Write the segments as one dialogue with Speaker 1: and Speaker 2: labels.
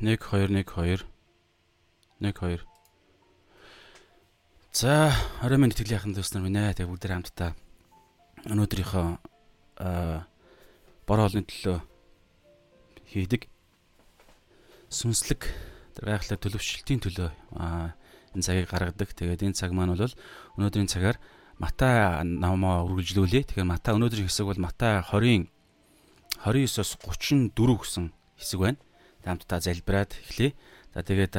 Speaker 1: 1 1 2 1 2 1 2 За, орой минь итгэлийн яхан төснөр минь ээ. Тэгээ бүгд хамтдаа өнөөдрийнхөө аа бор хоолны төлөө хийдэг сүнслэг гайхалтай төлөвшөлтийн төлөө аа энэ цагийг гаргадаг. Тэгээд энэ цаг маань бол өнөөдрийн цагаар Матай намаа үргэлжлүүлээ. Тэгэхээр Матай өнөөдрийн хэсэг бол Матай 20-ын 29-оос 34 гэсэн хэсэг байна хамтдаа залбираад эхлэе. За тэгээд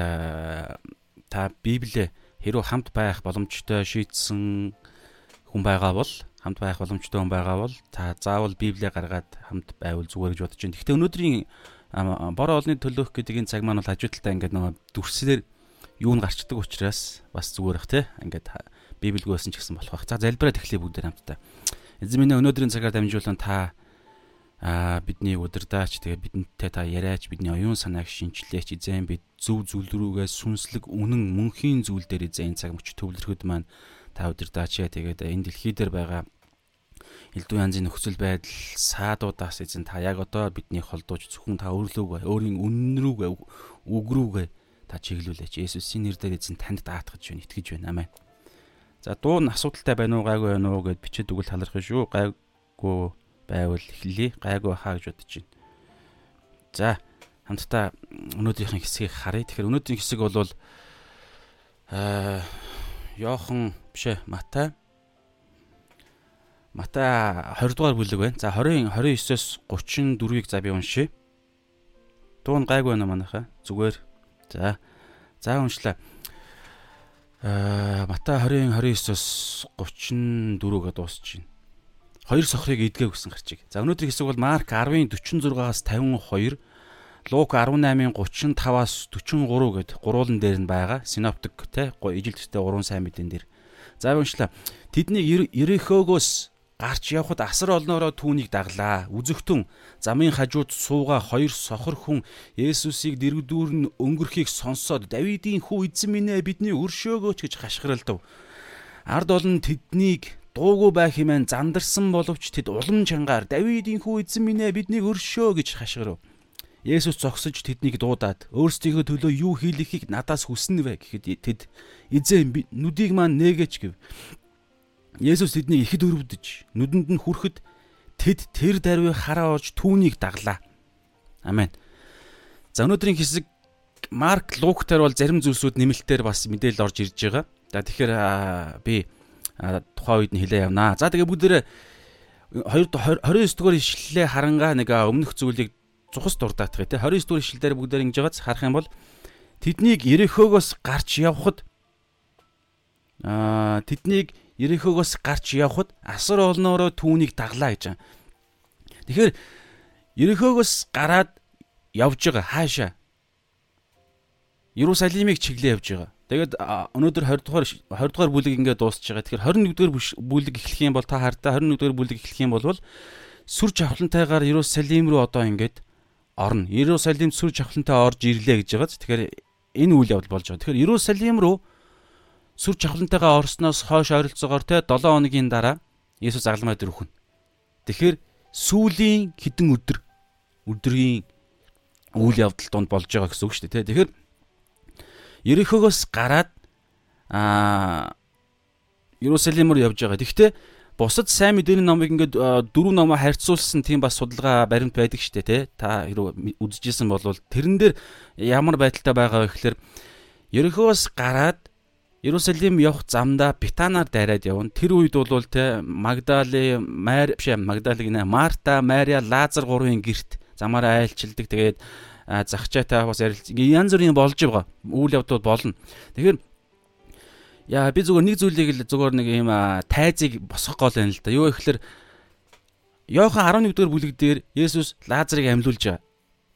Speaker 1: та Библиэ хэрвээ хамт байх боломжтой шийдсэн хүн байгаа бол хамт байх боломжтой хүн байгаа бол та заавал Библиэ гаргаад хамт байвал зүгээр гэж бодож байна. Гэхдээ өнөөдрийн бор олны төлөөх гэдэг энэ цаг маань бол хажуудалтай ингээд нөгөө дүрслэр юу нь гарчдаг учраас бас зүгээр бах те. Ингээд Библигөөсөн ч гэсэн болох бах. За залбираад эхлэе бүгд хамтдаа. Эзэн минь өнөөдрийн цагаар дамжуулан та аа бидний удирдаач тэгээ бидэнтэй та яриач бидний оюун санааг шинчлээч эзэн бид зөв зүйл рүүгээ сүнслэг үнэн мөнхийн зүйл дээр эзэн цаг мөч төвлөрөхөд маань та удирдаач яа. Тэгээд энэ дэлхий дээр байгаа элдв янзын нөхцөл байдал саадуудаас эзэн та яг одоо бидний холдууч зөвхөн та өөрлөөг өөрийн үнэн рүүгээ үг рүүгээ та чиглүүлээч. Есүсийн нэрээр эзэн танд даатгаж байна итгэж байна. Амин за дуу нь асуудалтай байна уу гайгүй байна уу гэд бичээд өгөл талархах шүү гайгүй байвал эхлэе. Гайгүй хаа гэж бодож байна. За хамтдаа өнөөдрийнх нь хэсгийг харъя. Тэгэхээр өнөөдрийн хэсэг бол аа Йохан биш ээ Матай Матай 20 дугаар бүлэг байна. За 20 29-оос 34-ийг за би уншия. Дуун гайгүй байна манайхаа. Зүгээр. За. За уншлаа. Аа Матай 20 29-оос 34-г дуусч байна. Хоёр сохрыг идгээ гэсэн гарчиг. За өнөөдрийн хэсэг бол Марк 10-ын 46-аас 52, Лук 18-ын 35-аас 43 гэд гурвуулан дээр нь байгаа. Синоптик те ижилттэй гурван сайн мэдэн дээр. За уншлаа. Тэдний Ерехогоос гарч явхад асар олноороо түүнийг даглаа. Үзэгтэн замын хажууд сууга хоёр сохор хүн Есүсийг дэрэгдүүр нь өнгөрхийг сонсоод Давидын хүү эзэн минь ээ бидний өршөөгөөч гэж хашгиралдав. Ард олон тэднийг дуугүй байх хэмээн зандарсан боловч тэд улам чангаар Давидын хүү эзэн минь ээ биднийг өршөө гэж хашгирав. Есүс зогсож тэднийг дуудаад өөрсдийнхөө төлөө юу хийлгэхийг надаас хүснэ вэ гэхэд тэд эзэн нүдийг маань нээгээч гэв. Есүс тэднийг ихэд өрөвдөж нүдэнд нь хүрэхэд тэд тэр даруй хараа орж түүнийг даглаа. Амен. За өнөөдрийн хэсэг Марк Луктер бол зарим зүйлсүүд нэмэлтээр бас мэдээлэл орж ирж байгаа. За тэгэхээр би тухайн үед нь хилээ явнаа. За тэгээ бүгдээрээ 29 дугаар ишлэлээ харангаа нэг өмнөх зүйлийг цухас дурдаах тий 29 дугаар ишлэлээр бүгдээр ингэж байгааз харах юм бол тэднийг Ерехогоос гарч явхад аа тэднийг Ерехогоос гарч явхад асар олноороо түүнийг даглаа гэж. Тэгэхээр Ерехогоос гараад явж байгаа хаашаа Иерусалимыг чиглээ явж байгаа. Тэгээд өнөөдөр 20 дугаар 20 дугаар бүлэг ингээд дуусч байгаа. Тэгэхээр 21 дугаар бүлэг эхлэх юм бол та хардаа 21 дугаар бүлэг эхлэх юм бол сүр жавхлантайгаар Иерусалим руу одоо ингээд орно. Иерусалимд сүр жавхлантай орж ирлээ гэж байгааз. Тэгэхээр энэ үйл явдал болж байгаа. Тэгэхээр Иерусалим руу сүр жавхлантайгаа орсноос хойш ойролцоогоор те 7 хоногийн дараа Есүс загламаа дөрвөн. Тэгэхээр сүүлийн хідэн өдөр өдрийн үйл явдал донд болж байгаа гэсэн үг шүү дээ. Тэгэхээр Ерехогоос гараад аа Иерусалим руу явж байгаа. Тэгэхдээ бусад сайн мэдээний номыг ингээд дөрвөн номоо харьцуулсан тийм бас судалгаа баримт байдаг штэ тий. Та хэрэг үзэжсэн бол тэрэн дээр ямар байдалтай байгаа вэ гэхээр Ерехогоос гараад Иерусалим явах замдаа Битанаар дайраад явна. Тэр үед бол те Магдали, Мари биш Магдалиг нэ Марта, Мария, Лазар гурвын герт замаараа айлчилдаг. Тэгээд захчаатай бас ярилцсан. Янз бүрийн болж байгаа. Үйл явдлууд болно. Тэгэхээр яа би зүгээр нэг зүйлийг л зүгээр нэг юм тайзыг босгох гол байна л да. Юу гэхээр Йохан 11 дугаар бүлэг дээр Есүс Лазарыг амьлуулж байгаа.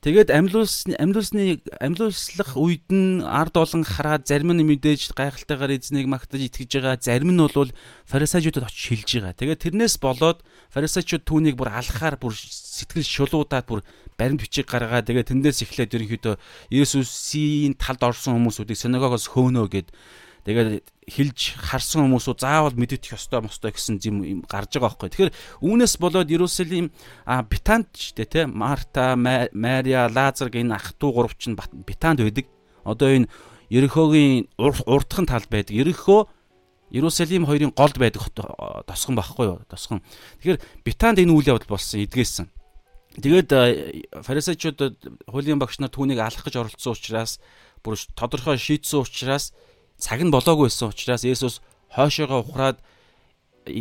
Speaker 1: Тэгээд амьлуулсны амьлуулсны амьлуулслах үед нь ард олон хараад зарим нь мэдээж гайхалтайгаар эзнийг магтаж итгэж байгаа. Зарим нь бол фарисеучудад очиж хэлж байгаа. Тэгээд тэрнээс болоод фарисеучуд түүнийг бүр алхахаар бүр сэтгэл шулуудаад бүр баримт бичиг гаргаа. Тэгээд тэндээс эхлээд ерөнхийдөө Есүсийн талд орсон хүмүүсүүдийг синагогоос хөөнөө гэд Тэгээд хилж харсан хүмүүсөө заавал мэдэх ёстой мостой гэсэн юм гарч байгаа байхгүй. Тэгэхээр үүнээс болоод Иерусалим Битанд ч тэ Марта, Мария, Лазар гэх энэ ах トゥ гуравч нь Битанд байдаг. Одоо энэ Ерөхөгийн урдхан тал байдаг. Ерөхөө Иерусалим хоёрын голд байдаг тосгон байхгүй юу? Тосгон. Тэгэхээр Битанд энэ үйл явдал болсон, эдгээсэн. Тэгээд фарисеучудад хуулийн багш нар түүнийг алах гэж оролцсон учраас бүр тодорхой шийдсэн учраас цаг нь болоогүй байсан учраас Есүс хойшоогоо ухраад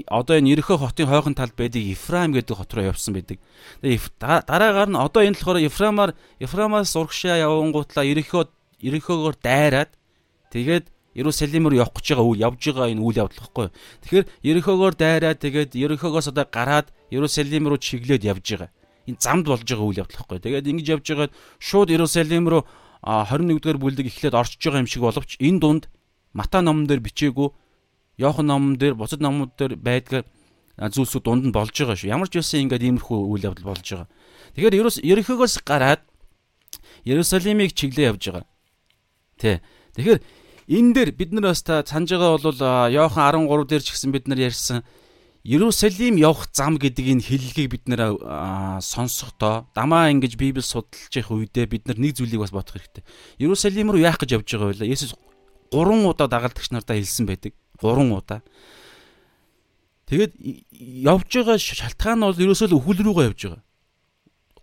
Speaker 1: одоо энэ Ерөхө хотын хойхон талд байдаг Ефраим гэдэг хот руу явсан байдаг. Дараагаар нь одоо энэ болохоор Ефрамаар Ефрамаас урагшаа явангуутлаа Ерөхөө Ерөхөөгөр дайраад тэгээд Иерусалим руу явах гэж байгаа үйл явж байгаа энэ үйл явдал гэхгүй. Тэгэхээр Ерөхөөгөр дайраад тэгээд Ерөхөөгөөс одоо гараад Иерусалим руу чиглээд явж байгаа. Энэ замд болж байгаа үйл явдал гэхгүй. Тэгээд ингэж явж байгаад шууд Иерусалим руу 21-р бүлэг эхлээд орчиж байгаа юм шиг боловч энэ дунд Мата номон дээр бичээгүй Йохан номон дээр бусад номууд дээр байдаг зүйлсүүд дунд нь болж байгаа шүү. Ямар ч байсан ингээд иймэрхүү үйл явдал болж байгаа. Тэгэхээр Ерөнхийгөөс гараад Иерусалимыг чиглээ явж байгаа. Тэ. Тэгэхээр энэ дээр бид нар бас та санаж байгаа бол Йохан 13 дээр ч гэсэн бид нар ярьсан Иерусалим явах зам гэдэг энэ хэллэгийг бид нэр сонсохдоо дамаа ингэж Библи судалж явах үедээ бид нар нэг зүйлийг бас бодох хэрэгтэй. Иерусалим руу яах гэж явж байгаа вэ? Есүс 3 удаа дагалдагч нартаа хэлсэн байдаг. 3 удаа. Тэгээд явж байгаа шалтгаан нь бол ерөөсөө л өхөл рүүгээ явж байгаа.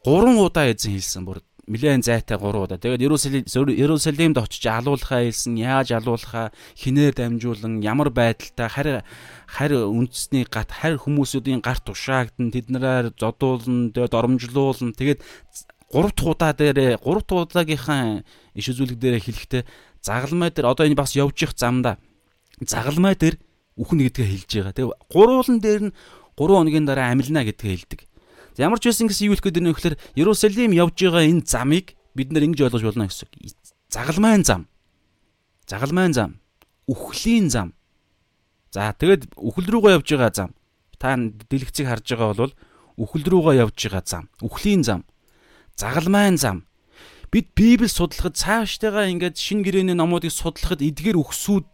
Speaker 1: 3 удаа эзэн хэлсэн бүр нэлээд зайтай 3 удаа. Тэгээд Ерөөсөлимд очиж алуулхаа хэлсэн, яаж алуулхаа, хинээр дамжуулан, ямар байдалтай харь харь үндэсний гат, харь хүмүүсүүдийн гарт тушаагдсан, тэднэрээр зодуулна, тэгээд оромжлуулна. Тэгээд 3 дахь удаа дээр 3 дахь удаагийнхаа иш үзүүлэг дээр хэлэхдээ загалмай дээр одоо энэ бас явж их замда загалмай дээр үхнэ гэдгээ хэлж байгаа. Тэгээ гурвуулан дээр нь 3 хоногийн дараа амилна гэдгээ хэлдэг. Ямар ч байсан гэсэн юу хэлэх гээд байна вэ гэхээр Иерусалим явж байгаа энэ замыг бид нар ингэж ойлгож болно гэсэн. Загалмайн зам. Загалмайн зам. Үхлийн зам. За тэгэд үхэл рүүгээ явж байгаа зам. Та дэлгэцийг харж байгаа бол үхэл рүүгээ явж байгаа зам. Үхлийн зам. Загалмайн зам бид Библийг судлахад цаашдаагаа ингээд шин гэрээний номуудыг судлахад эдгээр өгсүүд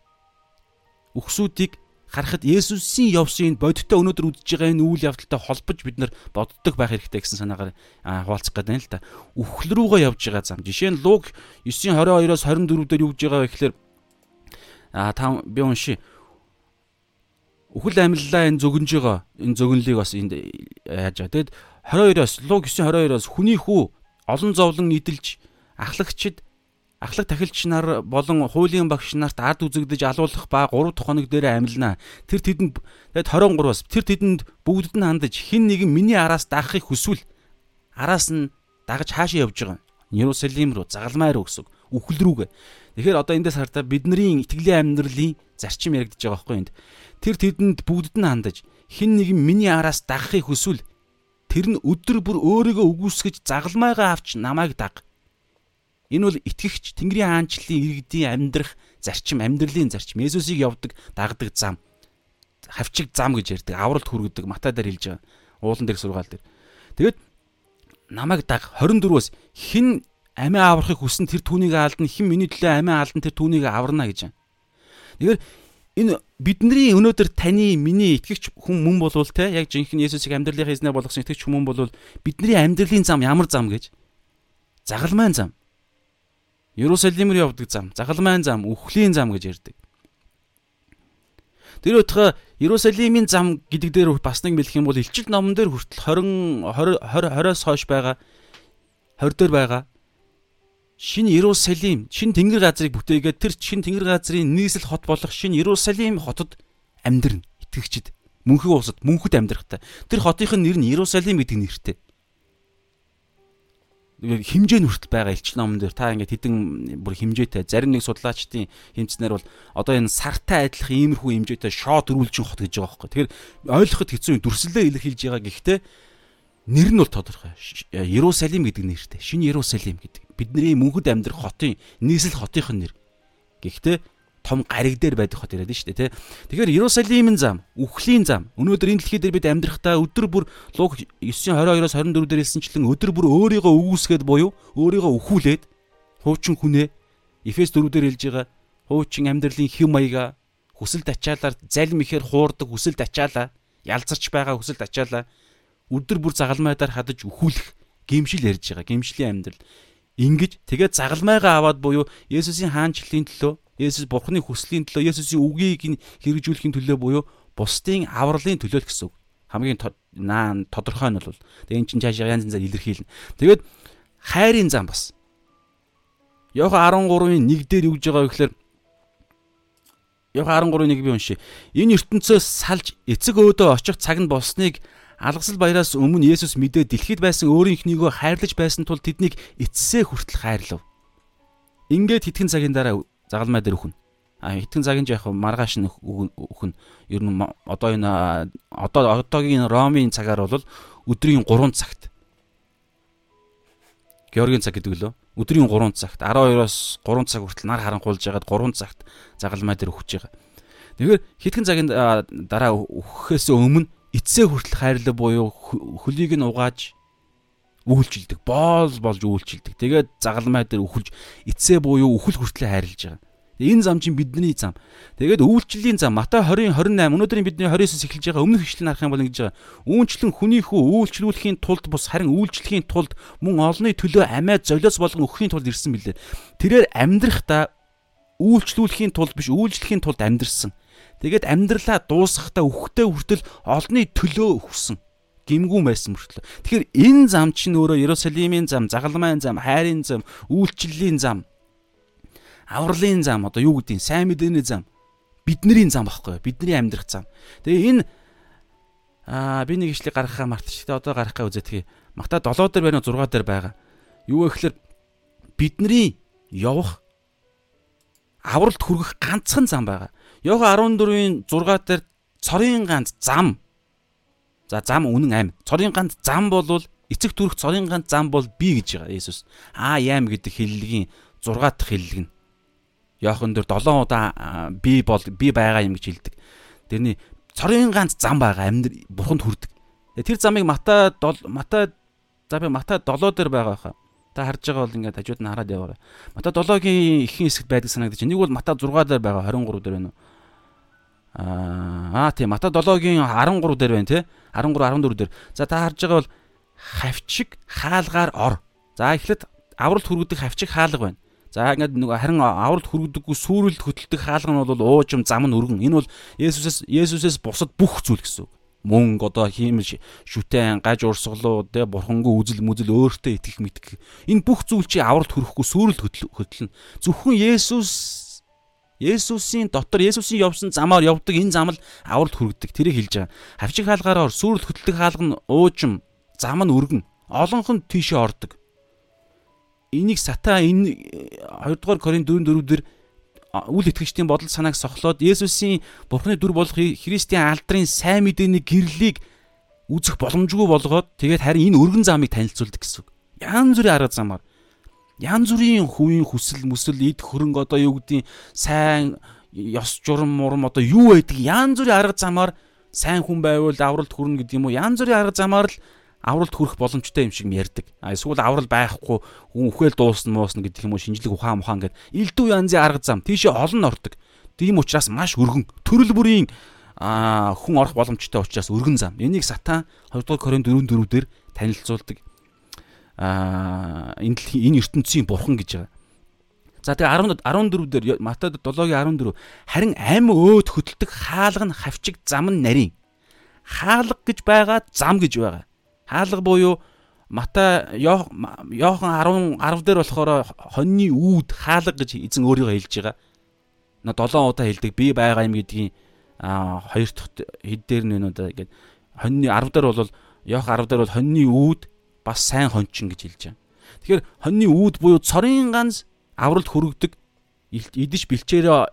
Speaker 1: өгсүүдийг харахад Есүсийн явсан бодиттой өнөөдөр үдж байгаа энэ үйл явдалтай холбож бид нар боддог байх хэрэгтэй гэсэн санаагаар хуваалцах гэдэг юм л та. Үхэл рүүгээ явж байгаа зам. Жишээ нь Луг 9:22-оос 24 дээр юу гэж байгаа вэ гэхээр а та би уншия. Үхэл амьллаа энэ зөгнж байгаа. Энэ зөгнлийг бас энд яаж байгаа. Тэгэд 22-оос Луг 9:22-оос хүний хүү олон зовлон идэлж ахлагчид ахлах тахилч нар болон хуулийн багш нарт ард үзэгдэж алуулах ба 3 дахь хоног дээр амилнаа. Тэр тэдэнд тэгэд 23-аас тэр тэдэнд бүгдд нь хандаж хин нэгэн миний араас дагахыг хүсвэл араас нь дагаж хаашаа явж байгаа. Иерусалим руу загалмай руу гэсэн үхэл рүүгээ. Тэгэхээр одоо эндээс хардаа бидний итгэлийн амьдралын зарчим яригдж байгаа байхгүй энд. Тэр тэдэнд бүгдд нь хандаж хин нэгэн миний араас дагахыг хүсвэл тэр нь өдөр бүр өөрийгөө үгүйсгэж загалмайгаа авч намайг даг Энэ бол итгэгч Тэнгэрийн хаанчлалын иргэдийн амьдрах зарчим, амьдралын зарчим. Есүсийг явдаг, дагдаг зам. Хавчиг зам гэж ярьдаг. Авралт хүргэдэг. Матай дээр хэлж байгаа. Уулан дээр сургаал дээр. Тэгэд намайг даг 24-өөс хин амиа аврахыг хүсэн тэр түүнийг аалдна, хин миний төлөө амиа аалдна тэр түүнийг аварна гэж байна. Тэгэхээр энэ бидний өнөөдөр таны миний итгэгч хүн мөн болвол те яг жинхэнэ Есүсийг амьдралынхаа эзнээ болгосон итгэгч хүн болвол бидний амьдралын зам ямар зам гэж загалмайн зам Иерусалим руу явдаг зам, загалмайн зам, үхлийн зам гэж ярьдаг. Тэр утга Иерусалимийн зам гэдэг дээр бас нэг мэлэх юм бол илчил номон дээр хүртэл 20 20 20-оос хойш байгаа 20 дээр байгаа шинэ Иерусалим, шинэ тэнгэр газрыг бүтээгээд тэр шинэ тэнгэр газрын нийслэл хот болох шинэ Иерусалим хотод амьдрна. Итгэгчд мөнхөг улсад мөнхөд амьдрахтай. Тэр хотынх нь нэр нь Иерусалим гэдэг нэртэй химжээ нь хүртэл байгаа элч номон дээр та ингээд хэдэн бүр химжээтэй зарим нэг судлаачдын хэмжснээр бол одоо энэ сартай адилхан иймэрхүү химжээтэй шоо дөрүүлж хот гэж байгаа байхгүй. Тэгэхээр ойлгоход хэцүү юм дүрслэлээ илэрхийлж байгаа гэхдээ нэр нь бол тодорхой. Иерусалим гэдэг нэртэй. Шинэ Иерусалим гэдэг. Бидний мөнхөд амьдрах хотын нийслэл хотынх нь нэр. Гэхдээ том гариг дээр байдаг хот яриад шүү дээ тий. Тэгэхээр Иерусалимын зам, үхлийн зам. Өнөөдөр энэ дэлхий дээр бид амьдрахдаа өдөр бүр Луг 9:22-оос 24 дээр хэлсэнчлэн өдөр бүр өөрийгөө үгүйсгээд буюу өөрийгөө өхүүлээд хуучин хүнээ Эфес 4 дээр хэлж байгаа хуучин амьдралын хэм маяга хүсэл тачаалаар залим ихээр хуурдаг хүсэл тачаалаа ялзарч байгаа хүсэл тачаалаа өдөр бүр загалмайдаар хадаж өхүүлэх гимшил ярьж байгаа гимшлийн амьдрал ингэж тэгээд загалмайгаа аваад буюу Есүсийн хаанчлалын төлөө Есүс Бурхны хүслийн төлөө Есүсийн үгийг хэрэгжүүлэхийн төлөө буюу бусдын авралын төлөө л гэсэн үг. Хамгийн наан тодорхой нь бол тэгээд эн чинь цаашаа янз янзаар илэрхийлнэ. Тэгээд хайрын зам бас. Йохан 13-ын 1 дээр юу гэж байгаа вэ гэхээр Йохан 13-ын 1 би уншия. Энэ ертөнцөөс салж эцэг өөдөө очих цаг нь болсныг алгасал баяраас өмнө Есүс мэдээ дэлхийд байсан өөрийнхнийгөө хайрлаж байсан тул тэднийг эцсээ хүртэл хайрлав. Ингээд хитгэн цагийн дараа загалмай дээр өхөн. А хитгэн цагийн яг маргааш нь өхөн. Ер нь одоо энэ одоо одоогийн Ромын цагаар бол өдрийн 3 цагт. Георгийн цаг гэдэг лөө. Өдрийн 3 цагт 12-оос 3 цаг хүртэл нар харанхуулж ягаад 3 цагт загалмай дээр өгч байгаа. Тэгэхээр хитгэн цагийн дараа өгөхөөс өмнө эцсээ хүртэл хайрлаг буюу хөлийг нь угааж үйлчилдэг. Боол болж үйлчилдэг. Тэгээд загалмай дээр өхөлж эцсээ буюу үхэл хүртэл хайрлаж байгаа. Энэ зам чинь бидний зам. Тэгээд үйлчлэлийн зам Матай 20-28 өнөөдрийн бидний 29-с эхэлж байгаа өмнөх ишлэл харах юм бол ингэж байгаа. Үүнчлэн хүний хүү үйлчлүүлэхийн тулд бус харин үйлчлэхийн тулд мөн олонний төлөө амиа золиос болгон өгөхийн тулд ирсэн билээ. Тэрээр амьдрахдаа үйлчлүүлэхийн тулд биш үйлчлэхийн тулд амьдрсан. Тэгээд амьдралаа дуусгахдаа үхтэй хүртэл олонний төлөө өгсөн гимгүү байсан мөртлөө. Тэгэхээр энэ зам чинь өөрөө Иерусалимийн зам, загалмайн зам, хайрын зам, үйлчлэлийн зам, авралын зам, одоо юу гэдгийг сайн мэдээний зам, бидний зам багхгүй юу? Бидний амьдрах зам. Тэгээ энэ аа би нэг ишлэг гаргахаа мартчихлаа. Одоо гаргахаа үзэтгэе. Магта 7 дээр байна уу 6 дээр байгаа. Юу вэ гэхээр бидний явах авралт хүргэх ганцхан зам байгаа. Йохан 14-ийн 6 дээр цорын ганц зам За зам үнэн аим. Цорын ганц зам болвол эцэг төрөх цорын ганц зам бол би гэж байгаа Есүс. Аа яам гэдэг хэллэгийн 6 дахь хэллэг нь. Йохан дөр 7 удаа би бол би байгаа юм гэж хэлдэг. Тэрний цорын ганц зам байгаа амьдр бурханд хүрдэг. Тэр замыг Матай Матай за би Матай 7 дээр байгаа хаа. Та харж байгаа бол ингээд хажууд нь хараад яваарай. Матай 7-гийн ихэнх хэсэгт байдаг санагдаж байна. Нэг бол Матай 6 дээр байгаа 23 дээр байна уу? Аа тийм Мата 7-гийн 13 дээр байна тий. 13 14 дээр. За та харж байгаа бол хавчиг хаалгаар ор. За эхлээд авралт хүргэдэг хавчиг хаалга байна. За ингээд нэг харин авралт хүргədэггүй сүрэлд хөтэлдэг хаалга нь бол уужим зам нь өргөн. Энэ бол Есүсээс Есүсээс бусад бүх зүйл гэсэн үг. Мөнгө одоо хиймэл шүтэн гаж урсгалуу тэ бурхангүй үзэл мүзэл өөртөө итгэх мэдэх. Энэ бүх зүйл чи авралт хүрэхгүй сүрэлд хөтлөн. Зөвхөн Есүс Есүсийн дотор Есүсийн явсан замаар явдаг энэ зам л авралт хүргэдэг. Тэрийг хэлж байгаа. Хавчиг хаалгаараа сүрэл хөтлөг хаалга нь уужим, зам нь өргөн. Олонх нь тийшээ ордог. Энийг сатаа энэ 2 дугаар Коринт 4 4 дээр үл итгэгчдийн бодол санааг сохлоод Есүсийн Бурхны дүр болох Христийн алдрын сайн мэдээний гэрлийг үзэх боломжгүй болгоод тэгээд харин энэ өргөн замыг танилцуулдаг гэсэн үг. Янз бүрийн арга замаар янз бүрийн хувийн хүсэл мүсэл эд хөрөнгө одоо юу гэдгийг сайн ёс журам мурам одоо юу байдаг янз бүрийн арга замаар сайн хүн байвал авралт хүрнэ гэдэг юм уу янз бүрийн арга замаар л авралт хүрэх боломжтой юм шиг ярьдаг. А эсвэл аврал байхгүй хүн үхэл дуусна муусна гэдэг юм уу шинжлэх ухаан ухаан гэд элдв янзын арга зам тийшээ олон ордог. Тийм учраас маш өргөн төрөл бүрийн хүн орох боломжтой учраас өргөн зам. Энийг сатан 2 дугаар Коринт 4 4 дээр танилцуулдаг энэ энэ ертөнцийн бурхан гэж байгаа. За тэгээ 10 14 дээр Матай 7-гийн 14 харин амь өөд хөдөлдөг хаалга нь хавчиг зам нь нарийн. Хаалга гэж байгаа зам гэж байгаа. Хаалга буюу Матай Йохан 10 10 дээр болохоор хоньны үүд хаалга гэж эзэн өөрийгөө хэлж байгаа. На 7 удаа хэлдэг би байгаа юм гэдгийг а хоёр дахь хэд дээр нэ одоо ингээд хоньны 10 дээр бол Йохан 10 дээр бол хоньны үүд бас сайн хончин гэж хэлж байгаа. Тэгэхээр хоньны үүд буюу цорын ганц авралт хүрэгдэг идэж бэлчээрээ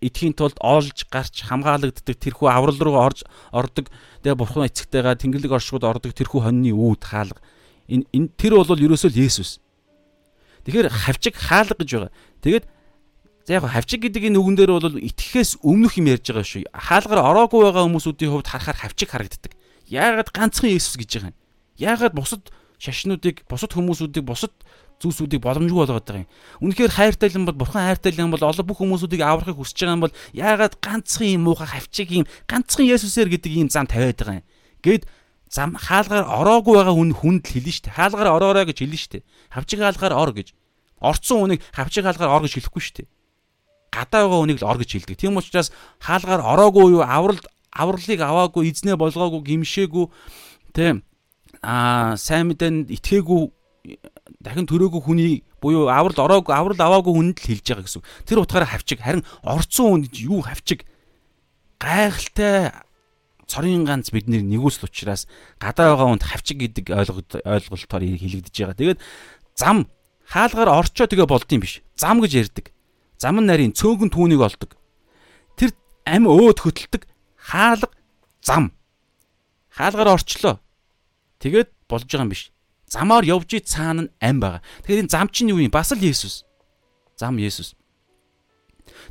Speaker 1: идэхийн тулд оолж гарч хамгаалагддаг тэрхүү аврал руу орж ордог тэгээ бурхан эцэгтэйгээ тэнгэрлэг оршууд ордог тэрхүү хоньны үүд хаалга энэ энэ тэр бол ерөөсөө л Есүс. Тэгэхээр хавчиг хаалга гэж байгаа. Тэгээд за яг хавчиг гэдэг энэ үгэн дээр бол итгэхээс өмнөх юм ярьж байгаа шүү. Хаалгаар ороогүй байгаа хүмүүсүүдийн хувьд харахаар хавчиг харагддаг. Яагаад ганцхан Есүс гэж байгаа юм? Яагаад бусад шашнуудыг бусад хүмүүсүүдийг бусад зүйлсүүдийг боломжгүй болгоод байгаа юм. Үнэхээр хайртай юм бол бурхан хайртай юм бол олон бүх хүмүүсүүдийг аврахыг хүсэж байгаа юм бол яагаад ганцхан юм муухай хавчиг юм ганцхан Есүсээр гэдэг ийм зам тавиад байгаа юм. Гэт зам хаалгаар ороогүй байгаа хүн хүнд л хэлнэ штэ. Хаалгаар ороорой гэж хэлнэ штэ. Хавчиг хаалгаар ор гэж. Орцсон хүнийг хавчиг хаалгаар ор гэж хэлэхгүй штэ. Гадаа байгаа хүнийг л ор гэж хэлдэг. Тийм учраас хаалгаар ороогүй юу аврал авралыг аваагүй эзнээ болгоогүй гимшээгүй тийм аа сайн мэдэн итгээгүй дахин төрөөгүй хүний буюу аврал ороогүй аврал аваагүй хүнд л хэлж байгаа гэсэн. Тэр утгаараа хавчиг харин орцсон хүнд юу хавчиг гайхалтай цорын ганц бидний нэгүсэл учраас гадаа байгаа хүнд хавчиг гэдэг ойлголт ойлголтоор хэлэгдэж байгаа. Тэгээд зам хаалгаар орчоо тэгээ болдсон биш. Зам гэж ярьдаг. Зам нь нарийн цөөнгөн түүнийг олдог. Тэр ам өөд хөтэлдэг хаалга зам. Хаалгаар орчлоо. Тэгээд болж байгаа юм биш замаар явж ий цаана нь ам байгаа. Тэгэхээр энэ зам чинь юу юм? Бас л Есүс. Зам Есүс.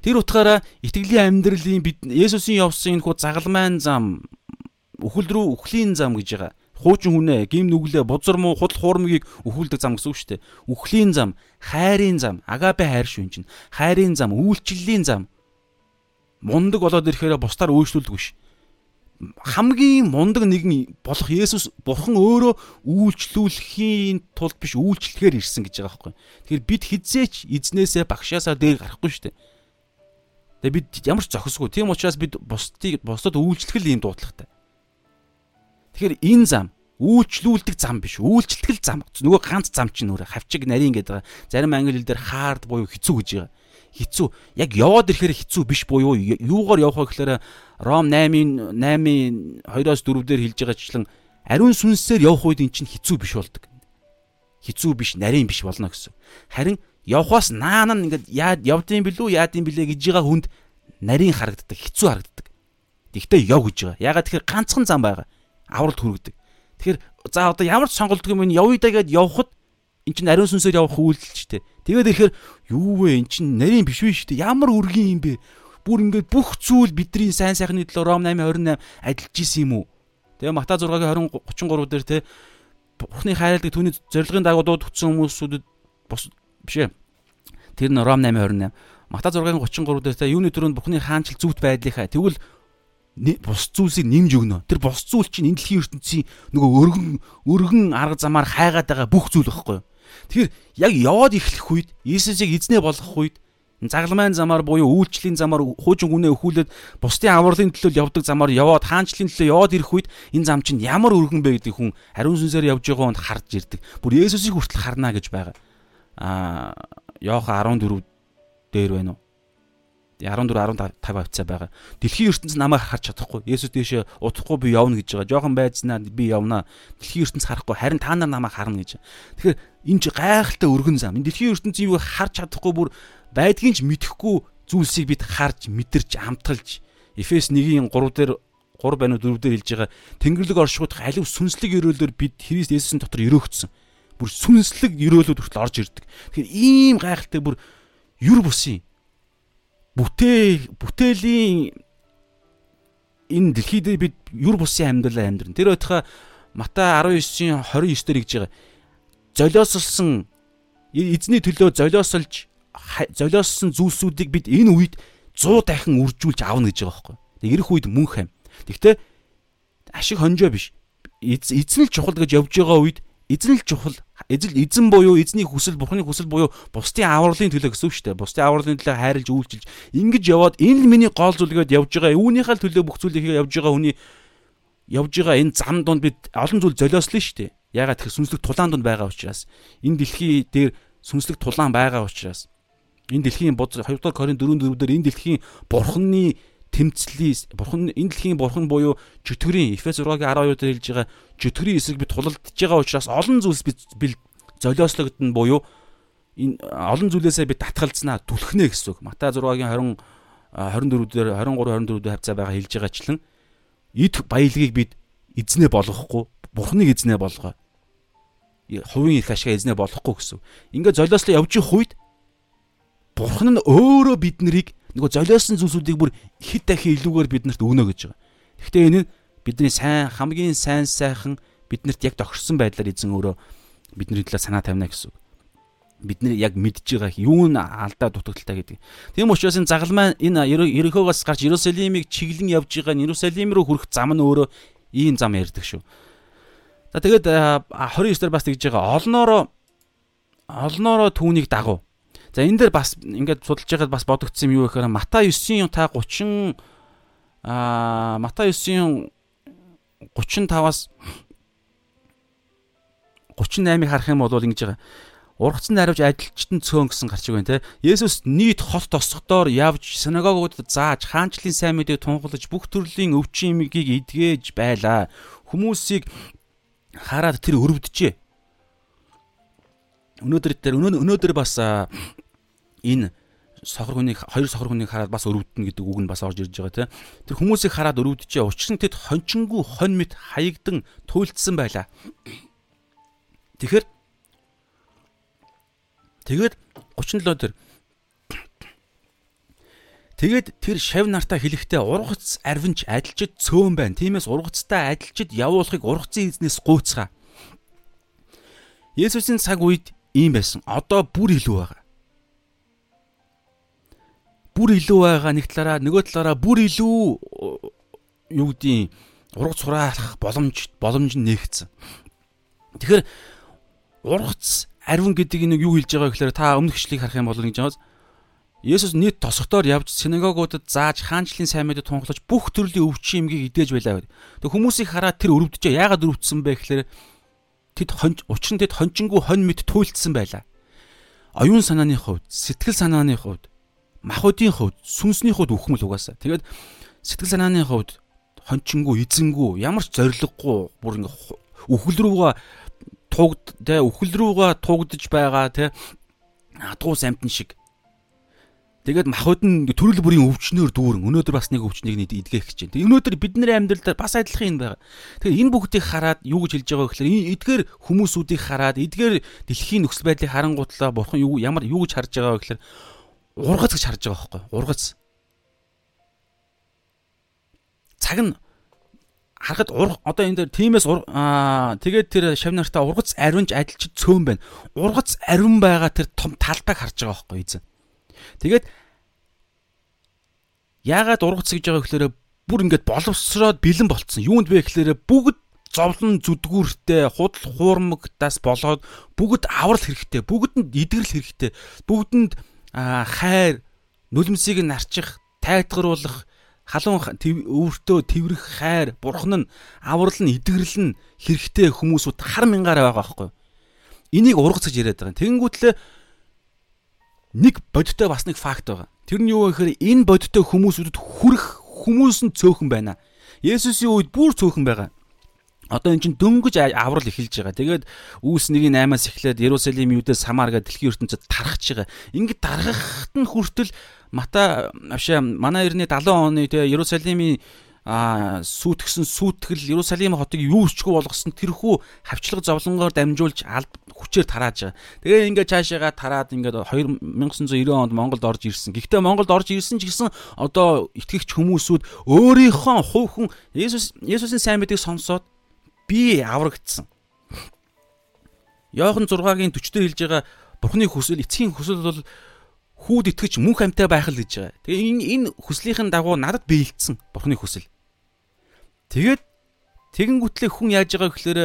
Speaker 1: Тэр утгаараа итгэлийн амьдралын бид Есүсийн явсан энэ хуу загалмайн зам үхэл рүү үхлийн зам гэж байгаа. Хуучин хүнээ, гим нүглээ, бузар муу, худал хуурмгийг өхүүлдэг зам гэсэн үг шүү дээ. Үхлийн зам, хайрын зам, агапе хайр шүү энэ чинь. Хайрын зам, үйлчлэлийн зам. Мундаг болоод ирэхээр бусдаар үйлчлүүлдэг биш хамгийн мундаг нэгэн болох Есүс бурхан өөрөө үйлчлүүлэхийн тулд биш үйлчлэхээр ирсэн гэж байгаа байхгүй. Тэгэхээр бид хизээч эзнээсээ багшаасаа дээр гарахгүй шүү дээ. Тэгээ бид ямар ч зохисгүй. Тийм учраас бид бусдыг бусдад үйлчлэх ийм дуудлагатай. Тэгэхээр энэ зам үйлчлүүлдэг зам биш. Үйлчлэл зам. Нөгөө ганц зам чинь өөрөө хавчиг нарийн гэдэг. Зарим англи хэл дээр hard буюу хэцүү гэж байгаа хэцүү. Яг яваад ирэхээр хэцүү биш буюу юугаар явах вэ гэхээр Ром 8-ын 8-ын 2-оос 4 дээр хэлж байгаачлан ариун сүнсээр явах үед эн чинь хэцүү биш болдог. Хэцүү биш, нарийн биш болно гэсэн. Харин явхаас наана нь ингээд яад явдсан билүү, яадсан билээ гэж байгаа хүнд нарийн харагддаг, хэцүү харагддаг. Тэгтээ яв гэж байгаа. Ягаад тэгэхээр ганцхан зам байгаа. Авралт хүргэдэг. Тэгэхээр за одоо ямар ч сонголтгүй юм явъя да гэд явхад эн чинь ариун сүнсээр явах үйлдэл ч тийм. Тэгээд ирэхээр юу вэ эн чинь нарийн биш үү шүү дээ. Ямар үргийн юм бэ? Бүр ингээд бүх зүйл бидний сайн сайхны төлөө Ром 8:28 адилж исэн юм уу? Тэгээ Мата 6-гийн 20 33 дээр те Бурхны хайрладаг түүний зорилгын дагуу дууд хүчсэн хүмүүсүүдэд бос биш ээ. Тэр нь Ром 8:28. Мата 6-гийн 33 дээр те юуны төрөнд Бурхны хаанчл зүвт байдлынхаа тэгвэл бус зүйлсийг нэмж өгнө. Тэр бус зүйл чинь энэ дэлхийн ертөнцийн нөгөө өргөн өргөн арга замаар хайгаад байгаа бүх зүйл байхгүй юу? Тэгэхээр яг яваад эхлэх үед Иесусыг эзнээ болгох үед загламайн замаар буюу үйлчлэлийн замаар хуучин гүнээ өхүүлээд бусдын авралын төлөө явдаг замаар яваад хаанчлалын төлөө яваад ирэх үед энэ зам чинь ямар өргөн бэ гэдэг хүн ариун сүнсээр явж байгаа хүнд харж ирдэг. Бүр Есүсийг хүртэл харна гэж байгаа. Аа Иохан 14 дээр байна уу? 14 15 хавцаа байгаа. Дэлхийн ертөнц намайг харж чадахгүй. Есүс дээшээ утахгүй би явна гэж байгаа. Жохон байцнаа би явна. Дэлхийн ертөнц харахгүй. Харин та нар намайг харна гэж. Тэгэхээр энэ гайхалтай өргөн зам. Энэ дэлхийн ертөнцийн юуг харж чадахгүй бүр байдгийн ч мэдэхгүй зүйлсийг бид харж, мэдэрч, амтгалж Эфес 1-ийн 3 дээр 3 байна уу 4 дээр хэлж байгаа Тэнгэрлэг оршихуудах алив сүнслэг өрөөлөөр бид Христ Есүсийн дотор өрөөгдсөн. Бүр сүнслэг өрөөлөд хүртэл орж ирдэг. Тэгэхээр ийм гайхалтай бүр юр бусын бүтээл бүтээлийн энэ дэлхий дээр бид юр бусын амьдралаа амьдрын. Тэр байтугай Мата 19-ийн 29 дээр гэж байгаа. Золиослсон эзний төлөө золиослж золиослсон зүйлсүүдийг бид энэ үед 100 дахин үржүүлж аавна гэж байгаа байхгүй. Тэг ирэх үед мөнх хайм. Тэгвэл ашиг хонжоо биш. Эзэн л чухал гэж явж байгаа үед эзэн л чухал эзэл эзэн буюу эзний хүсэл бурхны хүсэл буюу бусдын авралын төлөө гэсэн үг шүү дээ. Бусдын авралын төлөө хайрлж үйлчилж ингэж яваад энэ л миний гол зүйлгээд явж байгаа. Үүнийхээ л төлөө бүх зүйлийг явж байгаа хүний явж байгаа энэ зам донд бид олон зүйл золиослоо шүү дээ. Ягаад гэхээр сүнслэг тулаан донд байгаа учраас энэ дэлхий дээр сүнслэг тулаан байгаа учраас энэ дэлхийн 2 дугаар Коринт 4 4 дээр энэ дэлхийн бурхны тэмцлээс бурхан энэ дэлхийн бурхан буюу чөтгөрийн Эфес 6-гийн 12 дээр хэлж байгаа чөтгөрийн эсрэг бид тулалдж байгаа учраас олон зүйлс бид золиослогдно буюу энэ олон зүйлээсээ бид татгалзнаа түлхнэ гэсэн үг. Матай 6-гийн 20 24 дээр 23 24 дээр хавцаа байгаа хэлж байгаачлан эд баялагийг бид эзнээ болгохгүй бурхныг эзнээ болгоо. Хувийн их ашиг эзнээ болохгүй гэсэн. Ингээд золиослоо явж их үед бурхан нь өөрөө бид нарыг нөгөө золиосон зүйлсүүдийг бүр хэд дахин илүүгээр биднэрт өгнө гэж байгаа. Гэхдээ энэ нь бидний сайн хамгийн сайн сайхан биднэрт яг тохирсон байдлаар эзэн өөрөө бидний төлөө санаа тавина гэсэн үг. бид нэр яг мэдж байгаа юу н алдаа дутагдaltaа гэдэг. Тийм учраас энэ загалмай энэ Ерөнхөөс гарч Иерусалимыг чиглэн явж байгаа нь Иерусалим руу хүрэх зам нь өөрөө ийм зам ярьдаг шүү. За тэгээд 29 дээр бас тэгж байгаа олноороо олноороо түүнийг дагуу. За энэ дээр бас ингээд судалж байгаад бас бодогдсон юм юу гэхээр Матай 9-ийн та 30 аа Матай 9-ийн 35-аас 38-ыг харах юм бол ингэж байгаа ургацсан наривж ажилчтан цөөн гэсэн гарчиг байна те. Есүс нийт хот тосгодоор явж синагогуудад зааж хаанчлалын сайн мэдээг тунхаглаж бүх төрлийн өвчин эмигийг эдгэж байлаа. Хүмүүсийг хараад тэр өрөвдөжээ. Өнөөдөр тэр өнөөдөр бас энэ сохор хүнийг хоёр сохор хүнийг хараад бас өрөвдөнө гэдэг үг нь бас орж ирж байгаа тийм. Тэр хүмүүсийг хараад өрөвдөжээ. Учир нь тэд хончингүү хонь мэт хаягдан туйлдсан байлаа. Тэгэхээр Тэгээд 37 дээр Тэгээд тэр шав нартаа хэлэхдээ ургац арвинч адилчид цөөн байна. Тиймээс ургацтай адилчид явуулахыг ургацын эзнээс гуйцгаа. Есүсийн цаг үед ийм байсан. Одоо бүр илүү байгаа. Бүр илүү байгаа нэг талаараа нөгөө талаараа бүр илүү юу гэдгийг ургац хураах боломж боломж нь нээгдсэн. Тэгэхээр ургац Арвин гэдэг нэг юу хэлж байгаа гэхээр та өмнөх хишлийг харах юм бол ингэж байгаа. Есүс нийт тосготоор явж синагогуудад зааж хаанчлалын сайн мэдээ тунхлаж бүх төрлийн өвчин эмгийг идээж байлаа гэдэг. Тэг хүмүүсийг хараад тэр өрөвдөж яагаад өрөвдсөн бэ гэхээр тэд хонж учир нь тэд хонжингүү хонь мэд туйлдсан байлаа. Оюун санааны хувьд, сэтгэл санааны хувьд, махуудын хувьд, сүнсний хувьд үхмэл угаасаа. Тэгээд сэтгэл санааны хувьд хончингүү, эзэнгүү, ямар ч зориггүй бүр ингээ үхэл рүүгээ тугд тэ үхэл рүүгээ тугдж байгаа тэ адгуус амтэн шиг Тэгээд махуд нь төрөл бүрийн өвчнөөр дүүрэн өнөөдөр бас нэг өвчнийг нийт идгэх гэж байна. Өнөөдөр бидний амьдралд бас адилхан юм байна. Тэгээд энэ бүгдийг хараад юу гэж хэлж байгаа вэ гэхээр эдгээр хүмүүсүүдийг хараад эдгээр дэлхийн нөхцөл байдлыг харангуутлаа бурхан юу ямар юу гэж харж байгаа вэ гэхээр ургац гэж харж байгаа байхгүй ургац. Цаг нь харахад одоо энэ дээр тиймээс тэгээд тэр шав нартаа ургац ариунж адилчид цөөн байна. Ургац ариун байгаа тэр том талбайг харж байгаа байхгүй эзэн. Тэгээд яагаад ургац гэж байгаа гэхээр бүр ингээд боловсроод бэлэн болцсон. Юунд бэ гэхээр бүгд зовлон зүдгүүртэй худал хуурмагтаас болоод бүгд аврал хэрэгтэй, бүгдэнд идэгрэл хэрэгтэй, бүгдэнд хайр, нулимсыг нарчих, тайтгаруулах халуун өвөртөө тэрвэрх хайр бурхан нь аврал нь идэгрэл нь хэрэгтэй хүмүүсүүд хар мянгаараа байгаа байхгүй. Энийг ургац гэж яриад байгаа. Тэгэнгүүтлээ нэг бодиттой бас нэг факт байгаа. Тэр нь юу вэ гэхээр энэ бодиттой хүмүүсүүдэд хүрэх хүмүүс нь цөөхөн байна. Есүсийн үед бүр цөөхөн байгаа. Одоо эн чинь дөнгөж аврал эхэлж байгаа. Тэгээд үүс 1-8-аас эхлээд Иерусалим, Юдэ, Самар гэдэг дэлхийн ертөнцид тархаж байгаа. Ингээд тархахт нь хүртэл Мата авшаа манай эртний 70 оны тэгээ Иерусалимийн а сүйтгэсэн сүйтгэл Иерусалим хотыг юу өчгөө болгосон тэрхүү хавчлага зовлонгоор дамжуулж алд хүчээр тарааж байгаа. Тэгээ ингээд цаашаага тараад ингээд 2990 онд Монголд орж ирсэн. Гэхдээ Монголд орж ирсэн ч гэсэн одоо итгэгч хүмүүсүүд өөрийнхөө хувь хүн Есүс Есүсийн сайн мэдгийг сонсоод би аврагдсан. Йохан 6-гийн 40-дэр хэлж байгаа Бурхны хүсэл, эцгийн хүсэл бол хүүд итгэж мөнх амьтаа байх л гэж байгаа. Тэгээ энэ энэ хүслийнхэн дагуу надад биелдсэн Бурхны хүсэл. Тэгээд тэгэнгүүтлээ хүн яаж байгаа гэхээр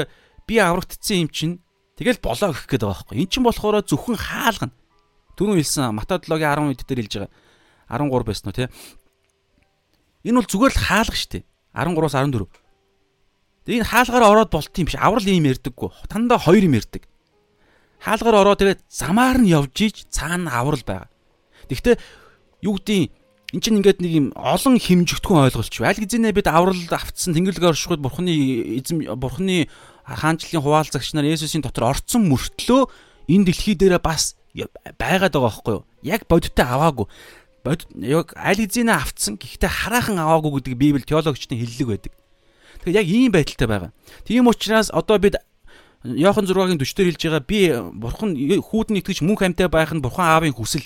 Speaker 1: би аврагдсан юм чинь тэгэл болоо гэх гээд байгаа байхгүй. Эн чинь болохоор зөвхөн хаалгана. Түрүүн хэлсэн Матай 7-гийн 10 үед дээр хэлж байгаа. 13 байсан уу тий. Энэ бол зүгээр л хаалга штэ. 13-аас 14. Тэгээ энэ хаалгаараа ороод болт юм биш. Аврал ийм ярьдаггүй. Тандаа хоёр юм ярьдаг. Хаалгаар ороо тэгээд замаар нь явж иж цаана аврал байгаа. Тэгвэл юу гэдгийг эн чинь ингээд нэг юм олон хэмжигдэхүүн ойлголч. Аль гизэнэ бид аврал автсан тэнгэрлэгээ оршихуд бурхны эзэм бурхны хаанчлалын хуваалцагч нар Есүсийн дотор орцсон мөртлөө энэ дэлхий дээр бас байгаад байгаа байхгүй юу? Яг бодиттой аваагүй. Бод яг аль гизэнэ автсан гэхдээ хараахан аваагүй гэдэг Библи теологчдын хэллэг байдаг. Тэгэхээр яг ийм байдалтай байгаа. Тийм учраас одоо бид Иохан 6-гийн 40-дэр хэлж байгаа би бурхан хүүдэн итгэж мөнх амьтаа байх нь бурхан аавын хүсэл.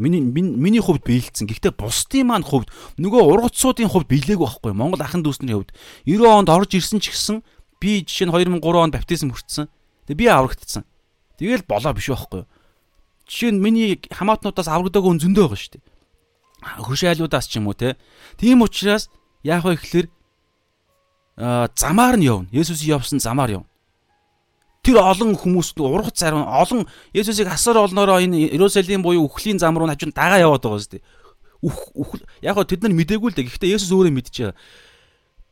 Speaker 1: Миний миний хувьд биелдсэн. Гэхдээ бусдын маань хувьд нөгөө ургацсуудын хувьд биелээгүй байхгүй. Монгол ахын дүүсний хувьд 90 онд орж ирсэн ч гэсэн би жишээ нь 2003 онд баптизм хүртсэн. Тэгээ би аврагдсан. Тэгэл болоо биш байхгүй. жишээ нь миний хамаатнуудаас аврагдаагүй зөндөө байгаа шүү дээ. Хөршайлуудаас ч юм уу те. Тийм учраас яах вэ гэхэлэр замаар нь явна. Есүс явсан замаар явна. Тэр олон хүмүүс ургац зарим олон Есүсийг асар олноороо энэ Иерусалим буюу үхлийн зам руу хажууд дагаа яваад байгаа шүү дээ. Үх яг гоо тэд нар мдээгүй л дээ. Гэхдээ Есүс өөрөө мэдчихэе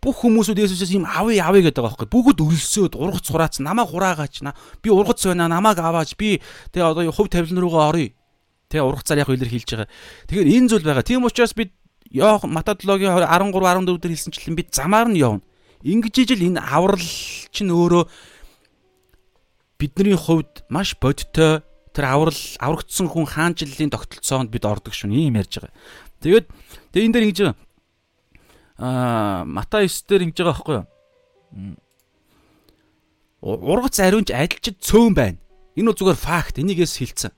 Speaker 1: бүх хүмүүсүүд Есүсээс юм авъя авъя гэдэг байгаа байхгүй. Бүгд өлсөөд ургац сураац намаа хураагаач би ургац байна намааг аваач би тэгээ одоо хувь тавилан руугаа оръё. Тэгээ ургацаар яг илэр хэлж байгаа. Тэгэхээр энэ зүйл байгаа. Тийм учраас бид Йох Матадлогийн 13 14 дээр хэлсэнчлэн бид замаар нь явна. Ингэж ижил энэ аврал чинь өөрөө бидний хувьд маш бодтой тэр аврал аврагдсан хүн хаанчлалын тогтолцоонд бид ордог шүү. Ийм ярьж байгаа. Тэгээд тэгээ энэ дээр ингэж аа Матай 9 дээр ингэж байгаа байхгүй юу? Ургац ариунч адилчид цөөн байна. Энэ бол зүгээр факт. Энийгээс хэлсэн.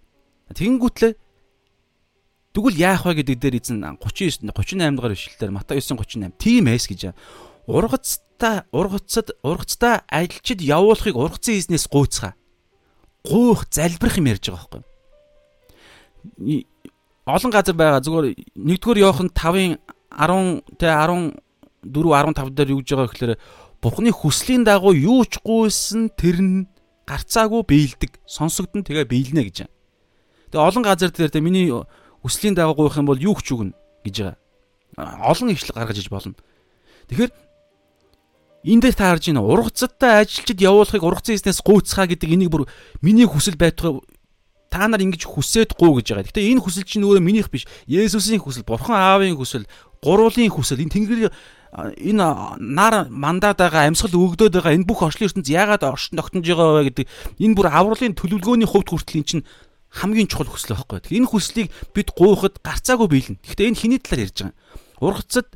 Speaker 1: Тэгэнгүүтлээ Тэгвэл яах вэ гэдэг дээр эзэн 39 38 дугаар ишлэлээр Матай 9:38 тийм эс гэж ургацтай ургацад ургацтай ажилчид явуулахыг ургацын эзнээс гуйцгаа. Гуйх залбирах юм ярьж байгаа байхгүй. Олон газар байгаа зүгээр нэгдүгээр Иохан 5-ын 10 тэ 14 15 дээр юу гэж байгаа гэхээр Бурхны хүслийн дагуу юу ч гуйсан тэр нь гарцаагүй биелдэг, сонсогдсон тэгээ биелнэ гэж. Тэгээ олон газар дээр тэ миний хүслийн дагуу гуйх юм бол юу ч үгнэ гэж байгаа. Олон ижил гаргаж иж болно. Тэгэхээр энэ дээр та харж байна ургацтай ажилчид явуулахыг ургацын эснээс гуйцхаа гэдэг энийг бүр миний хүсэл байтугай та нар ингэж хүсээд гуу гэж байгаа. Гэтэ энэ хүсэл чинь өөрөө минийх биш. Есүсийн хүсэл, Бурхан Аавын хүсэл, гурвын хүсэл энэ тэнгэр энэ нар мандаад байгаа амьсгал өгдөөд байгаа энэ бүх орчлын ертөнц яагаад оршин тогтнож байгаа вэ гэдэг энэ бүр авралын төлөвлөгөөний хувьд хүртэл эн чинь хамгийн чухал хүсэл байхгүй. Энэ хүслийг бид гуйхад гарцаагүй биелнэ. Гэхдээ энэ хиний талаар ярьж байгаа. Ургацад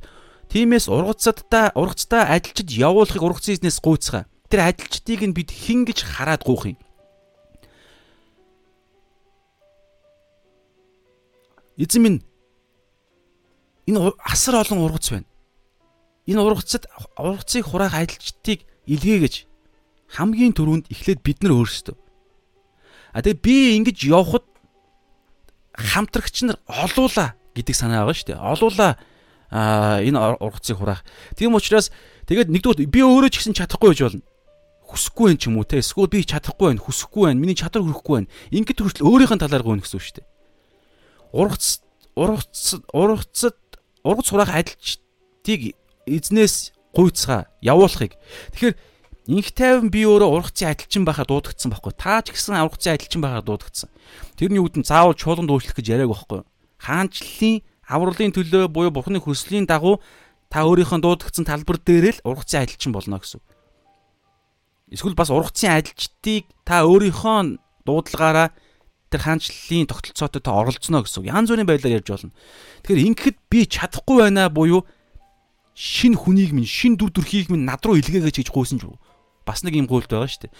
Speaker 1: тиймээс ургацадтай ургацтай адилчид явуулахыг ургацын эзнээс гуйцгаа. Тэр адилчдыг нь бид хин гэж хараад гуйх юм. Эзэн минь Энэ асар олон ургац байна. Энэ ургацад ургацыг хураах ажилчдыг илгээгэж хамгийн түрүүнд эхлээд бид нар өөрсдөө. А тэгээ би ингэж явхад хамтрагч нар олуула гэдэг санаа байгаа шүү дээ. Олуула энэ ургацыг хураах. Тийм учраас тэгээд нэгдүгээр би өөрөө ч гэсэн чадахгүй байж болно. Хүсэхгүй байх юм уу те? Эсвэл би чадахгүй байх, хүсэхгүй байх, миний чадвар хүрэхгүй байх. Ингээд хүртэл өөрийнх нь талаар гойно гэсэн үг шүү дээ. Ургац ургац ургацад ургац хураах адилчдыг эзнээс гуйцгаа явуулахыг. Тэгэхээр инх тайван би өөрөө ургацын адилчин байхаа дуудагдсан байхгүй. Та ч гэсэн ургацын адилчин байхаа дуудагдсан. Тэрний үүдэн заавал чуулганд үйлчлэх гэж яриаг байхгүй. Хаанчлалын авралын төлөө буюу бурхны хүслийн дагуу та өөрийнхөө дуудагдсан талбар дээр л ургацын адилчин болно гэсэн. Эсвэл бас ургацын адилчдыг та өөрийнхөө дуудлагаараа тэр хаанчлалын тогтолцоотой та оролцоно гэсэн. Янз бүрийн байдлаар ярьж болно. Тэгэхээр ингэхэд би чадахгүй байна буюу шин хүнийг минь шин дүр төрхийг минь над руу илгээгээч гэж гуйсан ч бас нэг юм гуйлд байгаа шүү дээ.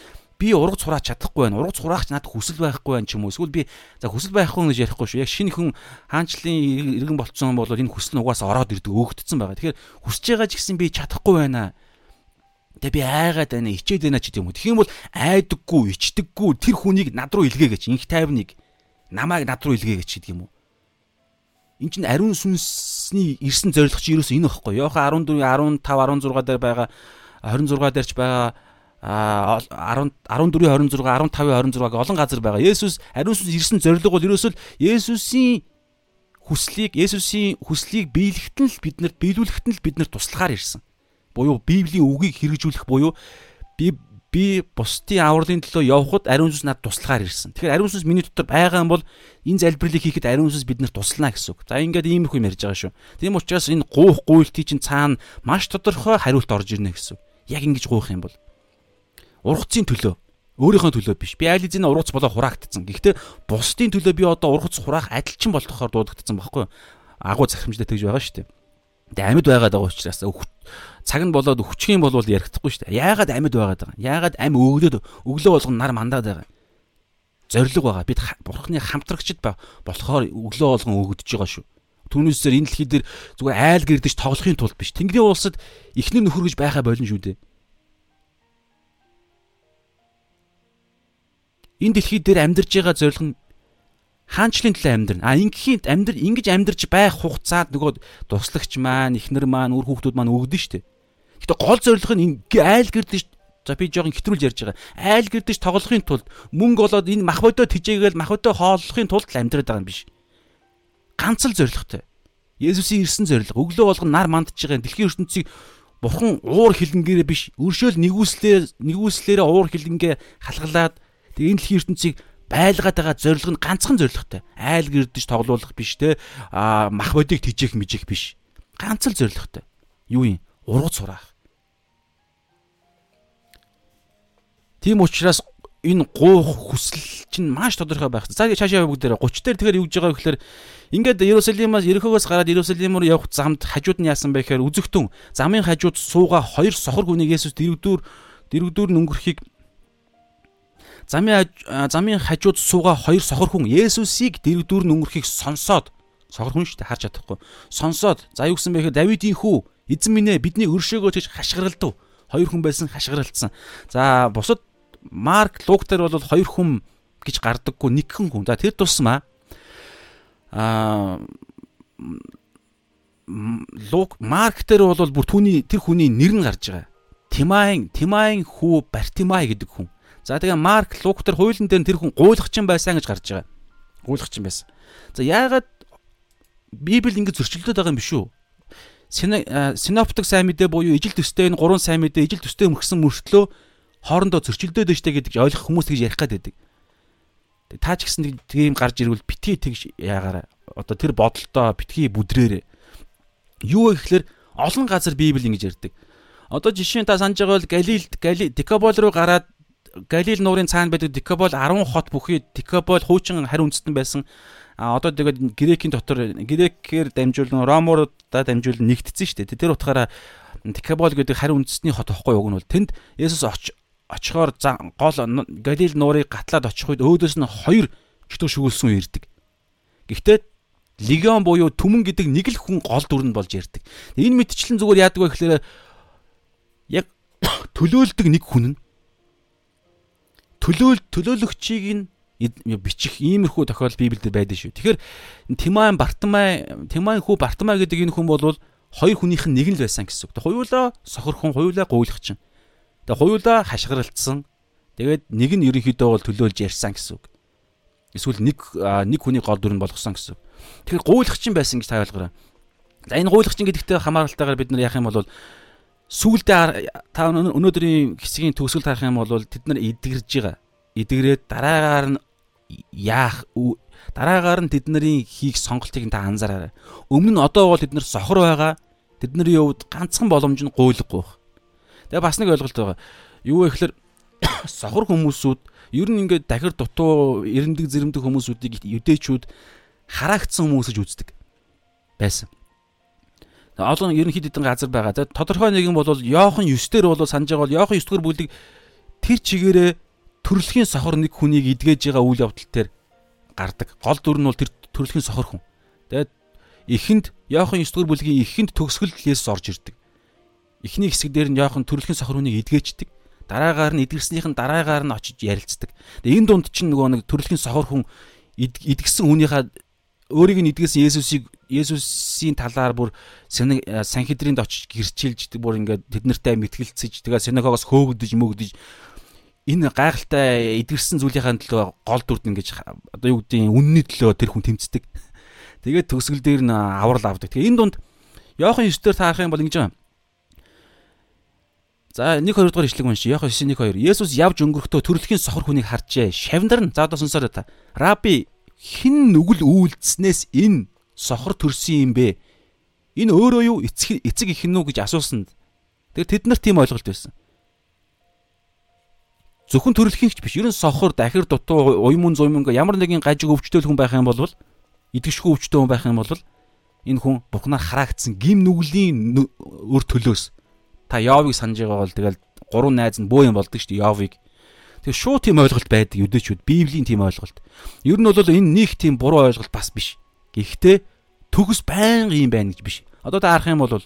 Speaker 1: Би ургац хураач чадахгүй байна. Ургац хураач надад хүсэл байхгүй байна ч юм уу. Эсвэл би за хүсэл байхгүй гэж ярихгүй шүү. Яг шинэ хүн хаанчлалын иргэн болцсон бол энэ хүсэл нь угаасаа ороод ирдэг өөгдсөн байгаа. Тэгэхээр хүсэж байгаа ч гэсэн би чадахгүй байна Тэгээ би айгаад байна, ичээд байна ч гэдэм үү. Тэгэх юм бол айдаггүй, ичдэггүй тэр хүнийг над руу илгээгээч. Инх тайвныг намайг над руу илгээгээч гэдэг юм уу. Энд чинь ариун сүнсний ирсэн зорилго чи ерөөсөө энэ байхгүй. Йохан 14, 15, 16 дээр байгаа 26 дээрч байгаа а 10 14 26 15 26-г олон газар байгаа. Есүс ариун сүнс ирсэн зорилго бол ерөөсөө Есүсийн хүслийг Есүсийн хүслийг биелэхэд нь л биднэрт биелүүлэхэд нь л биднэрт туслахаар ирсэн буюу Библийн үгийг хэрэгжүүлэх буюу би би бусдын авралын төлөө явхад ариун сүнс надад туслахаар ирсэн. Тэгэхээр ариун сүнс миний дотор байгаа юм бол энэ залбирлыг хийхэд ариун сүнс биднэрт туслана гэсэн үг. За ингээд иймэрхүү юм ярьж байгаа шүү. Тийм учраас энэ гуйх гуйлтын чинь цаана маш тодорхой хариулт орж ирнэ гэсэн. Яг ингэж гуйх юм бол ургацын төлөө өөрийнхөө төлөө биш. Би айл эзэн ургац болоо хураагдсан. Гэхдээ бусдын төлөө би одоо ургац хураах адилчин болгохоор дуудагдсан байхгүй юу? Агуу захимжлаа тэгж байгаа шүү дээ. Тэгээ амьд байгаад байгаа учраас цаг нь болоод өччих юм бол ярихдаггүй шүү дээ. Яагаад амьд байгаад байгаа? Яагаад ам өглөөд өглөө болгон нар мандаад байгаа? Зориг байгаа. Бид бурхны хамтрагчд болохоор өглөө болгон өгдөж байгаа шүү. Түүнээсээр энэ дэлхий дээр зүгээр айл гэрдэж тоглохын тулд биш. Тэнгэрийн улсад ихнэр нөхөр гэж байхаа болно шүү дээ. Энэ дэлхий дээр амьдарж байгаа зориг нь хаанчлын төлөө амьдрна. А ингийн амьдр ингэж амьдарч байх хугацаад нөгөө туслагч маань, ихнэр маань, үр хүүхдүүд маань өгдөн штэ. Гэтэ гол зорилго нь айл гэрдэж за би жоохон хэтрүүл ярьж байгаа. Айл гэрдэж тоглохын тулд мөнгө олоод энэ мах бодоо тижээгээл мах бодоо хооллохын тулд л амьдраад байгаа юм биш. Ганц л зорилготой. Есүсийн ирсэн зорилго. Өглөө болгон нар мандж байгаа дэлхийн ертөнцийг бурхан уур хилэнгээрээ биш өршөөл нэгүслээр нэгүслээрээ уур хилэнгээ халгалаад тэгээ энэ дэлхийн ертөнцийг байлгаад байгаа зорилго нь ганцхан зорилготой. Айл гэрдэж тоглуулах биш те а мах бодийг тижээх мижих биш. Ганц л зорилготой. Юу юм? Ургуц сураах. Тийм учраас энэ гуух хүсэл чинь маш тодорхой байх. За цаашаа бүгд дээр 30 дээр тэгэхээр юу гэж байгаа вэ гэхээр ингээд Иерусалимаас Ерөхөөс гараад Иерусалим руу явах замд хажууд нь яасан бэ гэхээр үзэгтэн замын хажууд сууга хоёр сохор хүнийг Есүс дэрвдүүр дэрвдүүр нүнгэрхийг замын замын хажууд сууга хоёр сохор хүн Есүсийг дэрвдүүр нүнгэрхийг сонсоод сохор хүн шүү дээ харж чадахгүй сонсоод за юу гэсэн бэ гэхээр Давидын хүү эзэн минь ээ бидний өршөөгөө гэж хашгиралдав хоёр хүн байсан хашгиралцсан за бусад Марк Лук дээр бол хоёр хүн гэж гардаггүй нэгхэн хүн. За тэр тусмаа аа Лук Марк дээр бол бүр түүний тэр хүний нэр нь гарч байгаа. Тимайн Тимайн хүү Бартимай гэдэг хүн. За тэгээ Марк Лук дээр хуулийн дээр тэр хүн гуйлахчин байсан гэж гарч байгаа. Гуйлахчин байсан. За яагаад Библи ингэ зөрчилдөд байгаа юм биш үү? Синоптик сайн мэдээ буюу ижил төстэй энэ гурван сайн мэдээ ижил төстэй мөргсөн мөртлөө хоорондоо зөрчилдөөд өштэй гэдэг ойлгох хүмүүс тэгж ярих гад байдаг. Та ч гэсэн тийм гарч ирвэл битгий тэгж яагаараа одоо тэр бодолтоо битгий бүдрээрээ. Юу вэ гэхээр олон газар Библи ингэж ярьдаг. Одоо жишээ нь та санаж байгаа бол Галилд Гали Декабол руу гараад Галил нуурын цаана байдаг Декабол 10 хот бүхий Декабол хуучин хари үндэстэн байсан. А одоо тэгээд Грекийн дотор Грекээр дамжуулан Ромуудаа дамжуулан нэгдсэн шүү дээ. Тэр утгаараа Декабол гэдэг хари үндэстний хот واخгүй уг нь бол тэнд Есүс очихоор гол Галил нуурыг гатлаад очих үед өөдөөс нь хоёр чөтгөр шүглсэн ирдэг. Гэхдээ легион буюу түмэн гэдэг нэг л хүн гол дүр нь болж ярддаг. Энэ мэдчлэн зүгээр яадаг вэ гэхээр яг төлөөлдөг нэг хүн нь төлөөл төлөөлөгчийг нь бичих иймэрхүү тохиолдол Библиэд байдаг шүү. Тэгэхээр Тимайн Бартамай Тимайн хүү Бартамай гэдэг энэ хүн бол хоёр хүнийх нь нэг нь л байсан гэсэн үг. Хоёулаа сохор хүн, хоёулаа гуйлагчин. Тэгээ хоёулаа хашгиралцсан. Тэгээд нэг нь ерөнхийдөө бол төлөөлж ярьсан гэсэн үг. Эсвэл нэг нэг хүний гол дүр нь болгосон гэсэн. Тэгэхээр гуйлагчин байсан гэж та ойлгоорой. За энэ гуйлагчин гэдэгтээ хамааралтайгаар бид нар яах юм бол сүүлдээ та өнөөдрийн хэсгийн төгсгөл харах юм бол тэд нар эдгэрж байгаа. Эдгрээд дараагаар нь яах дараагаар нь тэдний хийх сонголтыг та анзаараарай. Өмнө нь одоо бол тэд нар сохор байгаа. Тэдний хувьд ганцхан боломж нь гуйлахгүй байна. Тэгээ бас нэг ойлголт байгаа. Юу вэ гэхээр сохор хүмүүсүүд ер нь ингээд дахир дутуу эрендэг зэрэмдэг хүмүүсүүдийг юдэчүүд хараагцсан хүмүүс гэж үздэг байсан. Одоо ерөнхийд эдэн газар байгаа. За тодорхой нэгэн бол Йохан 9 дээр бол санаж байгаа бол Йохан 9 дэх бүлэг тэр чигээрээ төрөлхийн сохор нэг хүнийг идгээж байгаа үйл явдал дээр гардаг. Гол дүр нь бол тэр төрөлхийн сохор хүн. Тэгээд эхэнд Йохан 9 дэх бүлгийн эхэнд төгсгөл Есүс орж ирдэг. Эхний хэсэг дээр нь Йохан төрөлхийн сохор хүнийг эдгээчдэг. Дараагаар нь эдгэрснийх нь дараагаар нь очиж ярилцдаг. Тэгээ энэ дунд чинь нөгөө нэг төрөлхийн сохор хүн эдгсэн хүнийхээ өөрийг нь эдгэсэн Есүсийг Есүсийн талаар бүр санхедрынд очиж гэрчилж бүр ингээд тэд нартай мэтгэлцэж тэгээ синагогоос хөөгдөж мөгдөж энэ гайхалтай эдгэрсэн зүйлийнхаа төлөө гол дүрд ингэж одоо юу гэдгийг үнний төлөө тэр хүн тэмцдэг. Тэгээд төгсгөл дээр нь аврал авдаг. Тэгээ энэ дунд Йохан 9 дээр таарах юм бол ингэж байна. За 1 2 дугаар ишлэг уншия. Яхаа 9 1 2. Есүс явж өнгөрөхдөө төрөлхийн сохор хүнийг харжээ. Шавнар нь за одоо сонсороо та. Раби хэн нүгэл үйлдснээс энэ сохор төрсөн юм бэ? Энэ өөрөө юу эцэг эцэг их нү гэж асуусан. Тэгээд тэд нар тийм ойлголт байсан. Зөвхөн төрөлхийнч биш. Ерөн сохор, дахир дутуу, уймун зуймунга ямар нэгэн гажиг өвчтөөл хүн байх юм бол идэвшгүй өвчтөө хүн байх юм бол энэ хүн бухнаар хараагдсан гим нүглийн өр төлөөс та Йовыг санаж байгаа бол тэгэл гурван найз нь бөө юм болдог шүү дээ Йовыг. Тэгээ шууд тийм ойлголт байдаг юдэчүүд Библийн тийм ойлголт. Ер нь бол энэ нэг тийм буруу ойлголт бас биш. Гэхдээ төгс байнга юм байна гэж биш. Одоо та харах юм бол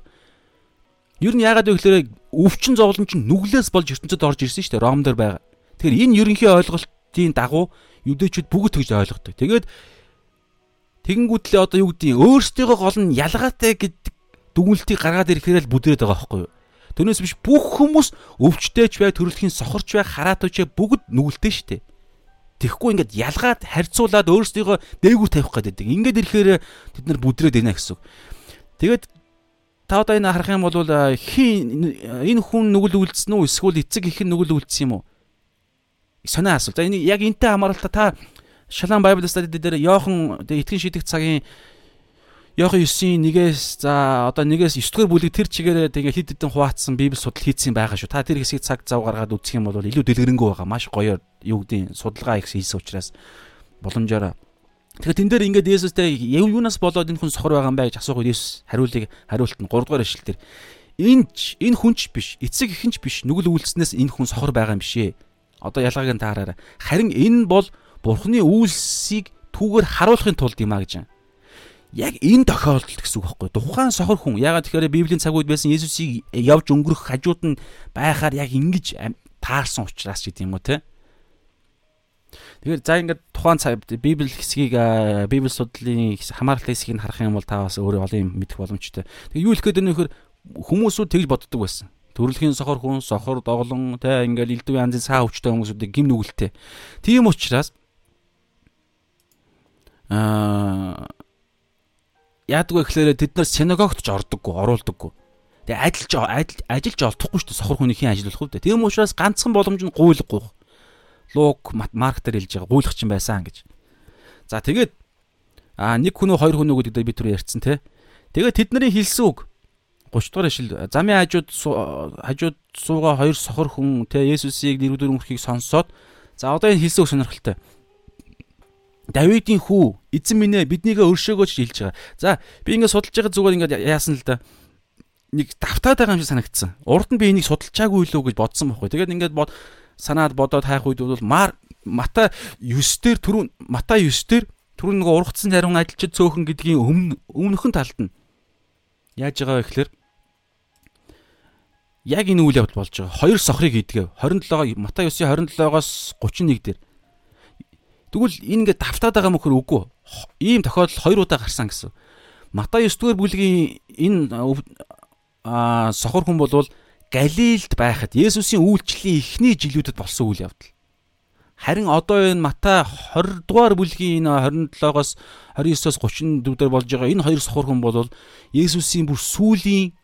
Speaker 1: ер нь яагаад вэ гэхээр өвчин зовлон чинь нүглээс болж ертөнцид орж ирсэн шүү дээ Ром дээр байгаа. Тэгэхээр энэ ерөнхий ойлголтын дагуу юдэчүүд бүгд тэгж ойлгодог. Тэгээд Тэгэнгүүтлээ одоо юу гэдгийг өөрсдийгөө гол нь ялгаатай гэдэг дүгнэлтийг гаргаад ирэхээр л бүдрээд байгаа байхгүй юу? Түүнээс биш бүх хүмүүс өвчтөж бай, төрөлхийн сохорч бай, хараатууч бүгд нүгэлтэй шүү дээ. Тэгэхгүй ингээд ялгаад харьцуулаад өөрсдийгөө дээгүүр тавих гэдэг. Ингээд ирэхээр тэд нар бүдрээд байна гэсэн. Тэгээд та одоо энэ харах юм бол хин энэ хүн нүгэл үлдсэн үү эсвэл эцэг их нүгэл үлдсэн юм уу? Сонио асуулт. За энэ яг энтэй хамааралтай та Шалан study дээр Йохан итгэн шидэх цагийн Йохан 9-ийн 1-ээс за одоо 1-ээс 9 дугаар бүлэг тэр чигээрээ тэгээ хид хідэн хуваацсан библи судал хийцэн байгаа шүү. Та тэр хэсгийг цаг зав гаргаад үзэх юм бол илүү дэлгэрэнгүй байгаа. Маш гоё юу гэдгийг судалгаа их хийсэн учраас боломжоор Тэгэхээр тэн дээр ингээд Есүстэй юунаас болоод энэ хүн сохор байгаа юм бэ гэж асуухад Есүс хариулыг хариулт нь 3 дугаар эшлэл дээр энэ энэ хүнч биш эцэг ихэнч биш нүгэл үйлснээс энэ хүн сохор байгаа юм бишээ. Одоо ялгааг нь таараарай. Харин энэ бол Бурхны үйлсийг түүгээр харуулахын тулд юм а гэж. Яг энэ тохиолдолд гэсэн үг байхгүй. Тухайн сохор хүн ягаад тэгэхээр Библийн цаг үед байсан Есүсийг явж өнгөрөх хажууд нь байхаар яг ингэж таарсан учраас ч гэдэг юм уу те. Тэгэхээр за ингээд тухайн цаг Библи хэсгийг Библи судлалын хамааралтай хэсгийг харах юм бол та бас өөрөө олон юм мэдэх боломжтой. Тэгээ юу хэлэх гээд байна вэ гэхээр хүмүүсүүд тэгж боддог байсан. Төрөлхийн сохор хүн, сохор доглон те ингээл элдв янзын саа өвчтэй хүмүүсүүдийг гим нүгэлтэй. Тийм учраас аа яадгүй гэхлээр тэд нар синагогт ч ордоггүй, оруулдаггүй. Тэгээ ажиллаж ажиллаж олдохгүй шүү дээ сохор хүнийхээ ажил болох үү. Тийм учраас ганцхан боломж нь гуйлахгүй. Лук Марк дээр хэлж байгаа гуйлах чинь байсан гэж. За тэгээд а нэг хүн үү хоёр хүн үү гэдэг би түр ярьсан те. Тэгээд тэдний хэлсэн үг 30 дугаар ишил замын хажууд хажууд суугаа хоёр сохор хүн те Есүсийг нэрвдэр өмөрхийг сонсоод за одоо энэ хэлсэн үг сонирхолтой. Давидын хүү эзэн минь ээ биднийгээ өршөөгөөч хэлж байгаа. За би ингээд судалж байгаа зүгээр ингээд яасан л да. Нэг давтаад байгаа юм шиг санагдсан. Урд нь би энийг судалчаагүй лөө гэж бодсон байхгүй. Тэгээд ингээд бод санаад бодоод хайх үед бол мар мата 9 дээр түрүүн мата 9 дээр түрүүн нэг ургацсан зарим ажилчид цөөхөн гэдгийн өмнө өмнөхөн талд нь яаж байгаа вэ гэхээр яг энэ үйл явдал болж байгаа. Хоёр сохрыг идгээ. 27 Мата 9-ийн 27-оос 31 дээр Тэгвэл энэ ингээд давтаад байгаа мөхөр үгүй. Ийм тохиолдол хоёр удаа гарсан гэсэн. Матай 9 дугаар бүлгийн энэ аа сохор хүн болвол Галилд байхад Есүсийн үйлчлэлийн эхний жилүүдэд болсон үйл явдал. Харин одоо энэ Матай 20 дугаар бүлгийн энэ 27-оос 29-оос 34 дээр болж байгаа энэ хоёр сохор хүн болвол Есүсийн бүр сүүлийн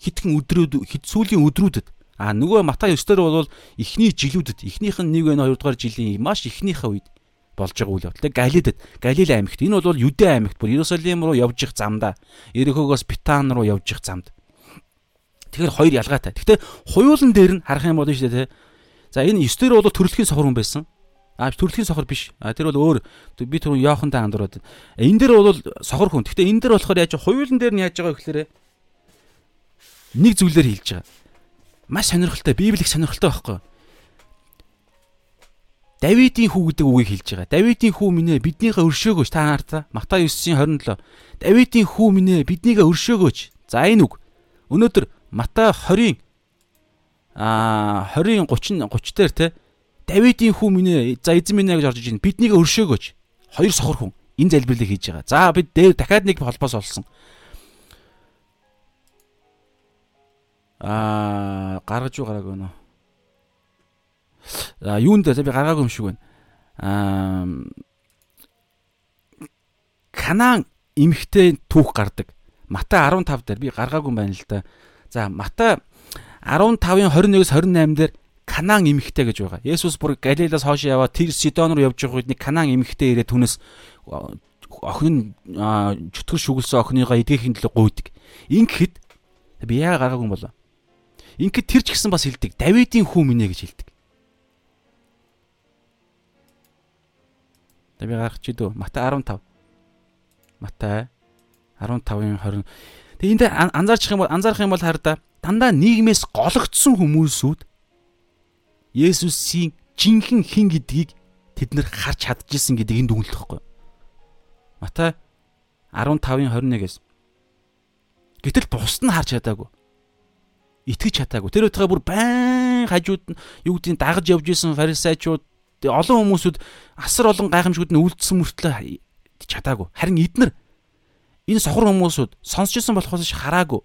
Speaker 1: хитгэн өдрүүд хэд сүүлийн өдрүүдэд а нөгөө Матай 9 дээр бол эхний жилүүдэд эхнийх нь 1 2 дугаар жилийн маш эхнийхээ үед болж байгаа үйл явдал. Галилед, Галил аймагт. Энэ бол Юдэ аймагт бүр Иерусалим руу явж их замда. Ерөхөөс Питан руу явж их замд. Тэгэхээр хоёр ялгаатай. Гэхдээ хуйлан дээр нь харах юм болно шүү дээ, тэ. За энэ 9 дээр бол төрөлхийн сохор хүн байсан. А төрөлхийн сохор биш. А тэр бол өөр би түрүү Йохантай андуураад. Энэ дээр бол сохор хүн. Гэхдээ энэ дээр болохоор яаж хуйлан дээр нь яаж байгаа вэ гэхээр нэг зүйлээр хэлж байгаа. Маш сонирхолтой, Библи их сонирхолтой байхгүй юу? Давидын хүү гэдэг үгийг хэлж байгаа. Давидын хүү минь ээ биднийгээ өршөөгөөч та хартаа. Матай 9:27. Давидын хүү минь ээ биднийгээ өршөөгөөч. За энэ үг. Өнөөдөр Матай 20-ын аа 20-ын 30 30 дээр те Давидын хүү минь ээ за эзэн минь ээ гэж орж ийн биднийгээ өршөөгөөч. Хоёр сохор хүн энэ залбирлыг хийж байгаа. За бид дээр дахиад нэг холбоос олсон. Аа гаргаж юу гараагүй нөө Юунд би гаргаагүй юм шиг байна. Аа Канаан эмхтэй түүх гардаг. Матай 15 дээр би гаргаагүй байна л да. За Матай 15-ын 21-с 28 дээр Канаан эмхтэй гэж байгаа. Есүс бүр Галилаас хойш яваад тэр Сидон руу явж байгаа үед нэг Канаан эмхтэй ирээд түнэс охин нь чөтгөр шүглсэн охиныгоо эдгэхийн төлөө гуйдаг. Ингэхэд би яа гаргаагүй юм болоо. Ингээд тэр ч гэсэн бас хэлдэг. Давидын хүү минь ээ гэж хэлдэг. За би гаргах чи дөө. Матай 15. Матай 15-ын 20. Тэгээ энд анзаарчих юм бол анзаарах юм бол хараа да дандаа нийгмээс гологдсон хүмүүсүүд Есүсийн жинхэнэ хин гэдгийг тэд нэр харж чадчихсан гэдгийг дүгнэлт байхгүй. Матай 15-ын 21-ээс. Гэтэл бусд нь харж чадаагүй. Итгэж чадаагүй. Тэр өтгөө бүр байн хажууд нь юу гэдгийг дагаж явж исэн фарисеучуд олон хүмүүсүүд асар олон гайхамшгууд нь үлдсэн мөртлөө чадаагүй. Харин эднэр энэ сохор хүмүүсүүд сонсч ирсэн болохоос хараагүй.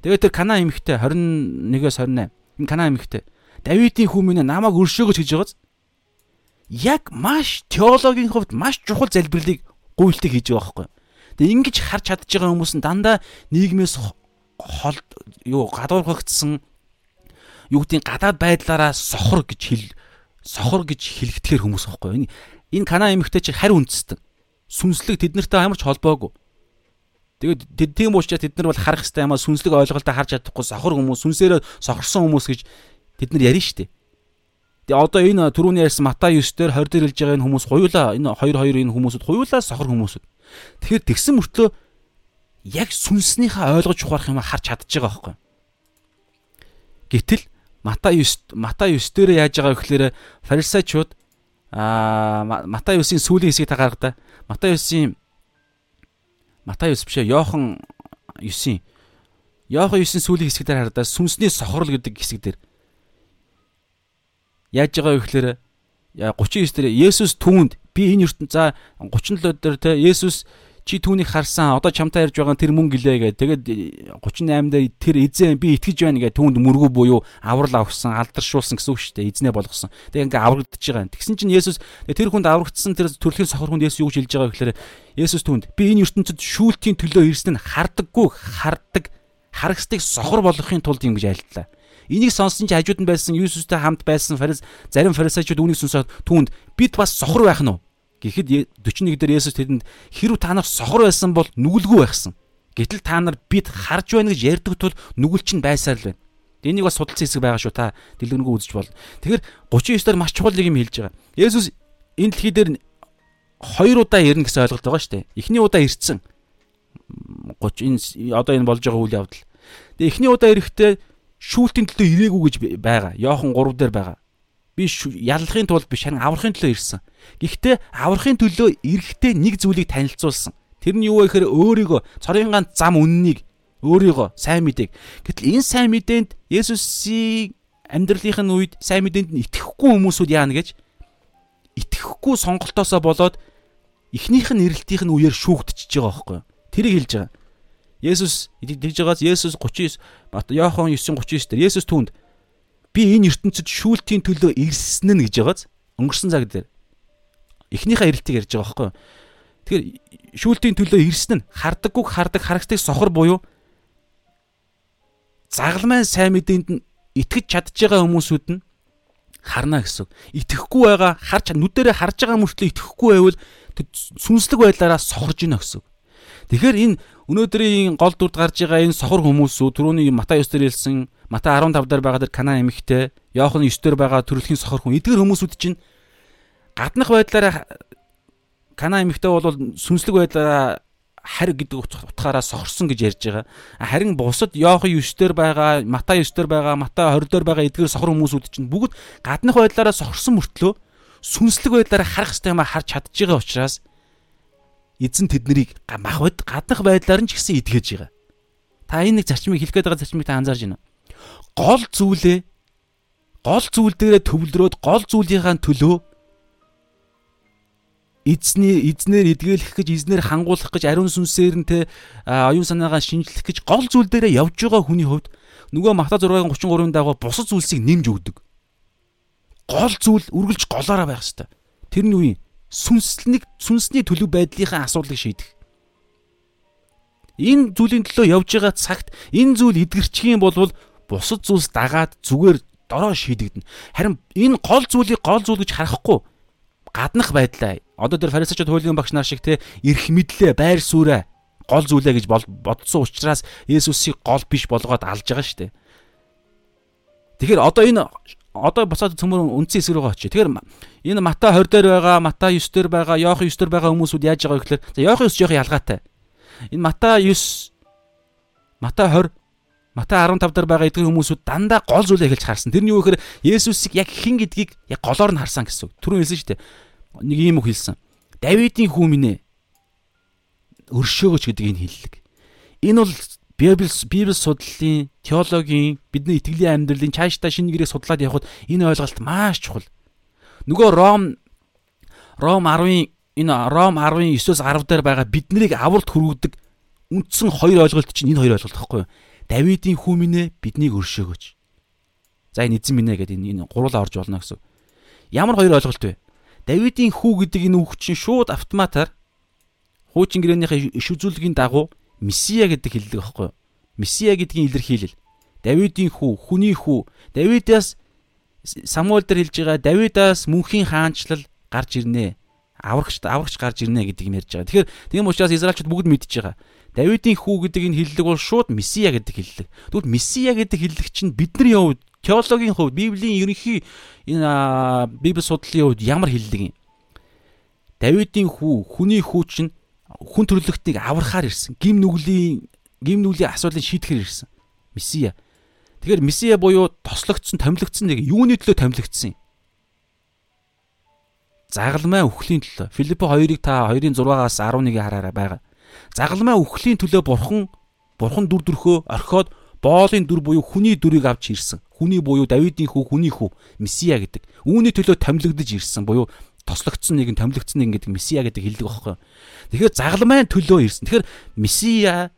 Speaker 1: Тэгээд тэр Кана эмэгтэй 21-с 28 энэ Кана эмэгтэй Давидын хүмүүнээ намайг өршөөгөж гэж байгааз яг маш теологийн хувьд маш чухал залбирлыг гуйлтыг хийж байгаа байхгүй. Тэгээ ингэж харж чадж байгаа хүмүүс нь дандаа нийгмээс хол юу гадуурхагдсан юу гэдгийг гадаад байдлаараа сохор гэж хэл сохор гэж хэлэгдэхэр хүмүүс байхгүй. Энэ энэ Кана эмэгтэй чи харь үндэстэн. Сүнслэг тэднэртэй амар ч холбоогүй. Тэгээд тийм уучраа тэд нар бол харах хэвээр амаа сүнслэг ойлголтоо харж чадахгүй сохор хүмүүс сүнсээрээ сохорсон хүмүүс гэж тэд нар ярина дээ. Тэгээ одоо энэ түрүүний ярьсан Матай 9 дээр 20 дээр хэлж байгаа энэ хүмүүс хуйлаа энэ 2 2 энэ хүмүүсүүд хуйлаа сохор хүмүүсүүд. Тэгэхээр тэгсэн мөртлөө яг сүнснийхээ ойлгож ухаарах юм харж чадж байгаа байхгүй. Гэтэл Матай 9 Матай 9 дээр яаж байгаа вэ гэхээр фарисеучуд аа Матай 9-ийн сүүлийн хэсгийг та гаргада. Матай 9-ийн Матай 9 бишээ Йохан 9-ийн Йохан 9-ийн сүүлийн хэсэг дээр хардаа сүнсний сохорл гэдэг хэсэг дээр яаж байгаа вэ гэхээр 39 дээр Есүс түүнд би энэ ертөнд за 37 дээр те Есүс чи түүнийг харсан одоо чамтай ярьж байгаа тэр мөн гэлээ гэдэг. Тэгээд 38 дээр тэр эзэн би итгэж байна гэдэг түүнд мөргүү буюу аврал авсан, алдаршуулсан гэсэн үг шүү дээ. Эзнээ болгосон. Тэгээд ингээ аврагдаж байгаа. Тэгсэн чинь Есүс тэр хүнд аврагдсан тэр төрөлхийн сохор хүнд Есүс юу хэлж байгаа вэ гэхээр Есүс түүнд би энэ ертөнцид шүүлтийн төлөө ирсэн нь хардаггүй хардаг харагсдыг сохор болгохын тулд юм гэж айлтлаа. Энийг сонссон чи хажууд нь байсан Иесустэй хамт байсан фарис зарим фарисеучуд үүнийг сонсоод түүнд бид бас сохор байх нь уу? Гэхэд 41 дээр Есүс тэдэнд хэрв та нар сохор байсан бол нүгэлгүй байхсан. Гэтэл та нар бид харж байна гэж ярьдаг тул нүгэл чинь байсаар л байна. Энийг бас судалсан хэсэг байгаа шүү та дэлгэрэнгүй үзэж болно. Тэгэхээр 39 дээр маш чухал нэг юм хэлж байгаа. Есүс энэ дэлхий дээр хоёр удаа ирнэ гэсэн ойлголт байгаа шүү дээ. Эхний удаа ирсэн. 30 энэ одоо энэ болж байгаа үйл явдал. Тэгээ эхний удаа ирэхдээ шүүлтийн төлөө ирээгүй гэж байгаа. Йохан 3 дээр байгаа. Би яллахын тулд биш харин аврахын төлөө ирсэн. Гэхдээ аврахын төлөө ирэхдээ нэг зүйлийг танилцуулсан. Тэр нь юу вэ гэхээр өөрийгөө цорын ганц зам үннийг өөрийгөө сайн мэдээг. Гэтэл энэ сайн мэдээнд Есүсийн амьдралынх нь үед сайн мэдээнд нь итгэхгүй хүмүүсүүд яана гэж итгэхгүй сонголтоосоо болоод эхнийх нь эрэлтийнх нь үеэр шүүгдчихэж байгаа байхгүй юу? Тэрийг хэлж байгаа. Есүс тэгж байгаас Есүс 39 Иохан 9:39 дээр Есүс түүнд би энэ ертөнцид шүүлтийн төлөө ирсэн нь гэж байгааз өнгөрсөн цаг дээр эхнийхээ ирэлтийг ярьж байгаа байхгүй. Тэгэхээр шүүлтийн төлөө ирсэн нь хардаггүй хардаг харагтыг сохор буюу загалмайн сайн мэдээнд нь итгэж чадж байгаа хүмүүсүүд нь харна гэсэн. Итгэхгүй байгаа харж нүдэрээ харж байгаа мөртлөө итгэхгүй байвал сүнслэг байдлаараа сохорж ийнө гэсэн. Тэгэхээр энэ өнөөдрийн гол дүрд гарч байгаа энэ сохор хүмүүсүүд түрүүний Матай 9 дээр хэлсэн Матай 15 дээр байгаа тэр Кана эмэгтэй, Иохан 9 дээр байгаа төрөлхийн сохор хүн эдгээр хүмүүсүүд чинь гаднах байдлаараа Кана эмэгтэй бол сүнслэг байдлаараа харь гэдэг утгаараа сохорсон гэж ярьж байгаа. Харин бусад Иохан 9 дээр байгаа, Матай 9 дээр байгаа, Матай 20 дээр байгаа эдгээр сохор хүмүүсүүд чинь бүгд гаднах байдлаараа сохорсон мөртлөө сүнслэг байдлаараа харах хэрэгтэй юм харж чадж байгаа учраас эзэн тэднийг мах бод гаднах байдлаар нь ч гэсэн идгэж байгаа. Та энэ нэг зарчмыг хэлэх гээд байгаа зарчмыг та анзаарж байна. Гол зүйлээ гол зүйл дээрээ төвлөрөөд гол зүйлийнхаа төлөө эзний эзнэр эдгэлэх гэж эзнэр хангуулах гэж ариун сүнсээр нь те оюун санаагаа шинжлэх гэж гол зүйл дээрээ явж байгаа хүний хувьд нөгөө Мата 6-гийн 33-ын дагуу бусад зүйлсийг нэмж өгдөг. Гол зүйл үргэлж голоороо байх хэвээр. Тэр нь юу юм? Сүнслэг сүнсний төлөв байдлынхаа асуудлыг шийдэх. Энэ зүйлийн төлөө явж байгаа цагт энэ зүйл эдгэрчих юм бол бусад зүйлс дагаад зүгээр дороо шийдэгдэнэ. Харин энэ гол зүйлийг гол зүйл гэж харахгүй гаднах байдлаа одоо тэр фарисеучуд хуулийн багш нар шиг те эрх мэдлээ байр сууриа гол зүйлээ гэж бодсон учраас Есүсийг гол биш болгоод алж байгаа шүү дээ. Тэгэхээр одоо энэ одоо буцаад цөмөр үндсэн хэсэг рүү очие. Тэгэхээр энэ Мата 20 дээр байгаа, Мата 9 дээр байгаа, Иохан 9 дээр байгаа хүмүүсүүд яаж байгаа вэ гэхээр за Иохан 9 жоох ялгаатай. Энэ Мата 9 Мата 20 Мата 15 дээр байгаа эдгээр хүмүүсүүд дандаа гол зүйлээ хэлж харсан. Тэр нь юу гэхээр Есүсийг яг хэн гэдгийг яг голоор нь харсан гэсэн үг. Түрүүн хэлсэн шүү дээ. Нэг юм үг хэлсэн. Давидын хүү минь ээ өршөөгөөч гэдгийг нь хэллэг. Энэ бол Библи Библи судлалын, теологийн, бидний итгэлийн амьдралын цаашдаа шинэ гэрээ судлаад явхад энэ ойлголт маш чухал. Нөгөө Ром Ром 10-ын энэ Ром 19-с 10 дээр байгаа биднийг авалт хүргэдэг үндсэн хоёр ойлголт чинь энэ хоёр ойлголт байхгүй юу? Давидын хүү минь ээ биднийг өршөөгөөч. За энэ эзэн минь ээ гэдэг энэ гурлаа орж болно гэсэн. Ямар хоёр ойлголт вэ? Давидын хүү гэдэг энэ үг чинь шууд автоматар хуучин гэрээнийхээ иш үзүүлгийн дагуу Месиа гэдэг хэллэг байхгүй юу? Месиа гэдгийн илэрхийлэл. Давидын хүү, хүний хүү. Давидаас Самуэль дээр хэлж байгаа Давидаас мөнхийн хаанчлал гарч ирнэ. Аврагч аврагч гарч ирнэ гэдэг юм ярьж байгаа. Тэгэхээр тийм учраас Израильчууд бүгд мэдж байгаа. Давидын хүү гэдэг энэ хэллэг бол шууд Месиа гэдэг хэллэг. Тэгвэл Месиа гэдэг хэллэг чинь бидний хувьд теологийн хувьд Библийн ерөнхий энэ Библи судлалын хувьд ямар хэллэг юм? Давидын хүү, хүний хүү чинь хүн төрлөختнийг аврахаар ирсэн. Гим нүглийн гим нүглийн асуудлыг шийдэхээр ирсэн. Месиа. Тэгэхээр Месиа буюу тослогдсон, томилогдсон нэг юуны төлөө томилогдсон юм? Загалмай үхлийн төлөө. Филиппо 2-ыг та 2-ын 6-аас 11-ийг хараарай байгаа. Загалмай үхлийн төлөө бурхан бурхан дүр төрхөө орхиод боолын дүр буюу хүний дүрийг авч ирсэн. Хүний буюу Давидын хүү, хүний хүү Месиа гэдэг. Үүний төлөө томилогдож ирсэн буюу тослогдсон нэг нь томилогдсон нэг гэдэг Месиа гэдэг хэлдэг байхгүй. Тэгэхээр загалмайн төлөө ирсэн. Тэгэхээр Месиа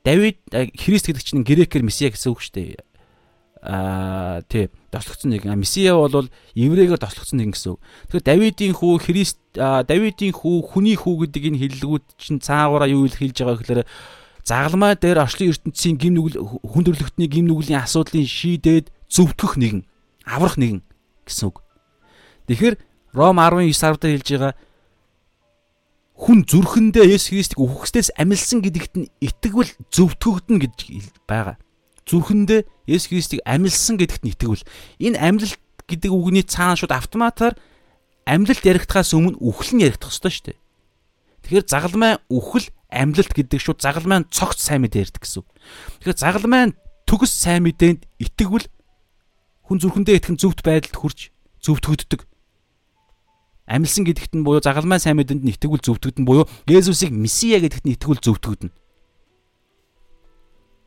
Speaker 1: Давид Христ гэдэг чинь грекээр Месиа гэсэн үг шүү дээ аа тий тослогдсон нэг месиа бол еврейгээр тослогдсон нэг гэсэн үг. Тэгэхээр Давидын хүү Христ Давидын хүү хүний хүү гэдэг энэ хиллэгүүд чинь цаагаараа юу хэлж байгаа гэхээр загалмай дээр орчлын ертөнцийн гим нүгэл хүн төрлөختний гим нүглийн асуудлыг шийдээд зөвтгөх нэгэн аврах нэгэн гэсэн үг. Тэгэхээр Ром 19:10 дээр хэлж байгаа хүн зүрхэндээ Есүс Христийг үхгсдээс амилсан гэдэгт нь итгэвэл зөвтгөгдөн гэж байгаа зүрхэндээ Есүс Христийг амилсан гэдэгт итгэвэл энэ амлалт гэдэг үгний цаана шууд автоматар амлалт яригдахаас өмнө үхэл нь яригдах ёстой шүү дээ. Тэгэхээр загалмай үхэл амлалт гэдэг шууд загалмай цогц сайн мэдээ ярьдаг гэсэн. Тэгэхээр загалмай төгс сайн мэдээнд итгэвэл хүн зүрхэндээ итгэн зөвхт байдалд хүрч зөвтгөгддөг. Амилсан гэдэгт нь буюу загалмай сайн мэдээнд нь итгэвэл зөвтгөгдөн буюу Есүсийг Месиа гэдэгт нь итгэвэл зөвтгөгдөн.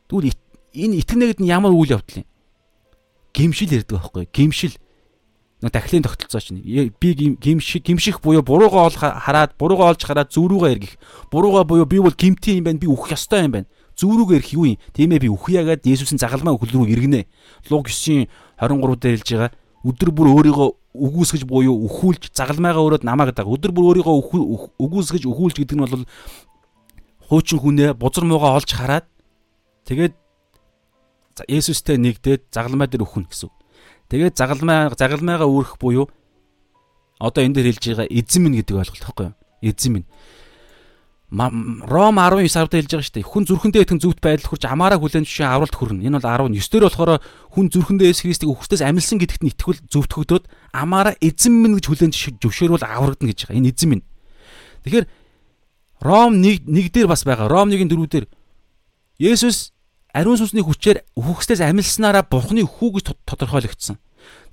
Speaker 1: Тэгвэл энэ итгэнэ гэдэг нь ямар үйл явдал юм? Гимшил ярьдаг байхгүй гимшил. Нэг дахлын тогтолцоо чинь. Би гимших гимших буюу буруугаа ол хараад буруугаа олж хараад зүг рүүгээ эргэх буруугаа буюу би бол гимти юм байна би үхэх ёстой юм байна. Зүг рүүгээ эрэх юу юм? Тийм ээ би гэд Есүсийн загалмаа үхэл рүү эргэнэ Луг 9-ийн 23 дээр хэлж байгаа. Өдөр бүр өөрийгөө үгүйсгэж буюу өхүүлж загалмайгаа өрөөд намаа гэдэг өдөр бүр өөрийгөө үгүйсгэж өхүүлж гэдэг нь бол хуучин хүнээ бузар муугаа олж хараад тэгээд Есүстэй нэгдээд загалмай дээр өхөн гэсэн. Тэгээд загалмай загалмайгаа үүрэх буюу одоо энэ дээр хэлж байгаа эзэн минь гэдэг ойлголт байхгүй юу? Эзэн минь. Ром 19 сард хэлж байгаа шүү дээ. Хүн зүрхэндээ итгэн зүвт байдал хүрч амаараа хүлэн жишээ авралт хүрнэ. Энэ бол 19 дээр болохоор хүн зүрхэндээ Есүс Христийг өгөхтөөс амилсан гэдэгт нь итгэвэл зүвтгөгдөөд амаараа эзэн минь гэж хүлэн зөвшөөрвөл аврагдана гэж байгаа. Энэ эзэн минь. Тэгэхээр Ром 1 1 дээр бас байгаа. Ром 1-ийн 4 дээр Есүс ариун сүнсний хүчээр үхгсдээс амилснараа Бурхны хүү гэж тодорхойлогдсон.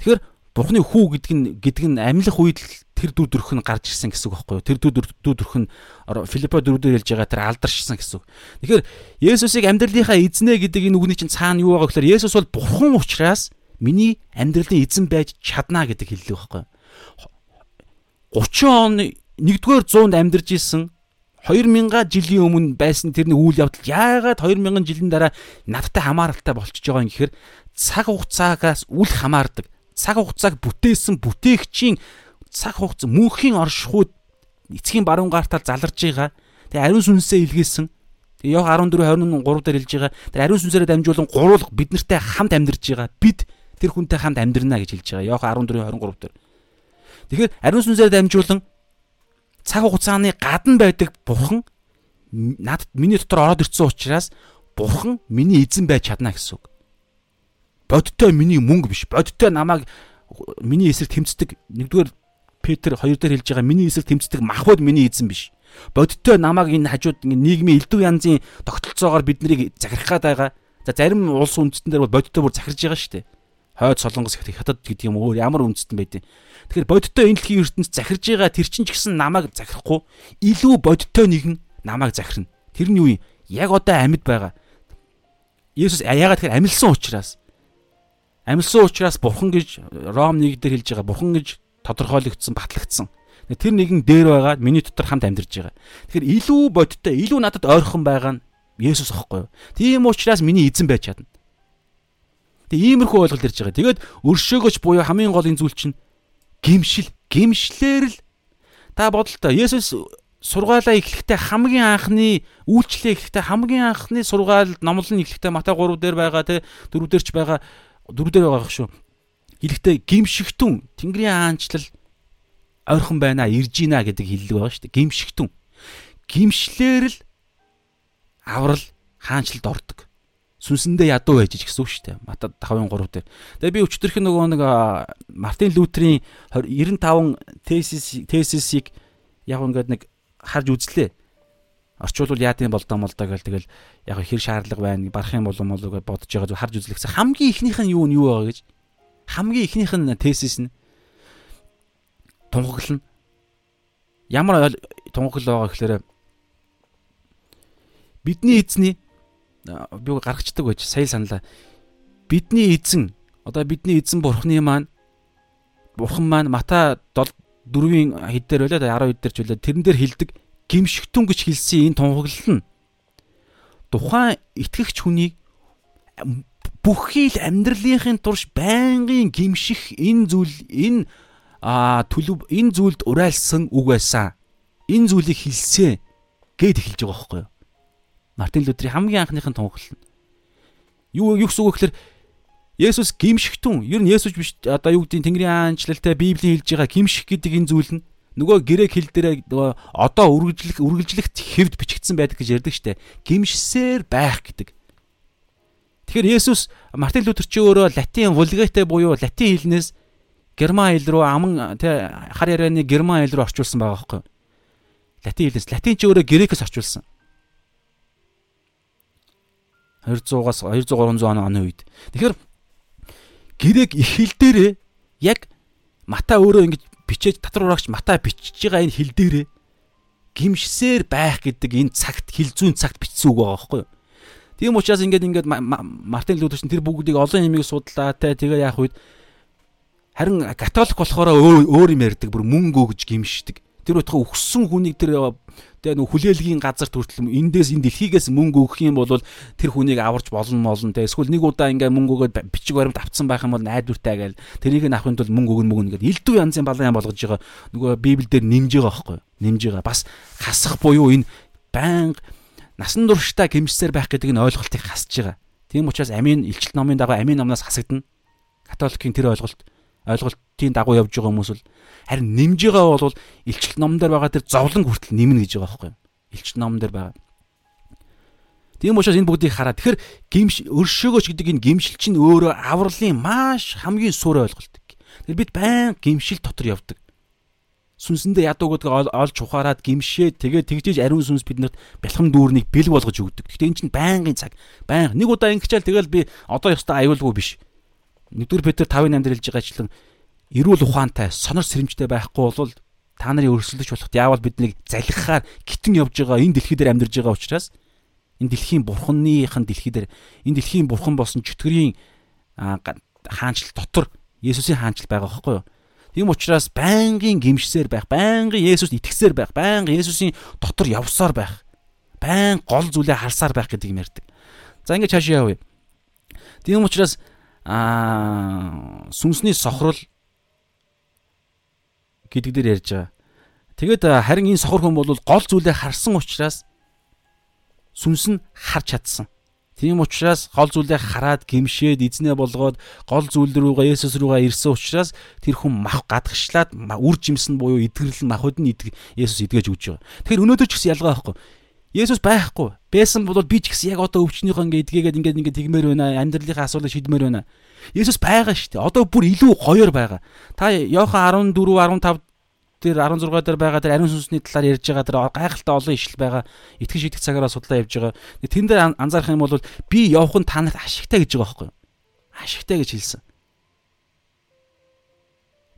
Speaker 1: Тэгэхээр Бурхны хүү гэдэг нь гэдэг нь амьлах үед тэр дүү дөрөх нь гарч ирсэн гэсэн үг байхгүй юу? Тэр дүү дүү дөрөх нь Филиппо дөрөвдөр хэлж байгаа тэр алдаршсан гэсэн үг. Тэгэхээр Есүсийг амьдралынхаа эзнэ гэдэг энэ үгний чинь цаана юу байгаа гэхээр Есүс бол Бурхан учраас миний амьдралын эзэн байж чадна гэдэг хэллэг байхгүй юу? 30 он 1-р зуунд амьдарч исэн 2000 жилийн өмнө байсан тэрний үйл явдал яагаад 2000 жилийн дараа надтай хамааралтай болчихж байгаа юм гэхээр цаг хугацаагаас үл хамаардаг. Цаг хугацааг бүтээсэн бүтээгчийн цаг хугацаа мөнхийн оршихуйд эцгийн баруун гартаа заларж байгаа. Тэгээ ариун сүнсээ илгээсэн. Тэгээ Йох 14 23 дээр хэлж байгаа. Тэр ариун сүнсээрээ дамжуулан гурвал бид нартай хамт амьдарч байгаа. Бид тэр хүнтэй хамт амьдрна гэж хэлж байгаа. Йох 14 23 дээр. Тэгэхээр ариун сүнсээр дамжуулан цаг хугацааны гадна байдаг бурхан надад миний дотор ороод ирсэн учраас бурхан миний эзэн байж чадна гэсэн үг. Бодтой миний мөнгө биш. Бодтой намайг миний эсрэг тэмцдэг. Нэгдүгээр Петр 2 дээр хэлж байгаа миний эсрэг тэмцдэг махбод миний эзэн биш. Бодтой намайг энэ хажууд нийгмийн элдв янзын тогтолцоогоор биднийг захирах гээд байгаа. За зарим улс үндэстэн дээр бодтой бүр захирж байгаа шүү дээ. Хойд солонгос хятад гэдэг юм өөр ямар үндэстэн байдیں۔ Тэгэхээр бодиттой энэ дэлхийн ертөнц захирж байгаа тэр чинь ч гэсэн намайг захирахгүй илүү бодиттой нэгэн намайг захирна. Тэр нь юу юм? Яг одоо амьд байгаа. Есүс яагаад тэгэхээр амилсан учраас амилсан учраас бурхан гэж Ром 1 дээр хэлж байгаа бурхан гэж тодорхойлогдсон, батлагдсан. Тэр нэгэн дээр байгаа миний дотор хамт амьдарч байгаа. Тэгэхээр илүү бодиттой, илүү надад ойрхон байгаа нь Есүс аахгүй юу? Тийм учраас миний эзэн байж чадна. Тэгээ иймэрхүү ойлголт ирж байгаа. Тэгээд өршөөгөөч буюу хамгийн голын зүйл чинь гимшил. Гимшлэр л та бодолтой Есүс сургаалаа эхлэхдээ хамгийн анхны үйлчлээ эхлэхдээ хамгийн анхны сургаал номлон эхлэхдээ Матай 3 дээр байгаа те 4 дээр ч байгаа 4 дээр байгаа шүү. Хэлэхдээ гимшигтүн Тэнгэрийн хаанчлал ойрхон байна ирж гинэ гэдэг хэллэг байгаа шүү дээ. Гимшигтүн. Гимшлэр л аврал хаанчлалд ордог. Сүнсэндээ ядуу байж гэсэн үг шүү дээ. Мата 5:3 дээр. Тэгээ би өчтөрх нөгөө нэг Мартин Лютерийн 95 тезис тезисийг яг ингээд нэг харж үзлээ. Орчуулвал яадын болдоо молдоо гэл тэгэл яг хэр шаардлага байна барах юм болов молоо гэж бодож байгаа харж үзлээ гэсэн. Хамгийн ихнийх нь юу нь юу байгаа гэж хамгийн ихнийх нь тезис нь тунхаглал нь ямар тунхаглал байгаа гэхээр бидний эзний би гаргацдаг байж сая саналаа бидний эзэн одоо бидний эзэн бурхны маань бурхан маань Мата 4-ийн хэд дээр байлаа 12 дээр ч байлаа тэрэн дээр хилдэг гимшигтүн гэж хэлсэн энэ тунхаглал нь тухайн итгэгч хүнийг бүхий л амьдралынхын турш байнгын гимших энэ зүйл энэ төлөв энэ зүйлд урайлсан үг байсан. Энэ зүйлийг хэлсэн гэд эхэлж байгаа байхгүй юу? Мартин Лютерийн хамгийн анхныхын тунхаглал нь. Юу юу гэсэн үг гэхээр Есүс гимшигтүн. Ер нь Есүс биш одоо юу гэдгийг Тэнгэрийн аанчлалтай Библийн хэлж байгаа гимших гэдэг энэ зүйл нь нөгөө грек хэл дээр нөгөө одоо үргэлжлэх үргэлжлэхт хэвд бичигдсэн байдаг гэж ярьдаг штэ. Гимшсээр байх гэдэг. Тэгэхээр Есүс Мартин Лютер чи өөрөө латин вулгатэ буюу латин хэлнээс герман хэл рүү аман тэ хар ярианы герман хэл рүү орчуулсан байгаа байхгүй. Латин хэлнээс латин чи өөрөө грекээс орчуулсан. 200-аас 200 300 оны үед. Тэгэхээр грек их хэл дээрээ яг мата өөрөө ингэж бичээж татвар ураагч мата бичиж байгаа энэ хэл дээрээ гимшсээр байх гэдэг энэ цагт хил зүүн цагт бичсэн үг байгаа байхгүй юу? Тийм учраас ингээд ингээд Мартин Лютер чинь тэр бүгдийг олон юмыг судлаа те тэгээ яах үед харин католик болохоор өөр юм ярьдаг бүр мөнгө өгж гимшдэг. Тэр утга өгсөн хүнийг тэр тэгээ нөх хүлээлгийн газар төртөл эндээс энэ дэлхийгээс мөнгө өгөх юм бол тэр хүнийг аварч болно молно тэгээ эсвэл нэг удаа ингээ мөнгө өгөөд бичиг баримт авцсан байх юм бол найдвартай гээл тэрийг нь авахын тулд мөнгө өгнө мөнгө ингээд элдв янзын балан болгож байгаа. Нөгөө библиэлд нэмж байгаа байхгүй нэмж байгаа. Бас хасах буюу энэ байнга насан туршдаа гимжсээр байх гэдэг нь ойлголтыг хасж байгаа. Тийм учраас амийн илчилт номын дагуу амийн номноос хасагдана. Католикийн тэр ойлголт. Ойлголтын дагуу явж байгаа хүмүүс бол харин нэмж байгаа бол илчилт номон дээр байгаа тэр зовлон хүртэл нэмнэ гэж байгаа байхгүй юу? Илчилт номон дээр байгаа. Тийм учраас энэ бүгдийг хараад тэгэхээр гимш өршөөгөөч гэдэг энэ гимшил чинь өөрөө авралын маш хамгийн сур ойлголт. Тэгэхээр бид байн гимшил дотор явдаг сүнсэндээ ядуугуудыг олж ухаарад гимшээ тэгээ тэгжээж ариун сүнс биднэрт бэлхэм дүүрнийг бэлг болгож өгдөг. Гэхдээ эн чинь байнгын цаг. Байнга нэг удаа ингэчээл тэгэл би одоо ёстой аюулгүй биш. Нэгдүгээр Петр 5:8 дээр хэлж байгаачлан эрүүл ухаантай, сонор сэрэмжтэй байхгүй бол та нарын өрсөлдөж болохт яавал биднийг залхихаар гитэн явж байгаа энэ дэлхий дээр амьдарж байгаа учраас энэ дэлхийн бурхныхын дэлхий дээр энэ дэлхийн бурхан болсон чөтгөрийн хаанчл дотор Есүсийн хаанчл байгаа байхгүй юу? Тийм учраас байнгын гимшсээр байх, байнгын Есүст итгэсээр байх, байнгын Есүсийн дотор явсаар байх, байн гол зүйлээ харсаар байх гэдэг юм ярьдаг. За ингээд цааш явъя. Тийм учраас аа сүнсний сохрол гэдэг дээр ярьж байгаа. Тэгэд харин энэ сохор хүн бол гол зүйлээ харсан учраас сүнс нь харж чадсан. Тийм учраас гол зүйлээ хараад гимшээд эзнээ болгоод гол зүйл рүүгээ Есүс рүүгээ ирсэн учраас тэр хүн мах гадагшлаад үр жимсэн буюу эдгэрэл махуд нь Есүс эдгэж өгч байгаа. Тэгэхээр өнөөдөр ч гэсэн ялгаа байхгүй. Есүс байхгүй. Байсан бол би ч гэсэн яг одоо өвчнийхөө ингээ эдгээгээд ингээ ингээ тэгмээр байна. Амьдралынхаа асуудлыг шийдмээр байна. Есүс байгаа шүү дээ. Одоо бүр илүү гоёор байгаа. Та Иохан 14 15 дээр 16 дээр байгаа тэр ариун сүнсний талаар ярьж байгаа тэр гайхалтай олон ишл байгаа. Итгэж идэх цагаараа судлаа явж байгаа. Тэн дээр анзаарах юм бол би явах нь та нарт ашигтай гэж байгаа байхгүй юу? Ашигтай гэж хэлсэн.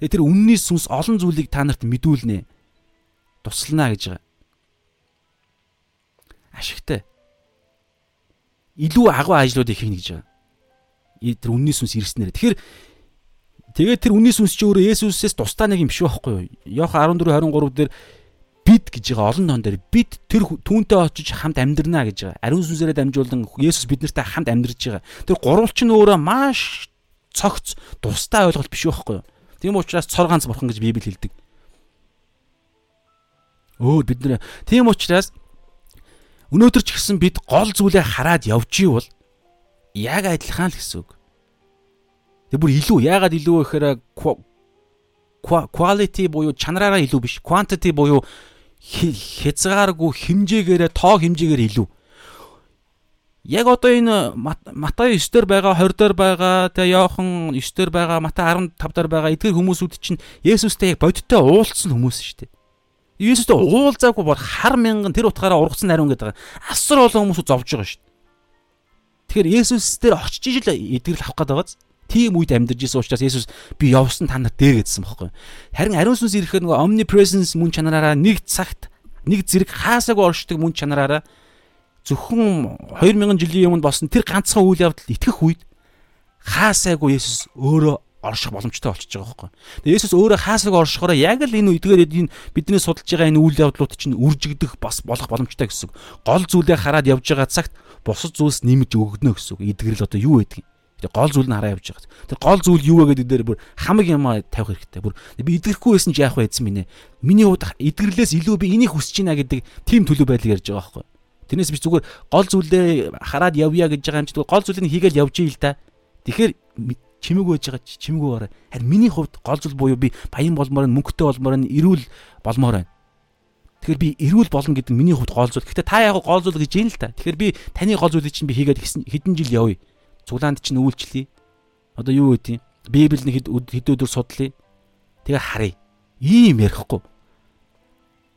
Speaker 1: Тэгээ тэр үнний сүнс олон зүйлийг та нарт мэдүүлнэ. Туслана гэж байгаа. Ашигтай. Илүү агуу ажлууд их хийнэ гэж байгаа. Тэр үнний сүнс ирснээр. Тэгэхээр Тэгээд тэр үнний сүнс чи өөрөө Есүсээс тусдаа нэг юм биш байхгүй юу? Йохан 14 23 дээр бид гэж байгаа олон ноон дээр бид тэр түүнтэй очиж хамт амьдрнаа гэж байгаа. Ариун сүнсээрээ дамжуулан Есүс биднэртэй хамт амьдарч байгаа. Тэр гурвалч нь өөрөө маш цогц тусдаа ойлголт биш байхгүй юу? Тийм учраас цор ганц бурхан гэж Библи хэлдэг. Өөр бид нэр тийм учраас өнөөдөр ч гэсэн бид гол зүйлээ хараад явж ивэл яг адилхан л гэсэн үг. Тэг бүр илүү яагаад илүү вэ гэхээр quality буюу чанараараа илүү биш quantity буюу хязгааргүй хэмжээгээрээ тоо хэмжээгээр илүү. Яг одоо энэ Матай 9 дээр байгаа 20 дээр байгаа тэгээ Иохан 9 дээр байгаа Матай 15 дээр байгаа эдгээр хүмүүсүүд чинь Есүстэй яг бодиттой уулзсан хүмүүс шүү дээ. Есүстэй уулзаагүй бол хар мянган тэр утгаараа ургацсан нариун гэдэг. Асар олон хүмүүс зовж байгаа шүү дээ. Тэгэхээр Есүс дээр очиж ижил эдгэрэл авах гээд байгааз. Тийм үед амьдарч исэн учраас Есүс би явсан та нар дээр гэдсэн бохоггүй. Харин ариун сүнс ирэхээр нөгөө omnipresence мөн чанараараа нэг цагт нэг зэрэг хаасаагүй оршдог мөн чанараараа зөвхөн 2000 жилийн өмнө болсон тэр ганцхан үйл явдал итгэх үед хаасаагүй Есүс өөрөө орших боломжтой болчихж байгаа байхгүй. Тэгээ Есүс өөрөө хаасаг оршихороо яг л энэ үдгээр энэ бидний судалж байгаа энэ үйл явдлууд чинь үржигдэх бас болох боломжтой гэсэн. Гол зүйлээ хараад явж байгаа цагт бусад зүйлс нэмж өгдөнө гэсэн. Эдгэрэл одоо юу байдгийг. Тэгээ гол зүйл нь хараа явж байгаа. Тэр гол зүйл юу вэ гэдэг дээр бүр хамаг юм тавих хэрэгтэй. Бүр би эдгэрэхгүй байсан ч яах вэ гэсэн минь. Миний хувьд эдгэрлээс илүү би энийг хүсэж байна гэдэг тийм төлөв байдал ярьж байгаа байхгүй. Тэрнээс би зүгээр гол зүйлээ хараад явъя гэж байгаа юм чи гол зүйлийг хийгээл явж ийл та. Тэгэхээр чимэг байж байгаа чи чимэг байгаарай. Харин миний хувьд гол зүйл буюу би баян болмоор нь мөнгөтэй болмоор нь эрүүл болмоор байна. Тэгэхээр би эрүүл болно гэдэг миний хувьд гол зүйл. Гэхдээ та яг гол зүйл гэж юм л та. Тэгэхээр би таны гол зүйлийг чинь би хийгээд хэдэн жил явъя. Цуглаанд чинь үйлчлэе. Одоо юу гэдэг юм? Библи нэг хэд өдөр судлаа. Тэгээ харъя. Ийм ярихгүй.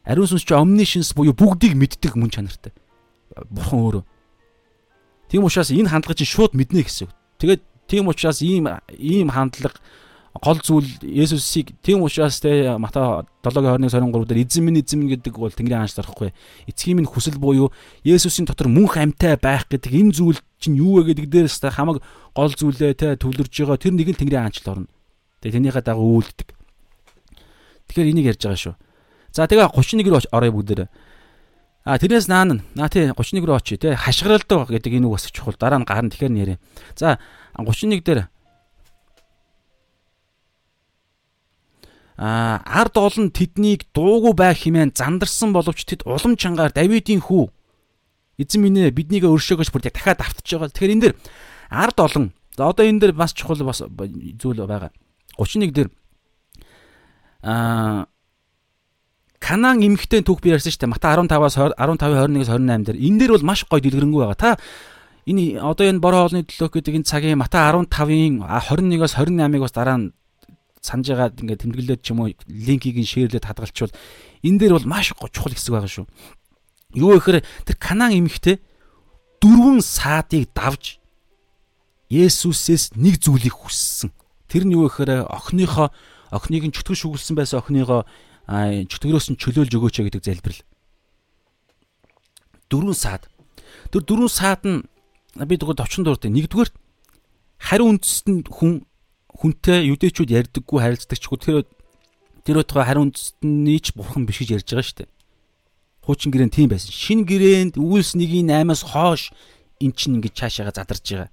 Speaker 1: Ариун сүнс чи omniscience буюу бүгдийг мэддэг мөн чанартай. Бурхан өөрөө. Тийм учраас энэ хандлага чинь шууд мэднэ гэсэн. Тэгээд Тийм учраас ийм ийм хандлага гол зүйл Есүсийг тийм учраас те Матай 7:21-23 дээр эзэн минь эзэн минь гэдэг бол Тэнгэрийн хаанч дарахгүй. Эцгийн минь хүсэл буюу Есүсийн дотор мөнх амьтай байх гэдэг энэ зүйл чинь юу вэ гэдэг дээрээс та хамаг гол зүйлээ те төвлөрж байгаа тэр нэг л Тэнгэрийн хаанчл орно. Тэгээ тэрнийхээ дагуу үйлддэг. Тэгэхээр энийг ярьж байгаа шүү. За тэгээ 31 рүү орё бүгдээрээ. А тэрнээс наан наа тий 31 рүү очие тий хашгиралдаг гэдэг энэ үг бас чухал дараа нь гарна тэгэхээр нэрээ. За 31 дээр а ард олон тэднийг дуугүй байх хэмээн зандарсан боловч тэд улам чангаар Давидын хүү эзэн минь ээ биднийг өршөөгөөч бүр дахиад автчих байгаа. Тэгэхээр энэ дэр ард олон одоо энэ дэр бас чухал бас зүйл байгаа. 31 дээр а Канаан эмхтэй түүх би ярьсан шүү дээ. Мата 15-аас 15 21-с 28 дээр энэ дээр бол маш гоё дэлгэрэнгүй байгаа. Та энэ одоо энэ бор хоолны төлөөх гэдэг энэ цагийн Мата 15-ын 21-оос 28-ыг бас дараа нь санаж байгаа ингээд тэмдэглээд ч юм уу линкийг нь шеэрлээд хадгалчвал энэ дээр бол маш чухал хэсэг байгаа шүү. Юу гэхээр тэр Канаан эмэгтэй дөрвөн саадыг давж Есүсээс нэг зүйлийг хүссэн. Тэр нь юу гэхээр охиныхоо охиныг нь чөтгөр шүглсэн байсан охиныгоо чөтгөрөөс нь чөлөөлж өгөөч гэдэг залбирал. Дөрвөн саад. Тэр дөрвөн саад нь би тэгвэл товчон дууртай. Нэгдүгээр хариу үндэстэн хүн хүнтэй юдэчүүд ярьдаггүй харилцдагчгүй тэр тэр утгаа хариу үндэстний ч бурхан биш гэж ярьж байгаа шүү дээ. Хуучин гэрээнд тийм байсан. Шин гэрээнд үйлс 1-8-аас хоош эн чинь ингэж цаашаага задарж байгаа.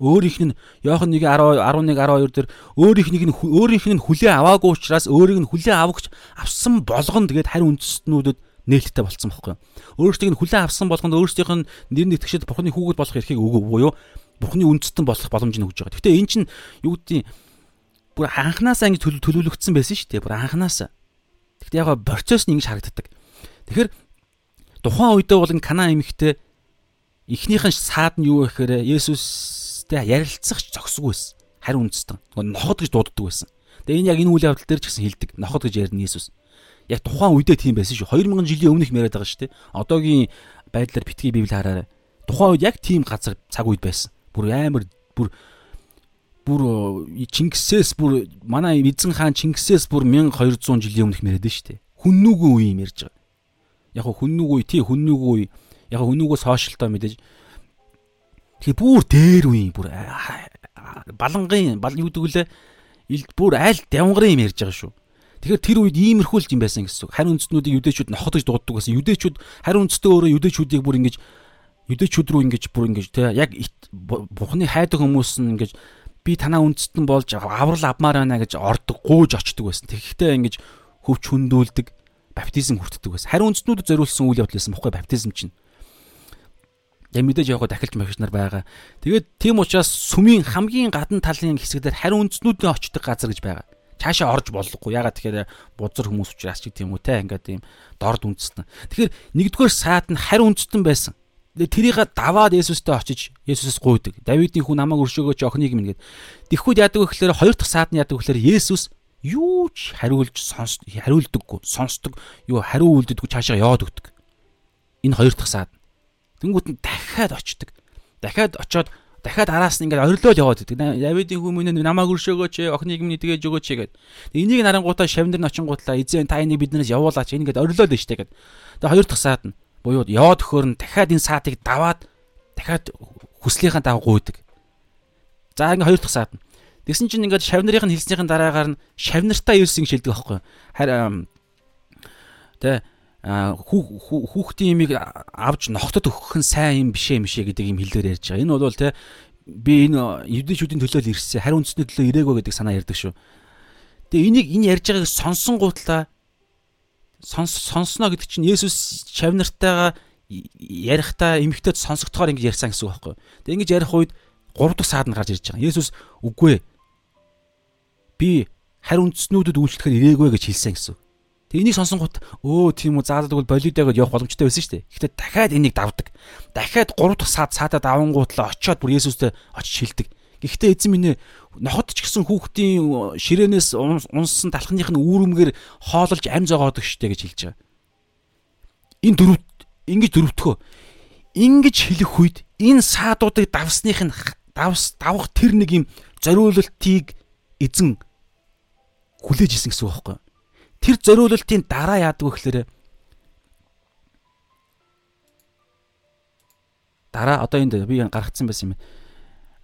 Speaker 1: Өөрийнх нь Иохан 1 11 12 дээр өөрийнх нь өөрийнх нь хүлээ аваагүй учраас өөрийг нь хүлээ авахч авсан болгон тэгээд хариу үндэстнүүдэд нээлттэй болцсон байхгүй юу. Өөрсдийг нь хүлээн авсан болгонд өөрсдийнх нь нэр нэтгэжэд Бурхны хүүхэд болох эрхийг өгөө буюу Бурхны үндэстэн болох боломжийг өгж байгаа. Гэхдээ эн чинь юу гэдгийг бүр анханасаа ингэ төлөвлөгдсөн байсан шүү дээ. Бүр анханасаа. Гэхдээ яг процесс нь ингэж харагддаг. Тэгэхээр тухайн үедээ бол энэ Канаа эмэгтэй эхнийхэн саад нь юу гэхээр Есүстэй ярилцах ч зогсгүй байсан. Харин үндэстэн. Ноход гэж дууддаг байсан. Тэгээ энэ яг энэ үйл явдал дээр ч гэсэн хэлдэг. Ноход гэж ярина Есүс яг тухайн үедээ тийм байсан шүү. 2000 жилийн өмнөх яриад байгаа шүү дээ. Одоогийн байдлаар битгий библи хараарай. Тухайн үед яг тийм газар цаг үед байсан. Бүр амар бүр бүр Чингисээс бүр манай эзэн хаан Чингисээс бүр 1200 жилийн өмнөх яриад шүү дээ. Хүннүүгийн үе юм ярьж байгаа. Яг хүннүүг үе тий хүннүүг үе. Яг хүннүүгөөс хойшлтоо мэдээж Тэгээ бүр дээр үе бүр балангын бал юу гэдэг лээ бүр аль давнгарын юм ярьж байгаа шүү. Тэгэхээр тэр үед иймэрхүүлж юм байсан гэсэн үг. Харин үндэстнүүдийг юдэчүүд нохотож дууддаг байсан. Юдэчүүд харин үндэстээ өөрөө юдэчүүдийг бүр ингэж юдэчүүд рүү ингэж бүр ингэж те яг бурхны хайдаг хүмүүс нь ингэж би танаа үндэстэн болж аврал авмаар байна гэж ордог гууж очдөг байсан. Тэгэхдээ ингэж хөвч хүндүүлдэг баптизм хүртдэг байсан. Харин үндэстнүүдэд зориулсан үйл явдал байсан бохгүй баптизм чинь. Яг мэдээж яг дахилж махич нар байгаа. Тэгээд тийм учраас сүмийн хамгийн гадна талын хэсэгдэр харин үндэстнүүдийн очдог газар гэж байгаа цаашаа орж болохгүй. Ягаад тэгэхээр бузар хүмүүс учраас ч гэдэм үү те ингээд ийм дорд үндэстэн. Тэгэхээр нэгдүгээр саад нь харь үндэстэн байсан. Тэрийг даваад Есүстэй очиж Есүсээс гуйдаг. Давидын хүн намайг өршөөгөөч охиныг минь гэд. Тэгэхүүд яадаг вэ гэхээр хоёр дахь саад нь яадаг вэ гэхээр Есүс юу ч хариулж сонс хариулдаггүй, сонсдог, юу хариу үлддэггүй цаашаа яваад өгдөг. Энэ хоёр дахь саад. Тэнгүүт нь дахиад очдог. Дахиад очоод дахиад араас нь ингээд орилоод яваад идэг. Давидын хүмүүн намайг өршөөгөөч, охиныг минь тгээж өгөөч гэд. Энийг нарангуудаа шавндар нь очингуудлаа эзэн та энийг биднээс явуулаач. Ингээд орилоод нь штэ гэд. Тэгээ хоёр дахь саад нь буюу яваад өгөхөр нь дахиад энэ саатыг даваад дахиад хүслийнхаа дагуу гуйдаг. За ингээд хоёр дахь саад нь. Тэгсэн чинь ингээд шавнарын хэлснийхэн дараагаар нь шавнартаа ирсэн шилдэг байхгүй. Харин тэ хүүхдийн имийг авч ногтод өгөх нь сайн юм бишээ юм бишээ гэдэг юм хэлээр ярьж байгаа. Энэ бол те би энэ юдэчүүдийн төлөө л ирсэн. Хариу үндэсний төлөө ирээгүй гэдэг санаа ярьдаг шүү. Тэгээ энийг энэ ярьж байгааг сонсон гутлаа сонс сонсноо гэдэг чинь Есүс чавнартайгаа ярихдаа эмгтээд сонсогдохоор ингэж ярьсан гэсэн үг байхгүй. Тэгээ ингэж ярих үед 3 дахь саад нь гарч ирж байгаа. Есүс үгүй би хариу үндэснүүдэд үйлчлэхээр ирээгүй гэж хэлсэн гэсэн. Тэг энийг сонсонгууд өө тийм үү заалдаг бол болидоо гэж явах боломжтой байсан шүү дээ. Гэхдээ дахиад энийг давдаг. Дахиад 3 дахь саад саадаа давангуутлаа очиод бүр Есүстэй очиж хилдэг. Гэхдээ эзэн минь нохот ч гэсэн хүүхдийн ширээнээс унссан талхных нь үүрэмгээр хоололж ам зогоодог штэ гэж хэлж байгаа. Энэ дөрөв ингэж дөрөвдөхөө ингэж хэлэх үед энэ саадуудыг давсных нь давс давах тэр нэг юм зориулалтыг эзэн хүлээж исэн гэсэн үг байхгүй тэр зориулалтын дараа яадаг вэ гэхээр дараа одоо энд би гаргацсан байсан юм.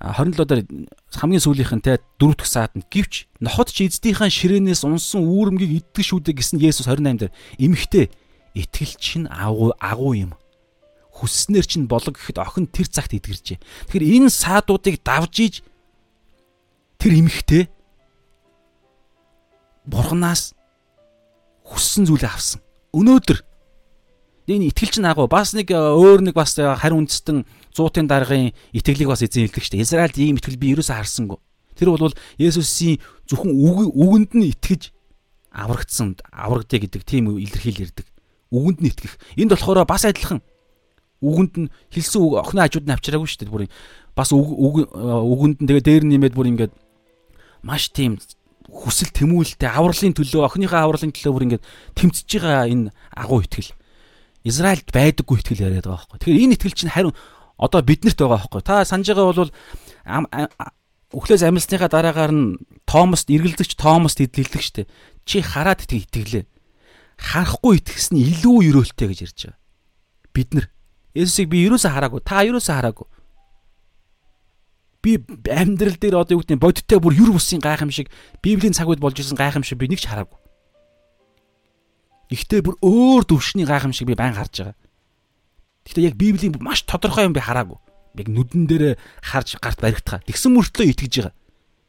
Speaker 1: 27 дээр хамгийн сүүлийнх нь те дөрөв дэх саад нь гівч нохот ч эздийнхээ ширээнээс унсан үүрэмгийг иддэг шүү дээ гэсэн Есүс 28 дээр эмхтэй итгэл чинь агуу агуу юм. Хүсснээр чинь болог гэхэд охин тэр цагт идгэрчээ. Тэгэхээр энэ саадуудыг давж иж тэр эмхтэй бурхнаас хүссэн зүйлээ авсан. Өнөөдөр энэ итгэл чинь агуу бас нэг э, өөр нэг бас э, харин үндэстэн 100-ын даргын итгэлийг бас эзэн шүү дээ. Израильд ийм итгэл би ерөөсөө харсангүй. Тэр бол Есүсийн зөвхөн үгэнд нь итгэж аврагдсан аврагдъя гэдэг тийм илэрхийл ирдэг. Үгэнд нь итгэх. Энд болохоор бас адилхан үгэнд нь хэлсэн охины хажууд нь авчираагүй шүү дээ. Бүр бас үгэнд нь тэгээ дээр нэмээд бүр ингээд маш тийм хүсэл тэмүүлэлтэй авралын төлөө охиныхаа авралын төлөө бүр ингээд тэмцэж байгаа энэ агуу итгэл. Израильд байдаггүй итгэл яриад байгаа байхгүй. Тэгэхээр энэ итгэл чинь харин одоо биднэрт байгаа байхгүй. Та санаж байгаа бол өглөөс амилсныхаа дараагаар нь Томост эргэлдэгч Томост идэлдэг штэ. Чи хараад итгэлээ. Харахгүй итгэс нь илүү өрөөлтэй гэж ярьж байгаа. Бид нар Есүсийг би юусаа хараагүй. Та юусаа хараагүй би амьдрал дээр одоо юу гэдэг нь бодиттой бүр юр бусын гайхамшиг библийн цаг үед болж исэн гайхамшиг би нэг ч хараагүй. Ихтэй бүр өөр төвшний гайхамшиг би байн харж байгаа. Гэхдээ яг библийн маш тодорхой юм би хараагүй. Яг нүдэн дээр харж гарт баригдхаа. Тэгсэн мөртлөө итгэж байгаа.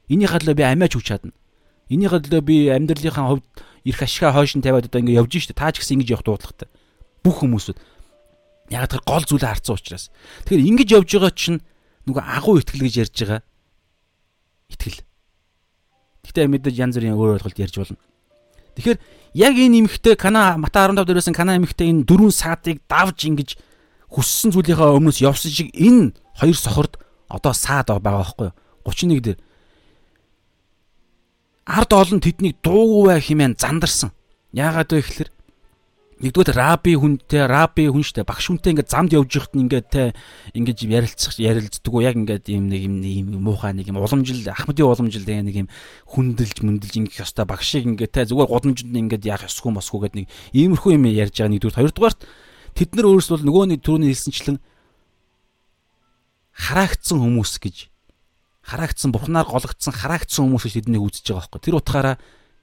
Speaker 1: Энийхээ төлөө би амиач хүч чадна. Энийхээ төлөө би амьдралынхаа хувьд эрх ашигаа хойш нь тавиад одоо ингэ явж штэ. Та ч гэсэн ингэж явах дуудлагатай. Бүх хүмүүсүүд яг тэр гол зүйлээ харцсан учраас. Тэгэхээр ингэж явж байгаа чинь нөгөө агуу итгэл гэж ярьж байгаа. Итгэл. Гэхдээ мэдээж янз бүрийн өөр ойлголт ярьж болно. Тэгэхээр яг энэ эмэгтэй Кана Мата 15 дээрээс Кана эмэгтэй энэ дөрвөн саадыг давж ингэж хүссэн зүйлийнхаа өмнөөс явсан шиг энэ хоёр сохорд одоо саад байгаа байхгүй юу? 31 дээр ард олон тэднийг дуугүй хэмээн зандарсан. Яагаад вэ гэхээр нэгдүгээр раби хүнтэй раби хүн штэ багш хүнтэй ингээд замд явж ихт ингээд те ингээд ярилцах ярилцдаг уу яг ингээд ийм нэг юм муухай нэг юм уламжил ахмадын уламжил те нэг юм хүндэлж мөндөлж ингээд ёстой багшийг ингээд те зүгээр годомжинд ингээд яах ёсгүй мосгүй гэдэг нэг иймэрхүү юм ярьж байгаа нэгдүгээр хоёрдугаарт тэд нар өөрсдөө нөгөө нэг түрүүний хэлсэнчлэн хараагдсан хүмүүс гэж хараагцсан бурхнаар гологдсон хараагцсан хүмүүс гэж тэднийг үзэж байгаа байхгүй. Тэр утгаараа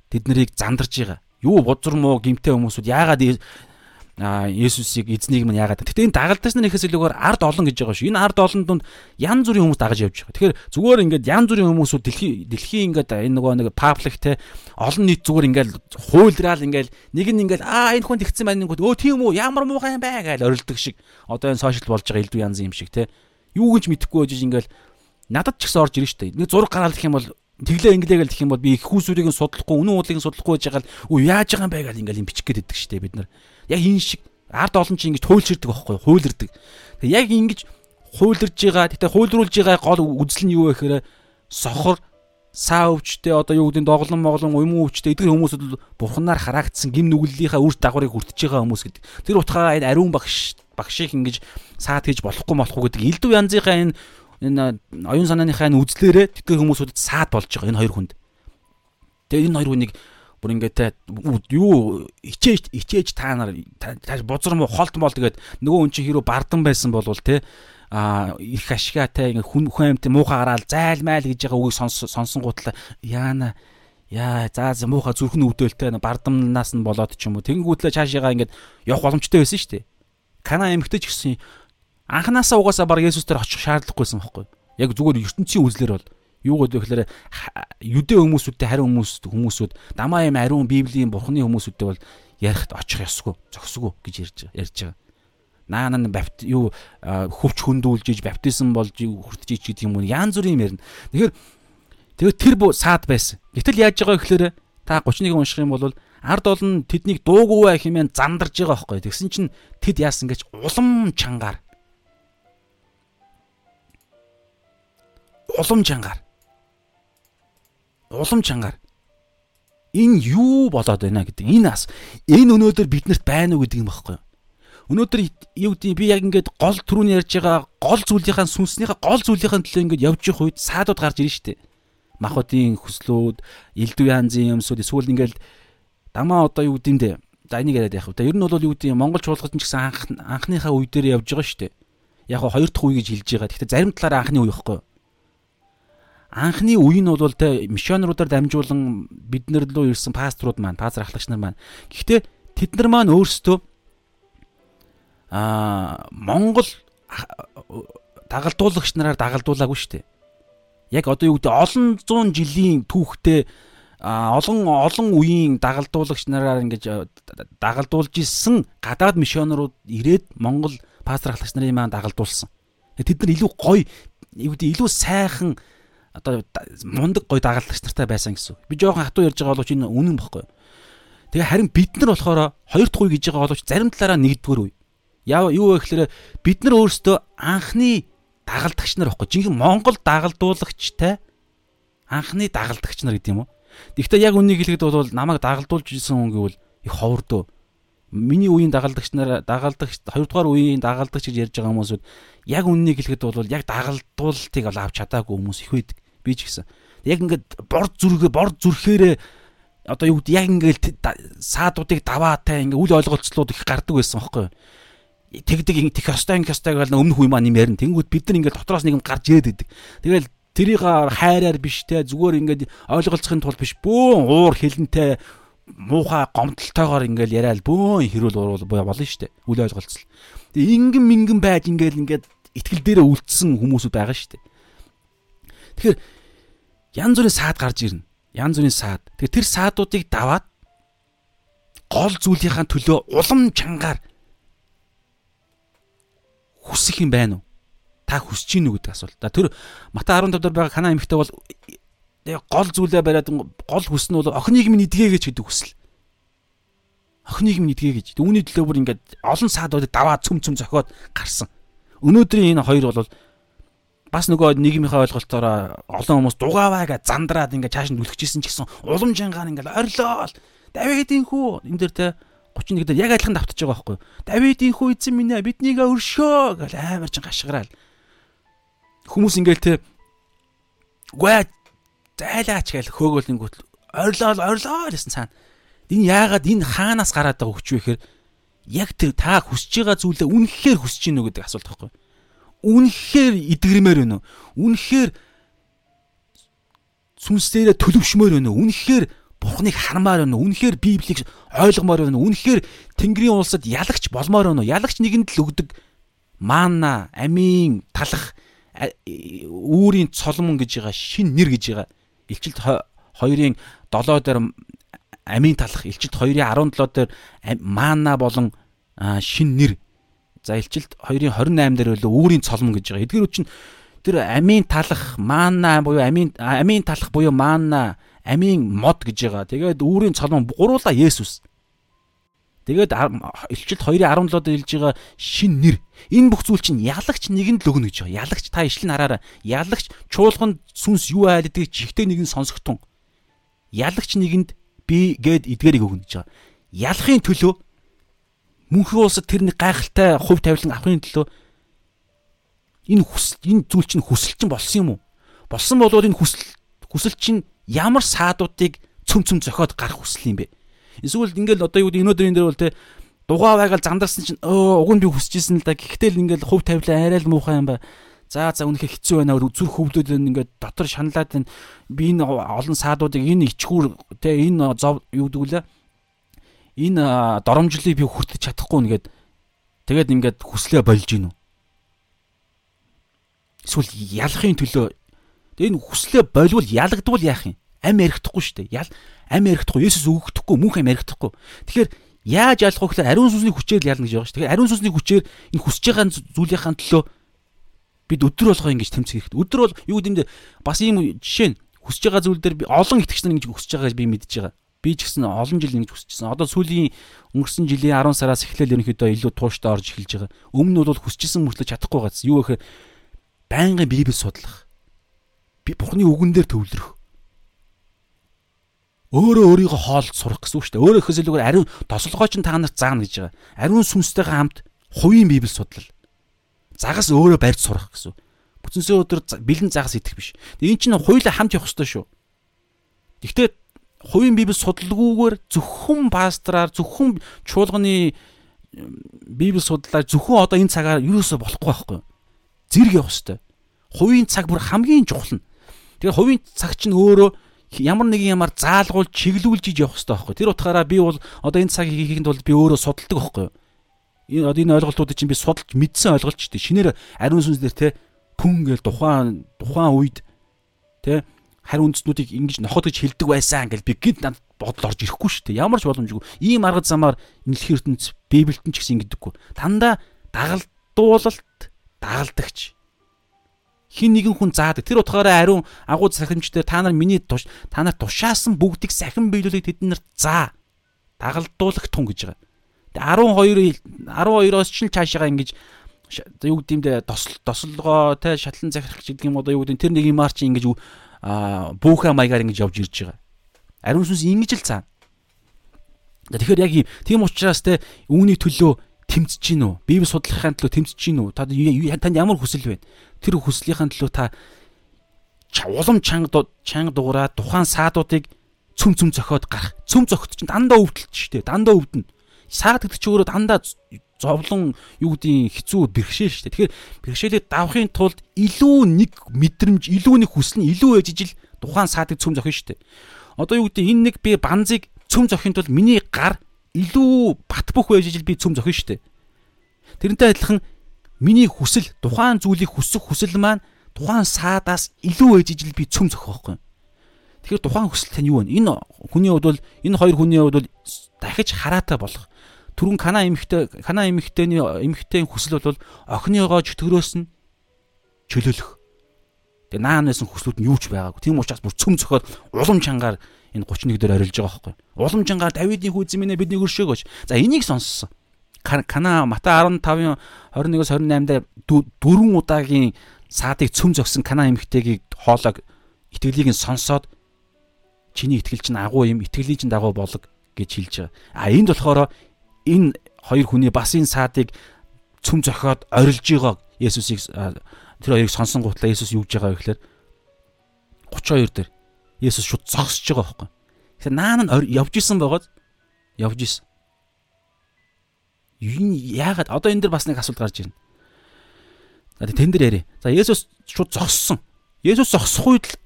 Speaker 1: тэд нарыг зандарж байгаа. Юу бузар муу гимтэй хүмүүсүүд яагаад а Есүсийг эзнийг мань яагаад. Гэтэ энэ дагалдаж нар ихээс илүүгээр ард олон гэж байгаа шүү. Энэ ард олон донд янз бүрийн хүмүүс дагаж явж байгаа. Тэгэхээр зүгээр ингээд янз бүрийн хүмүүсүүд дэлхий дэлхийн ингээд энэ нөгөө нэг паблик те олон нийт зүгээр ингээд хуйлраал ингээд нэг нь ингээд аа энэ хүн тэгсэн маань ингээд өө тийм үү ямар муухай юм бэ гэж орилдог шиг. Одоо энэ сошиал болж байгаа элдв янз юм шиг те. Юу гэж мэдэхгүй байж ингээд надад ч гэсэн орж шүү дээ. Нэг зураг гаргаал гэх юм бол тэглээ инглээ гэл гэх юм бол би их хүүсүрийг нь судлахгүй, үнэн уудлыг нь судлахгүй байж байгаа л үу яаж байгаа юм бэ гэл ингээл юм бичих гээд шүү дээ бид нар яг энэ шиг ард олон чи ингэж хуйлширдаг байхгүй хуйлэрдэг. Тэг яг ингэж хуйлэрж байгаа. Гэтэ хуйлруулж байгаа гол үзэл нь юу вэ гэхээр сохор саа өвчтэй одоо юу гэдэг доглон моглон уйман өвчтэй эдгээр хүмүүсүүд бурхнаар хараагдсан гим нүглэлийнхаа үр дагаврыг хүртэж байгаа хүмүүс гэдэг. Тэр утгаараа энэ ариун багш багшийг ингэж саад хийж болохгүй болохгүй гэдэг элдв янзынхаа энэ энэ оюун санааныхаа энэ үзлээрээ тэтгэх хүмүүсүүдэд саад болж байгаа энэ хоёр хүнд. Тэгээ энэ хоёр хүнийг бүр ингээд юу ичээж ичээж та нар бузар мó холт мол тэгээд нөгөө хүн чинь хэрүү бардан байсан болвол те а их ашигаатай ингээ хүн хүн амт муухай гараал зайлмайл гэж байгаа үгийг сонсон гутал яана яа за муухай зүрхэн өвдөлтэй бардамнаас нь болоод ч юм уу. Тэнгүүтлээ цаашаагаа ингээд явах боломжтой байсан шүү дээ. Кана эмхтэй ч гэсэн анханасаа угаасаа баг Есүс дээр очих шаардлагагүйсэн байхгүй яг зүгээр ертөнцийн үзлэр бол Юу гэдэг вэ гэхээр юдэ хүмүүсүүдтэй хариу хүмүүс хүмүүсүүд дамаа юм ариун библийн бурхны хүмүүсүүдтэй бол ярихд очих ёсгүй зогсгүй гэж ярьж ярьж байгаа. Наана бапт юу хөвч хөндүүлж баптизм болж хүртэж ич гэдэг юм уу янз бүрийн юм ярина. Тэгэхээр тэгээд тэр саад байсан. Гэтэл яаж байгаа гэхээр та 31 унших юм бол ард олон тэднийг дуугүй хэмээн зандарж байгаа байхгүй. Тэгсэн чинь тэд яасан гэж улам чангаар улам чангаар. Улам чангаар. Энэ юу болоод байна гэдэг энэ ас энэ өнөөдөр биднэрт байна уу гэдэг юм багхгүй өнөөдөр юу гэдэг би яг ингээд гол түрүүний ярьж байгаа гол зүйлийнхаа сүнснийхаа гол зүйлийнхаа төлөө ингээд явж явах үед саадууд гарч ирнэ шүү дээ махуудын хүслүүд элдв янзын юмсууд эсвэл ингээд дамаа одоо юу гэдэг юм за энийг яриад яах вэ? Ер нь бол юу гэдэг Монгол чуулгад ч гэсэн анх анхныхаа үе дээр явж байгаа дээ яг хоёр дахь үе гэж хэлж байгаа. Гэхдээ зарим талаараа анхны үе байхгүй анхны үе нь бол те мишонеруудаар дамжуулан биднэр рүү ирсэн пасторууд маань, пастор ахлагч нар маань. Гэхдээ тэд нар маань өөрсдөө аа Монгол дагалдуулагч нараар дагалдуулаагүй шүү дээ. Яг одоо юу гэдэг олон зуун жилийн түүхтэй олон олон үеийн дагалдуулагч нараар ингэж дагалдуулж исэн гадаад мишонерууд ирээд Монгол пастор ахлагч нарын маань дагалдуулсан. Тэд нар илүү гоё юу гэдэг илүү сайхан одоо мундаг гой дагалдагч нартай байсан гэсэн. Би жоохон хатуу ярьж байгаа боловч энэ үнэн бохгүй. Тэгээ харин бид нар болохоор хоёр дахь үе гэж байгаа боловч зарим талаараа нэгдүгээр үе. Яа юу вэ гэхээр бид нар өөрсдөө анхны дагалдагч нар бохгүй. Жинхэнэ Монгол дагалдуулагчтай анхны дагалдагч нар гэдэг юм уу? Гэхдээ яг үнийг хэлэхэд бол намайг дагалдуулж исэн хүн гэвэл их ховрдөө. Миний үеийн дагалдагч нар дагалдагч хоёрдугаар үеийн дагалдагч гэж ярьж байгаа хүмүүсүүд яг үннийг хэлэхэд бол яг дагалдуулалтыг бол авч чадаагүй хүмүүс их байдаг би ч гэсэн. Яг ингээд борд зүрхээ борд зүрхээрээ одоо юу гэдэг яг ингээд саадуудыг даваатай ингээд үл ойлголцлууд их гардаг байсан байхгүй юу? Тэгдэг тех ёстой ингэ ёстой гэл өмнөх үе маань юм ярина. Тэнгүүд бид нар ингээд дотроос нэг юм гарч ирээд идэг. Тэгэл тэрийг хайраар биш те зүгээр ингээд ойлголцохын тулд биш бөөн уур хилэнтэй муухай гомдолтойгоор ингээл яриад бөөн хэрүүл уруул болно шүү дээ. Үл ойлголцол. Тэгээ ингэн мингэн байж ингээл ингээд итгэл дээрээ үлдсэн хүмүүсүүд байгаа шүү дээ. Тэгэхээр янз бүрийн саад гарч ирнэ. Янз бүрийн саад. Тэгэхээр тэр саадуудыг даваад гол зүйлийнхаа төлөө улам чангаар хүсэх юм байна уу? Та хүсэж гин үү гэдэг асуулт. Тэр Матай 15 дээр байгаа Кана эмэгтэй бол гол зүйлээ бариад гол хүс нь бол охиныг минь идгээ гэж гэдэг хүсэл. Охиныг минь идгээ гэж. Үүний төлөө бүр ингээд олон саадуудыг даваа цөм цөм зохиод гарсан. Өнөөдрийн энэ хоёр бол бас нөгөө нийгмийнхаа ойлголтоор олон хүмүүс дугааваа гэж зандраад ингээд чааш нь үлгчихсэн ч гэсэн уламжингаар ингээд орилоо. Давидын хүү энэ дэр те 31 дээр яг адилхан давтаж байгаа байхгүй. Давидын хүү эзэн минь ээ биднийг өршөө гэж амар чин гашгараал. Хүмүүс ингээд те гээ зайлаач гэж хөөгөлөнгүүт орилоо орилоо гэсэн цаана. Энэ яагаад энэ хаанаас гараад байгаа хүч вэ гэхээр яг тэр та хүсэж байгаа зүйлээ үнэхээр хүсэж гинүү гэдэг асуулт байхгүй. Үнэхээр идгэрмээр байна уу? Үнэхээр сүнслээрээ төлөвшмөр байна уу? Үнэхээр Бурхныг хармаар байна уу? Үнэхээр Библийг ойлгомоор байна уу? Үнэхээр Тэнгэрийн улсад ялагч болмоор байна уу? Ялагч нэгэнд л өгдөг маана, амийн талах үүрийн цолмон гэж байгаа шин нэр гэж байгаа. Илчилт 2-ын 7 дээр амийн талах, илчилт 2-ын 17 дээр маана болон шин нэр. За илчилт 2-ын 28 дээр болоо үүрийн цолмон гэж байгаа. Эдгээр үчин тэр амийн талах, маана буюу амийн амийн талах буюу маана, амийн мод гэж байгаа. Тэгээд үүрийн цолмон гуруула Есүс. Тэгээд илчилт 2:17 дээр хэлж байгаа шин нэр. Энэ бүх зүйл чинь ялагч нэгэнд л өгнө гэж байгаа. Ялагч та ишлэн хараараа. Ялагч чуулганд сүнс юу айлдгийг чихтэй нэгэн сонсогтун. Ялагч нэгэнд би гээд эдгэрийг өгнө гэж байгаа. Ялахын төлөө мөнхийн улсад тэрний гайхалтай хувь тавилан авахын төлөө энэ хүсэл энэ зүйл чинь хүсэл чинь болсон юм уу? Болсон болоод энэ хүсэл хүсэл чинь ямар саадуудыг цөм цөм зохиод гарах хүсэл юм бэ? Эсвэл ингээл одоо юу гэдэг өнөөдрийн дээр бол те дугаа байгаал зандарсан чинь өө уг нь би хүсэжсэн л да. Гэхдээ л ингээл хувь тавилаа арай л муухай юм ба. За за үнэхээр хэцүү байна. Зүрх хөвлөд ингээд дотор шаналаад байна. Би энэ олон саадуудыг энэ ичгүүр те энэ зов юу гэдэг үлээ. Энэ доромжлыг би хүртэж чадахгүй нэгэд тэгээд ингээд хүслээ болж гинүү. Эсвэл ялахын төлөө энэ хүслээ болвол ялагдвал яах юм? Ам ярихдаггүй шүү дээ. Ял ам ярихдахгүй, Есүс өгөхдөггүй, мөнх ам ярихдахгүй. Тэгэхээр яаж ялах вэ гэхээр ариун сүнсний хүчээр л ялна гэж байгаа шүү. Тэгэхээр ариун сүнсний хүчээр энэ хүсэж байгаа зүйлийнхаа төлөө бид өдөр болгоо ингэж тэмцэх хэрэгтэй. Өдөр бол юу гэмдэ бас ийм жишээ нь хүсэж байгаа зүйл дээр би олон итгэгч нар ингэж хүсэж байгааг би мэдж байгаа. Би ч гэсэн олон жил ингэж хүсчихсэн. Одоо сүүлийн өнгөрсөн жилийн 10 сараас эхлээл ерөнхийдөө илүү тууштай орж эхэлж байгаа. Өмнө нь бол хүсчихсэн мөртлөө чадахгүй газ. Юу гэхээр байнгын Библийг судлах. Би Бурхны үгэн дээр төвлөрөх өөрөө өөрийгөө хоолд сурах гэсэн үг шүү дээ. Өөрөө ихээс илүүгээр ариун тослогоо чинь та нарт заана гэж байгаа. Ариун сүнстэйгээ хамт хувийн библи судлал. Загас өөрөө барьж сурах гэсэн. Бүтэнсээ өдөр бэлэн загас идэх биш. Энэ чинь хоёулаа хамт явах хэрэгтэй шүү. Гэхдээ хувийн библи судалгүйгээр зөвхөн пастраар зөвхөн чуулганы библи судлаар зөвхөн одоо энэ цагаар юусоо болохгүй байхгүй. Зэрэг явах хэрэгтэй. Хувийн цаг бүр хамгийн чухал нь. Тэгээ хувийн цаг чинь өөрөө ямар нэгэн ямар заалгуул чиглүүлж иж явах хэрэгтэй байхгүй. Тэр утгаараа би бол одоо энэ цаг хийхэд бол би өөрөө судалдаг байхгүй. Энэ одоо энэ ойлголтуудыг чинь би судалж мэдсэн ойлголт ч тийм шинээр ариун сүнс дээр те пүн гээл тухайн тухайн үед те хариу үндэстнүүдийг ингэж ноход гэж хэлдэг байсан гэл би гинт надад бодол орж ирэхгүй шүү дээ. Ямар ч боломжгүй. Ийм арга замаар инлэх ертөнц Библиэлд ч гэсэн ингэдэггүй. Дандаа дагалдуулалт дагалдагч хин нэгэн хүн заадаг. Тэр утгаараа ариун агуу сахимч дээр та нар миний туш та нар тушаасан бүгдийг сахин биелүүлээд тэд нарт заа. Дагалдуулах тун гэж байгаа. Тэгээ 12 12-оос ч цаашаа ингэж юу гэдэм дэ тослогоо те шатлан захирах гэдэг юм одоо юу гэдэм тэр нэг юмар чи ингэж бүүхэ маягаар ингэж явж ирж байгаа. Ариун сүнс ингэж л цаана. Тэгэхээр яг тийм учраас те үүний төлөө тэмцэж гин үү? Библи судлахын төлөө тэмцэж гин үү? Та танд ямар хүсэл байна? Тэр хүслийнхаа төлөө та улам чанга чанга дуураа тухайн саадуудыг цөм цөм зөхиод гарах. Цөм зөхөд чинь дандаа өвдөлт шүү дээ. Дандаа өвдөнө. Саад гэдэг чи өөрөө дандаа зовлон юу гэдгийг хэцүү бэрхшээл шүү дээ. Тэгэхээр бэрхшээлийг давахын тулд илүү нэг мэдрэмж, илүү нэг хүсэл нь илүү ээж ижил тухайн саадыг цөм зөхөн шүү дээ. Одоо юу гэдэг энэ нэг би банзыг цөм зөхөхийн тулд миний гар илүү бат бөх байж ижил би цөм зохино штэ. Тэрнтэй адилхан миний хүсэл тухайн зүйлийг хүсэх хүсэл маань тухайн саадаас илүү ээж ижил би цөм зохих байхгүй. Тэгэхээр тухайн хүсэл тань юу вэ? Энэ хүний хувьд бол энэ хоёр хүний хувьд бол дахиж хараатай болох. Түрүүн Кана эмхтэй Кана эмхтэйний эмхтэйн хүсэл бол охиныгоо чөтгөрөөс нь чөлөөлөх. Тэгээ наанаас нь хүслүүд нь юу ч байгаагүй. Тийм учраас бүр цөм зохиод улам чангаар энэ 31 дээр орилж байгаа байхгүй. Уламжингаар Давидын хүү зэмэнэ бидний өршөөгөөч. За энийг сонссон. Кана Мата 15-ын 21-с 28 дээр дөрвөн удаагийн саадыг цөм зогсон Кана эмэгтэйгийг хоолойг итгэлийг нь сонсоод чиний итгэл чинь агуу юм, итгэлийн чинь дагуу болог гэж хэлж байгаа. А энд болохоор энэ хоёр хүний бас энэ саадыг цөм зохиод орилж байгаа Есүсийг тэр хоёрыг сонсон гутлаа Есүс юу гэж байгаа вэ гэхээр 32 дээр Есүс шууд зогсож байгаа байхгүй. Тэгэхээр наан нь явж исэн байгаад явж исэн. Энэ яагаад одоо энэ дэр бас нэг асуулт гарч ирнэ. За тэн дээр яриа. За Есүс шууд зогссон. Есүс зогсох үед л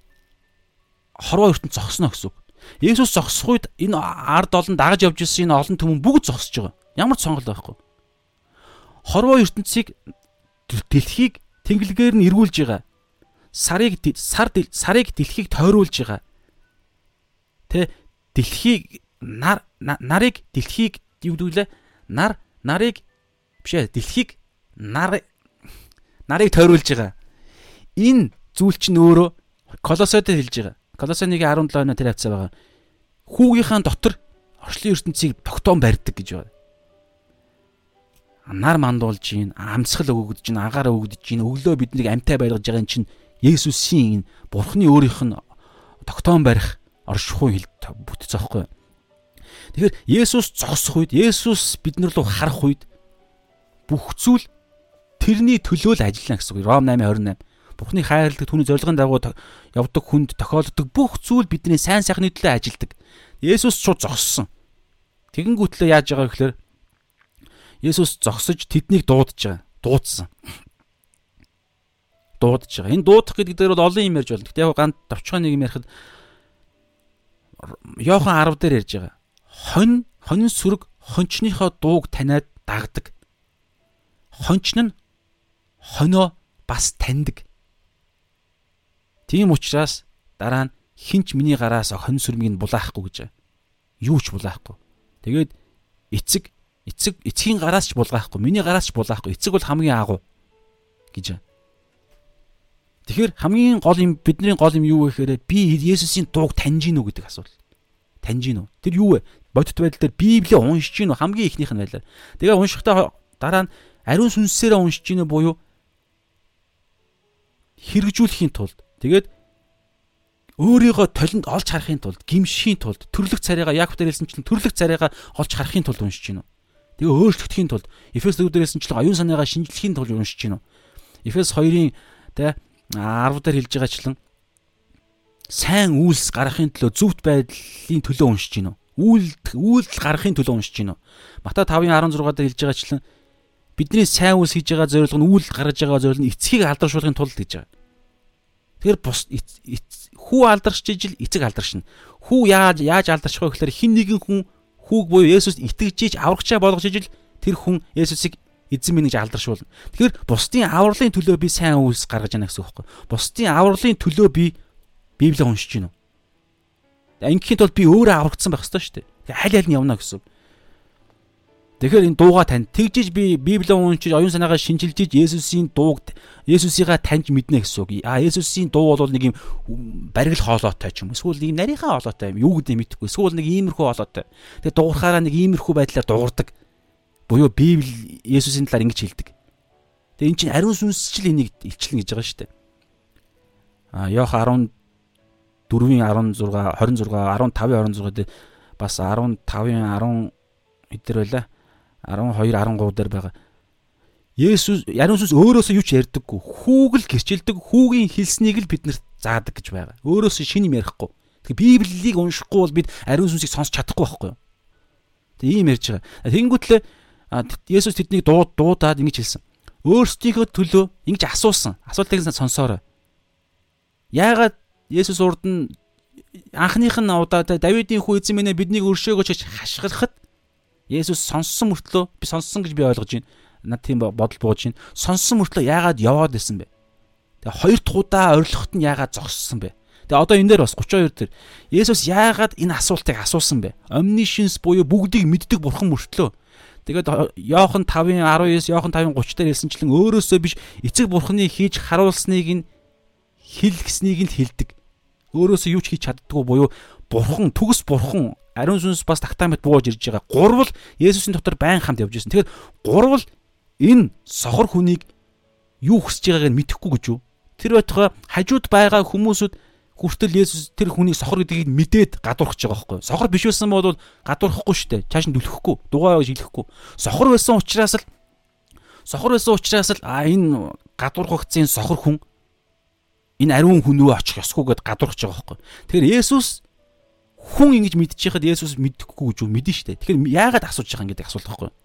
Speaker 1: хорвоо ертөнд зогсно гэсэн үг. Есүс зогсох үед энэ ард олон дагаж явж ирсэн энэ олон түмэн бүгд зогсож байгаа. Ямар ч сонголт байхгүй. Хорвоо ертөнцийг дэлхийг тэнглэгээр нь эргүүлж байгаа. Сарыг сар сарыг дэлхийг тойруулж байгаа. Тэ дэлхийг нар нарыг дэлхийг юу гэдүүлээ? Нар нарыг биш ээ дэлхийг нар нарыг тойруулж байгаа. Энэ зүйл чинь өөрөө Колосод хэлж байгаа. Колосын 1:17 тэр хавцаа байгаа. Хүүгийнхаа дотор орчлын ертөнцийг тогтоон барьдаг гэж байна. Нар мандуулж гин, амсгал өгөгдөж гин, агаар өгөгдөж гин, өглөө биднийг амтай байлгаж байгаа чинь Есүсийн энэ Бурхны өөрийнх нь тогтоон барих оршихуй хэл бүтц аахгүй. Тэгэхээр Есүс зогсох үед, Есүс биднэр рүү харах үед бүх зүйл тэрний төлөө л ажиллана гэсэн үг. Ром 8:28 Бурхны хайрлаг түүний зорилгын дагуу явдаг хүнд тохиолддог бүх зүйл бидний сайн сайхны төлөө ажилдаг. Есүс шууд зогссон. Тэгэнгүүтлээ яаж байгаа гэхээр Есүс зогсож тэднийг дуудаж байгаа. Дуудсан. Дуудаж байгаа. Энэ дуудах гэдэг дээр бол олон юм ярьж байна. Гэтэ яг ганц давчхан нэг юм ярихад Йохан 10 дээр ярьж байгаа. Хонь хонин сүрэг хончныхоо дууг таниад дагдаг. Хончин нь хонио бас таньдаг. Тийм учраас дараа нь хинч миний гараас хон сүрмийг нь булаахгүй гэж. Юу ч булаахгүй. Тэгээд эцэг эцэг эцгийн гараас ч булгаахгүй, миний гараас ч булаахгүй. Эцэг бол хамгийн агуу гэж. Тэгэхээр хамгийн гол юм бидний гол юм юу вэ гэхээр би Есүсийн дууг таньж гинүү гэдэг асуулт. Таньж гинүү. Тэр юу вэ? Бодит байдал дээр Библийг уншиж гинүү хамгийн ихнийх нь байлаа. Тэгээ уншихтаа дараа нь ариун сүнсээрээ уншиж гинүү буюу хэрэгжүүлэхийн тулд Тэгээд өөрийгөө толинд олж харахын тулд, гимшхийн тулд, төрлөх царайгаа Яаков дээр хэлсэнчлэн төрлөх царайгаа олж харахын тулд уншиж гинөө. Тэгээ өөрчлөгдөхийн тулд Эфес дээр хэлсэнчлэн оюун санаагаа шинжлэхийн тулд уншиж гинөө. Эфес 2-ын тэ 10 дээр хэлж байгаачлан сайн үйлс гаргахын төлөө зөвхт байдлын төлөө уншиж гинөө. Үйлдэл үйлдэл гаргахын төлөө уншиж гинөө. Матай 5-ын 16 дээр хэлж байгаачлан бидний сайн үйлс хийж байгаа зорилго нь үйлдэл гаргаж байгаа зорилго нь эцгийг алдаршуулахын тулд гэж байгаа. Тэгэхээр бус хүү алдарч ижил эцэг алдаршна. Хүү яаж яаж алдарчих вэ гэхээр хин нэгэн хүн хүүг буюу Есүс итгэж аврагчаа болгож ижил тэр хүн Есүсийг эзэн минь гэж алдаршуулна. Тэгэхээр бусдын авралын төлөө би сайн үйлс гаргаж яана гэсэн үг байхгүй. Бусдын авралын төлөө би Библийг уншиж гинэ. Ингэхийн тулд би өөрөө аврагдсан байх ёстой шүү дээ. Аль аль нь явна гэсэн үг. Тэгэхээр энэ дууга тань тэгжиж би Библийг уншиж оюун санаагаа шинжилж Есүсийн дууг Есүсийгээ таньж мэднэ гэсэн үг. А Есүсийн дуу бол нэг юм баригл хоолойтой ч юм. Эсвэл нэг нарийнхаа хоолойтой юм. Юу гэдэг мэдэхгүй. Эсвэл нэг иймэрхүү хоолойтой. Тэгээ дуурхаараа нэг иймэрхүү байдлаар дуурдаг. Буюу Библи Есүсийн талаар ингэж хэлдэг. Тэгээ эн чинь ариун сүнсчил энийг илчлэн гэж байгаа шүү дээ. А Йох 14-ийн 16 26 15-ийн 26 дээр бас 15-ийн 10 эдэр байла 12 13 дээр байгаа. Есүс Яриун сүнс өөрөөсөө юу ч ярьдаггүй. Хүүг л гэрчилдэг, хүүгийн хэлснийг л биднэрт заадаг гэж байгаа. Өөрөөсөө шин юм ярихгүй. Тэгэхээр Библийг уншихгүй бол бид Ариун сүнсийг сонсч чадахгүй байхгүй юу? Тэг ийм ярьж байгаа. Тэнгүүтлээ Есүс тэднийг дууд дуудаад ингэж хэлсэн. Өөрсдийнхөө төлөө ингэж асуусан. Асуултыг сонсоорой. Яагаад Есүс урд нь анхных нь удаа Давидын хүү эзэн минь биднийг өршөөгөөч гэж хашгирахад Есүс сонссон мөртлөө би сонссон гэж би ойлгож байна. Над тийм бодол бууж байна. Сонссон мөртлөө яагаад яваад исэн бэ? Тэгээ хоёр дахь удаа орилоход нь яагаад зогссон бэ? Тэгээ одоо энэ дээр бас 32 дээр Есүс яагаад энэ асуултыг асуусан бэ? Omniscience буюу бүгдийг мэддэг бурхан мөртлөө. Тэгээд Иохан 5-ын 19, Иохан 5-ын 30 дээр хэлсэнчлэн өөрөөсөө биш эцэг бурханы хийж харуулсныг нь хэл гэснийг нь хэлдэг. Өөрөөсөө юу ч хийж чаддгүй буюу бурхан төгс бурхан ариун сүнс бас тагтаамт бууж ирж байгаа. Гурвал Есүсийн дотор байн хамт явж ирсэн. Тэгэхээр гурвал энэ сохор хүнийг юу хүсэж байгааг нь мэдэхгүй гэж юу? Тэр байтугай хажууд байгаа хүмүүсүүд хүртэл Есүс тэр хүний сохор гэдгийг мэдээд гадуурхаж байгаа байхгүй. Сохор биш байсан бол гадуурхахгүй шүү дээ. Чааш нь дүлхэхгүй, дугаа гэж хэлэхгүй. Сохор байсан учраас л сохор байсан учраас л а энэ гадуурхагдсан сохор хүн энэ ариун хүн рүү очих ёсгүй гэд гадуурхаж байгаа байхгүй. Тэгэхээр Есүс хүн ингэж мэдчихэхэд Есүс мэдэхгүй гэж мэдэн штэ. Тэгэхээр яагаад асууж байгаа гэдэг асуулт байхгүй юу?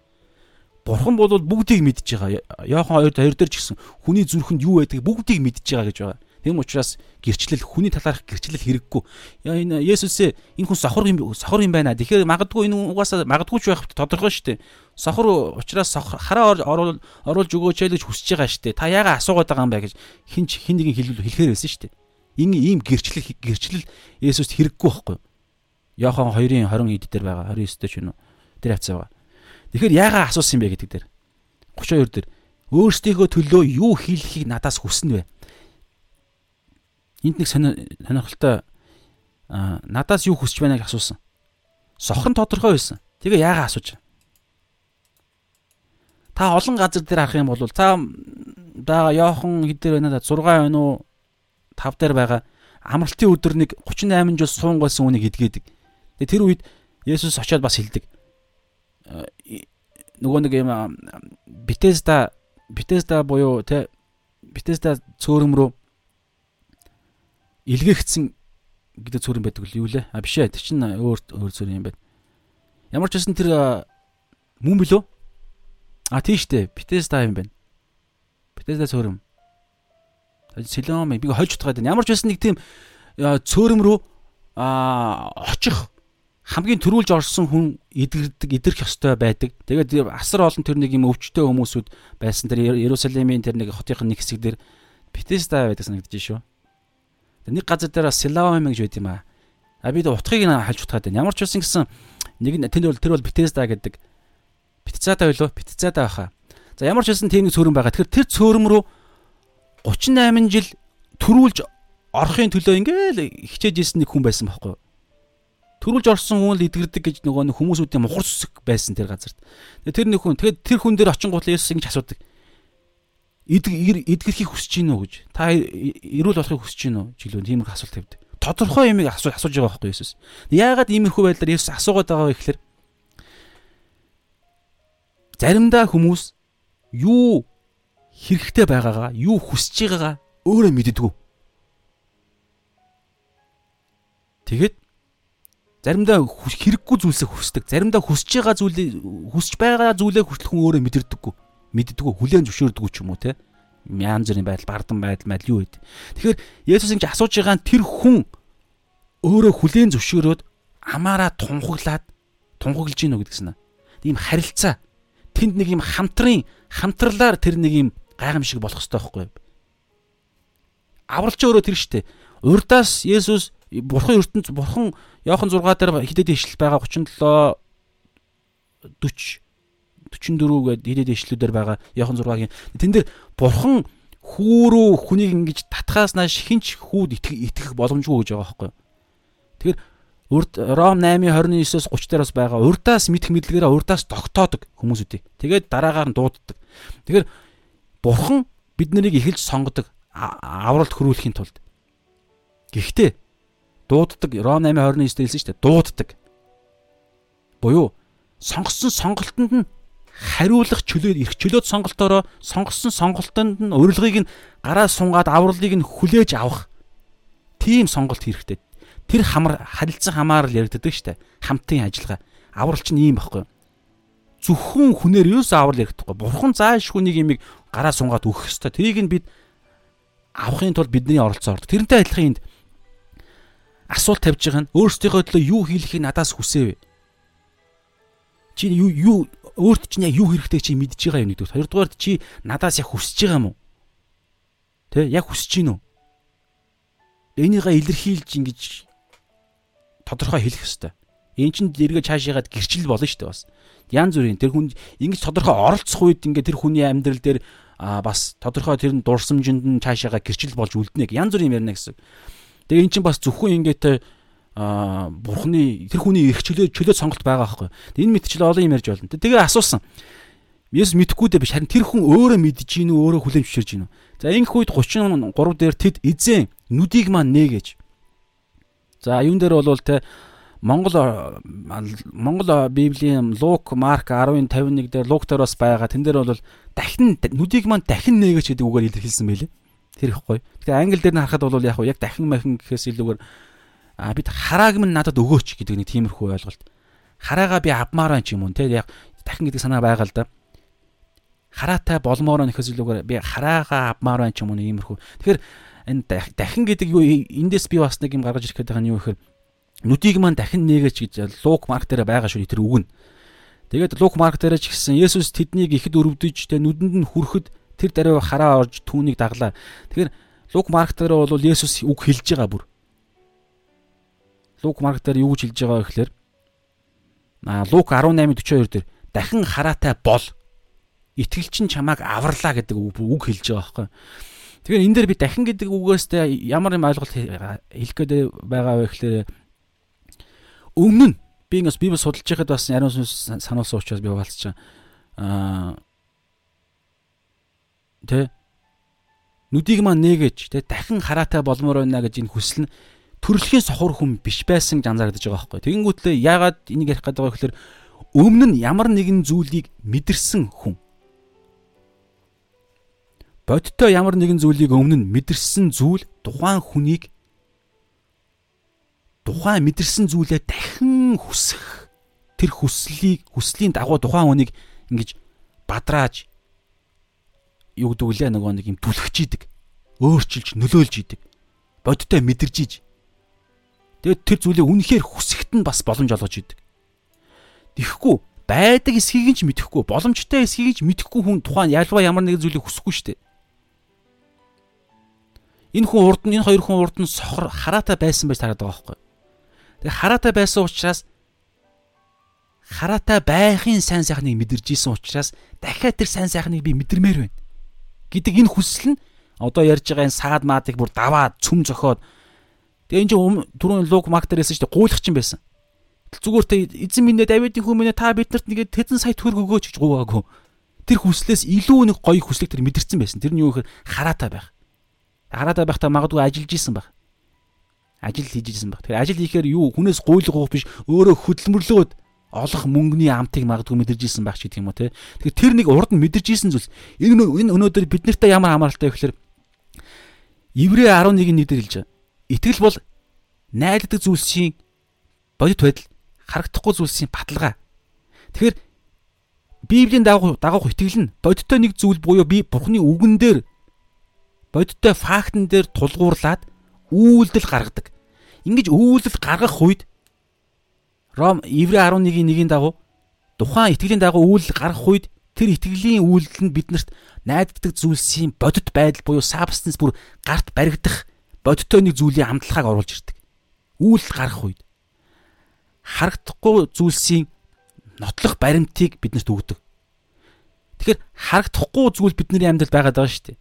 Speaker 1: Бурхан бол бүгдийг мэдж байгаа. Йохан 2 2 дээр ч гэсэн хүний зүрхэнд юу байдгийг бүгдийг мэдж байгаа гэж байгаа. Тэм учраас гэрчлэл хүний талаарх гэрчлэл хэрэггүй. Энэ Есүсээ энэ хүн сохор юм сохор юм байна. Тэгэхээр магадгүй энэ угаасаа магадгүй ч байх тодорхой шүү дээ. Сохор учраас хараа оруулж өгөөч гэж хүсэж байгаа шүү дээ. Та яагаад асуугаад байгаа юм бэ гэж хин хин нэгэн хэлэхээр байсан шүү дээ. Энэ ийм гэрчлэл гэрчлэл Есүст хэрэггүй байхгүй юу? Йохан 2-ын 20 хэд дээр байгаа 29 дээр ч юм уу. Тэр хавцаа байгаа. Тэгэхээр яагаад асуусан юм бэ гэдэг дээр 32 дээр өөрсдийнхөө төлөө юу хийлэхийг надаас хүснэ вэ? Энд нэг сонирхолтой надаас юу хүсэж байна гэж асуусан. Сохрон тодорхой байсан. Тэгээ яагаад асууж? Та олон газар дээр харах юм бол та байгаа Йохан хэдээр байна да 6 байна уу 5 дээр байгаа амралтын өдөр нэг 38 жил суунгайсан үнийг эдгээдэг. Тэр үед Есүс очиод бас хэлдэг. Нөгөө нэг юм Бетесда Bethesda буюу тэ Bethesda цөөрөм рүү илгээгдсэн гэдэг цөөрөм байдаг л юу лээ? А биш ээ. Тэр чинь өөр өөр цөөрөм юм байна. Ямар ч байсан тэр мөн билүү? А тийм штэ. Bethesda юм байна. Bethesda цөөрөм. Силом би хольж утгаад байна. Ямар ч байсан нэг тийм цөөрөм рүү а очих хамгийн төрүүлж орсон хүн идэрдэг идэрх ёстой байдаг. Тэгээд асар олон тэр нэг юм өвчтөе хүмүүсүүд байсан. Тэр Иерусалимийн тэр нэг хотын нэг хэсэг дээр Бетеста байдаг санагдаж шүү. Нэг газар дээр Силаам гэж байд юм аа. А бид утгыг нь хальж утгаад байна. Ямар ч байсан гэсэн нэг тэнд бол тэр бол Бетеста гэдэг Бетцаата байлоо. Бетцаата байхаа. За ямар ч байсан тийм нэг цөөрөн байгаа. Тэгэхээр тэр цөөрөм рүү 38 жил төрүүлж орохын төлөө ингээл хичээж исэн нэг хүн байсан байхгүй юу? Төрүүлж орсон хүн л идгэрдэг гэж нөгөө хүмүүсүүдийн мухар сүсэг байсан тэр газарт. Тэр нэг хүн тэгээд тэр хүн дээр очин гутал Есүс ингэж асуудаг. Идгэр идгэрхийг хүсэж гин үү гэж. Та эрүүл болохыг хүсэж гин үү? Жилүүн тийм их асуулт тавьдаг. Тодорхой юмыг асууж асууж байгаа байхгүй Есүс. Яагаад иймэрхүү байдлаар Есүс асуугаад байгаа вэ гэхээр заримдаа хүмүүс юу хэрэгтэй байгаагаа, юу хүсэж байгаагаа өөрөө мэддэггүй. Тэгэд Заримдаа хэрэггүй зүйлсээ хүсдэг. Заримдаа хүсэж байгаа зүйлээ хүсэж байгаа зүйлээ хүртэл хүн өөрөө мэдэрдэггүй. Мэддэггүй, хүлээн зөвшөөрдөггүй ч юм уу те. Янз бүрийн байдал, бардам байдал, байдал юу вэ? Тэгэхээр Есүс ингэж асууж байгаа тэр хүн өөрөө хүлээн зөвшөөрөөд амаараа тунхаглаад тунхаглаж гинөө гэдгсэн. Ийм харилцаа. Тэнд нэг юм хамтрын хамтралаар тэр нэг юм гайхамшиг болох хэрэгтэй байхгүй юу? Авралч өөрөө тэр штэ. Урдаас Есүс бурхан ертөнц бурхан Йохан 6 дээр хидэд ишлэл байгаа 37 40 44 гээд хидэд ишлэлүүдээр байгаа Йохан 6-гийн тэн дээр бурхан хүү рүү хүнийг ингэж татхаас нааш хинч хүүд итгэх боломжгүй гэж байгаа байхгүй. Тэгэхээр урд Ром 8:29-оос 30 дээр бас байгаа. Урдаас мэдх мэдлэгээрээ урдаас тогтоодог хүмүүсүүдийг. Тэгээд дараагаар нь дууддаг. Тэгэхээр бурхан бид нарыг эхэлж сонгодог авралт хөрвүүлэхийн тулд. Гэхдээ дууддаг Ром 8:29 дээр хэлсэн шүү дээ. Дууддаг. Буюу сонгосон сонголтонд нь хариулах чөлөө эрх чөлөөт сонголтоороо сонгосон сонголтонд нь урилгыг нь гараа сунгаад авралыг нь хүлээж авах тийм сонголт хэрэгтэй. Тэр хамар харилцан хамаарал яригддаг штэ. Хамтын ажиллагаа. Аврал чинь ийм байхгүй. Зөвхөн хүнээр юус аврал яригдахгүй. Бурхан зааш хүнийг имийг гараа сунгаад өгөх ёстой. Тэрийг нь бид авахын тулд бидний оролцоо ордог. Тэрнтэй адилхан энд асуулт тавьж байгаа нь өөрсдийнхөө төлөө юу хийлэхийг надаас хүсээвэ. Чи юу юу өөрт чинь яг юу хэрэгтэй чи мэдж байгаа юм нэгдүгээр. Хоёрдугаар чи надаас яг хүсэж байгаа юм уу? Тэ яг хүсэж гин үү? Энийгээ илэрхийлж ингэж тодорхой хэлэх ёстой. Эн чинь эргээ цаашаагаад гэрчил болно шүү дээ бас. Ян зүрийн тэр хүн ингэж тодорхой оролцох үед ингээ тэр хүний амьдрал дээр а бас тодорхой тэр дурсамжинд нь цаашаагаа гэрчил болж үлднэ. Ян зүрийн ярина гэсэн. Тэгээ эн чинь бас зөвхөн ингээд а бурхны тэр хүний эрх чөлөө чөлөө сонголт байгаа байхгүй. Энэ мэдчил олон юм ярьж болно. Тэгээ асуусан. Есүс мэдхгүй дээ биш харин тэр хүн өөрөө мэдж гин үү өөрөө хүлээн зөвшөөрж гин үү. За ингэх үед 33 дээр тэд эзэн нүдийг маань нээгэж. За юун дээр бол те Монгол Монгол Библийн Лук, Марк 10-ын 51 дээр Лук дээр бас байгаа. Тэн дээр бол дахин нүдийг маань дахин нээгэж гэдэг үгээр илэрхийлсэн байлээ. Тэр ихгүй. Тэгэхээр англи дээр нь харахад бол яг яг дахин махин гэхээс илүүгээр а бид харааг минь надад өгөөч гэдэг нэг тиймэрхүү ойлголт. Хараагаа би авмаар байна ч юм уу те яг дахин гэдэг санаа байгаа л да. Хараатай болмоор байна гэхээс илүүгээр би хараагаа авмаар байна ч юм уу иймэрхүү. Тэгэхээр энэ дахин гэдэг юу эндээс би бас нэг юм гаргаж ирэх байгаа нь юу гэхээр нүдийг маань дахин нээгэж гэж Лук Марк дээр байгаа шүү тэр үг нь. Тэгээд Лук Марк дээр ч гэсэн Есүс тэднийг ихэд өрөвдөж тэ нүдэнд нь хүрэхэд тэр даруй хараа орж түүнийг даглаа. Тэгэхээр Лук Марк дээр бол Есүс үг хэлж байгаа бүр. Лук Марк дээр юу гэж хэлж байгаа гэхээр аа Лук 18:42 дээр дахин хараатай бол итгэлчин чамааг аварлаа гэдэг үг хэлж байгаа байхгүй. Тэгэхээр энэ дээр би дахин гэдэг үгээс ямар юм ойлголт хэлэх гээд байгаа вэ гэхээр өмнө нь би ингээс библ судалж байхад бас ариун сүнс сануулсан учраас би хуваалцаж аа тэ? Нүдийг маань нээгэж тэ? Дахин хараатай болмоор байна гэж энэ хүсэл нь төрөлхийн сохор хүн биш байсан жанзаагдаж байгаа байхгүй. Тэгэнгүүтлээ яагаад энийг ярих гэдэг вэ гэхээр өмнө нь ямар нэгэн зүйлийг мэдэрсэн хүн. Бодиттой ямар нэгэн зүйлийг өмнө нь мэдэрсэн зүйл тухайн хүнийг тухайн мэдэрсэн зүйлээ дахин хүсэх тэр хүслийг хүслийн дагуу тухайн хүнийг ингэж бадрааж юу гэдэг үлээ нөгөө нэг юм түлхэж идэг. Өөрчилж нөлөөлж идэг. Бодиттой мэдэрж иж. Тэгээд тэр зүйлийг үнэхээр хүсэхт нь бас боломж олгож идэг. Тэгэхгүй байдаг эсхийг нь ч мэдэхгүй боломжтой эсхийг нь ч мэдэхгүй хүн тухайн ялва ямар нэгэн зүйлийг хүсэхгүй шүү дээ. Энэ хүн урд нь энэ хоёр хүн урд нь сохор хараатай байсан байж тараад байгаа байхгүй. Тэгээ хараатай байсан учраас хараатай байхын сайн сайхныг мэдэрж исэн учраас дахиад тэр сайн сайхныг би мэдэрмээр байна гэдэг энэ хүсэл нь одоо ярьж байгаа энэ саад маадыг бүр даваад цөм зөхиод тэгээ энэ чинь түрүүн луг мактер гэсэн чинь гуйлах чинь байсан. Зүгээр тэ эзэн минь Давидын хүн минь та биднэрт нэгэ тэдэн сая төгрөг өгөөч гэж гуйгаагүй. Тэр хүслээс илүү нэг гоё хүслийг тэр мэдэрсэн байсан. Тэр нь юу гэхээр хараатай байх хараад байхдаа магадгүй ажиллаж исэн баг. Ажил хийж исэн баг. Тэгэхээр ажил хийхээр юу хүнээс гуйлгах биш өөрөө хөдөлмөрлөөд олох мөнгөний амтыг магадгүй мэдэрж исэн байх ч гэдэг юм уу те. Тэгэхээр тэр нэг урд нь мэдэрж исэн зүйлс. Энэ энэ өнөөдөр бид нартай ямар хамааралтай вэ гэхээр Иврэ 11-ийн 1 дээр хэлж байгаа. Итгэл бол найддаг зүйлсийн бодит байдал харагдахгүй зүйлсийн баталгаа. Тэгэхээр Библийн дагуу дагуух итгэл нь бодиттой нэг зүйл буюу би Бурхны үгэн дээр бодиттой фактн дээр тулгуурлаад үйлдэл гаргадаг. Ингиж үйлдэл гаргах үед Ром Иврэ 11-ийн 1-ийн дагуу тухайн итгэлийн дагуу үйлдэл гаргах үед тэр итгэлийн үйлдэл нь биднэрт найддаг зүйлсийн бодит байдал буюу сабстанс бүр гарт баригдах бодиттой нэг зүйлийн амтлагааг оруулж ирдэг. Үйлдэл гаргах үед харагдахгүй зүйлсийн нотлох баримтыг биднэрт өгдөг. Тэгэхээр харагдахгүй зүйл бидний амьдралд байгаад байгаа шүү дээ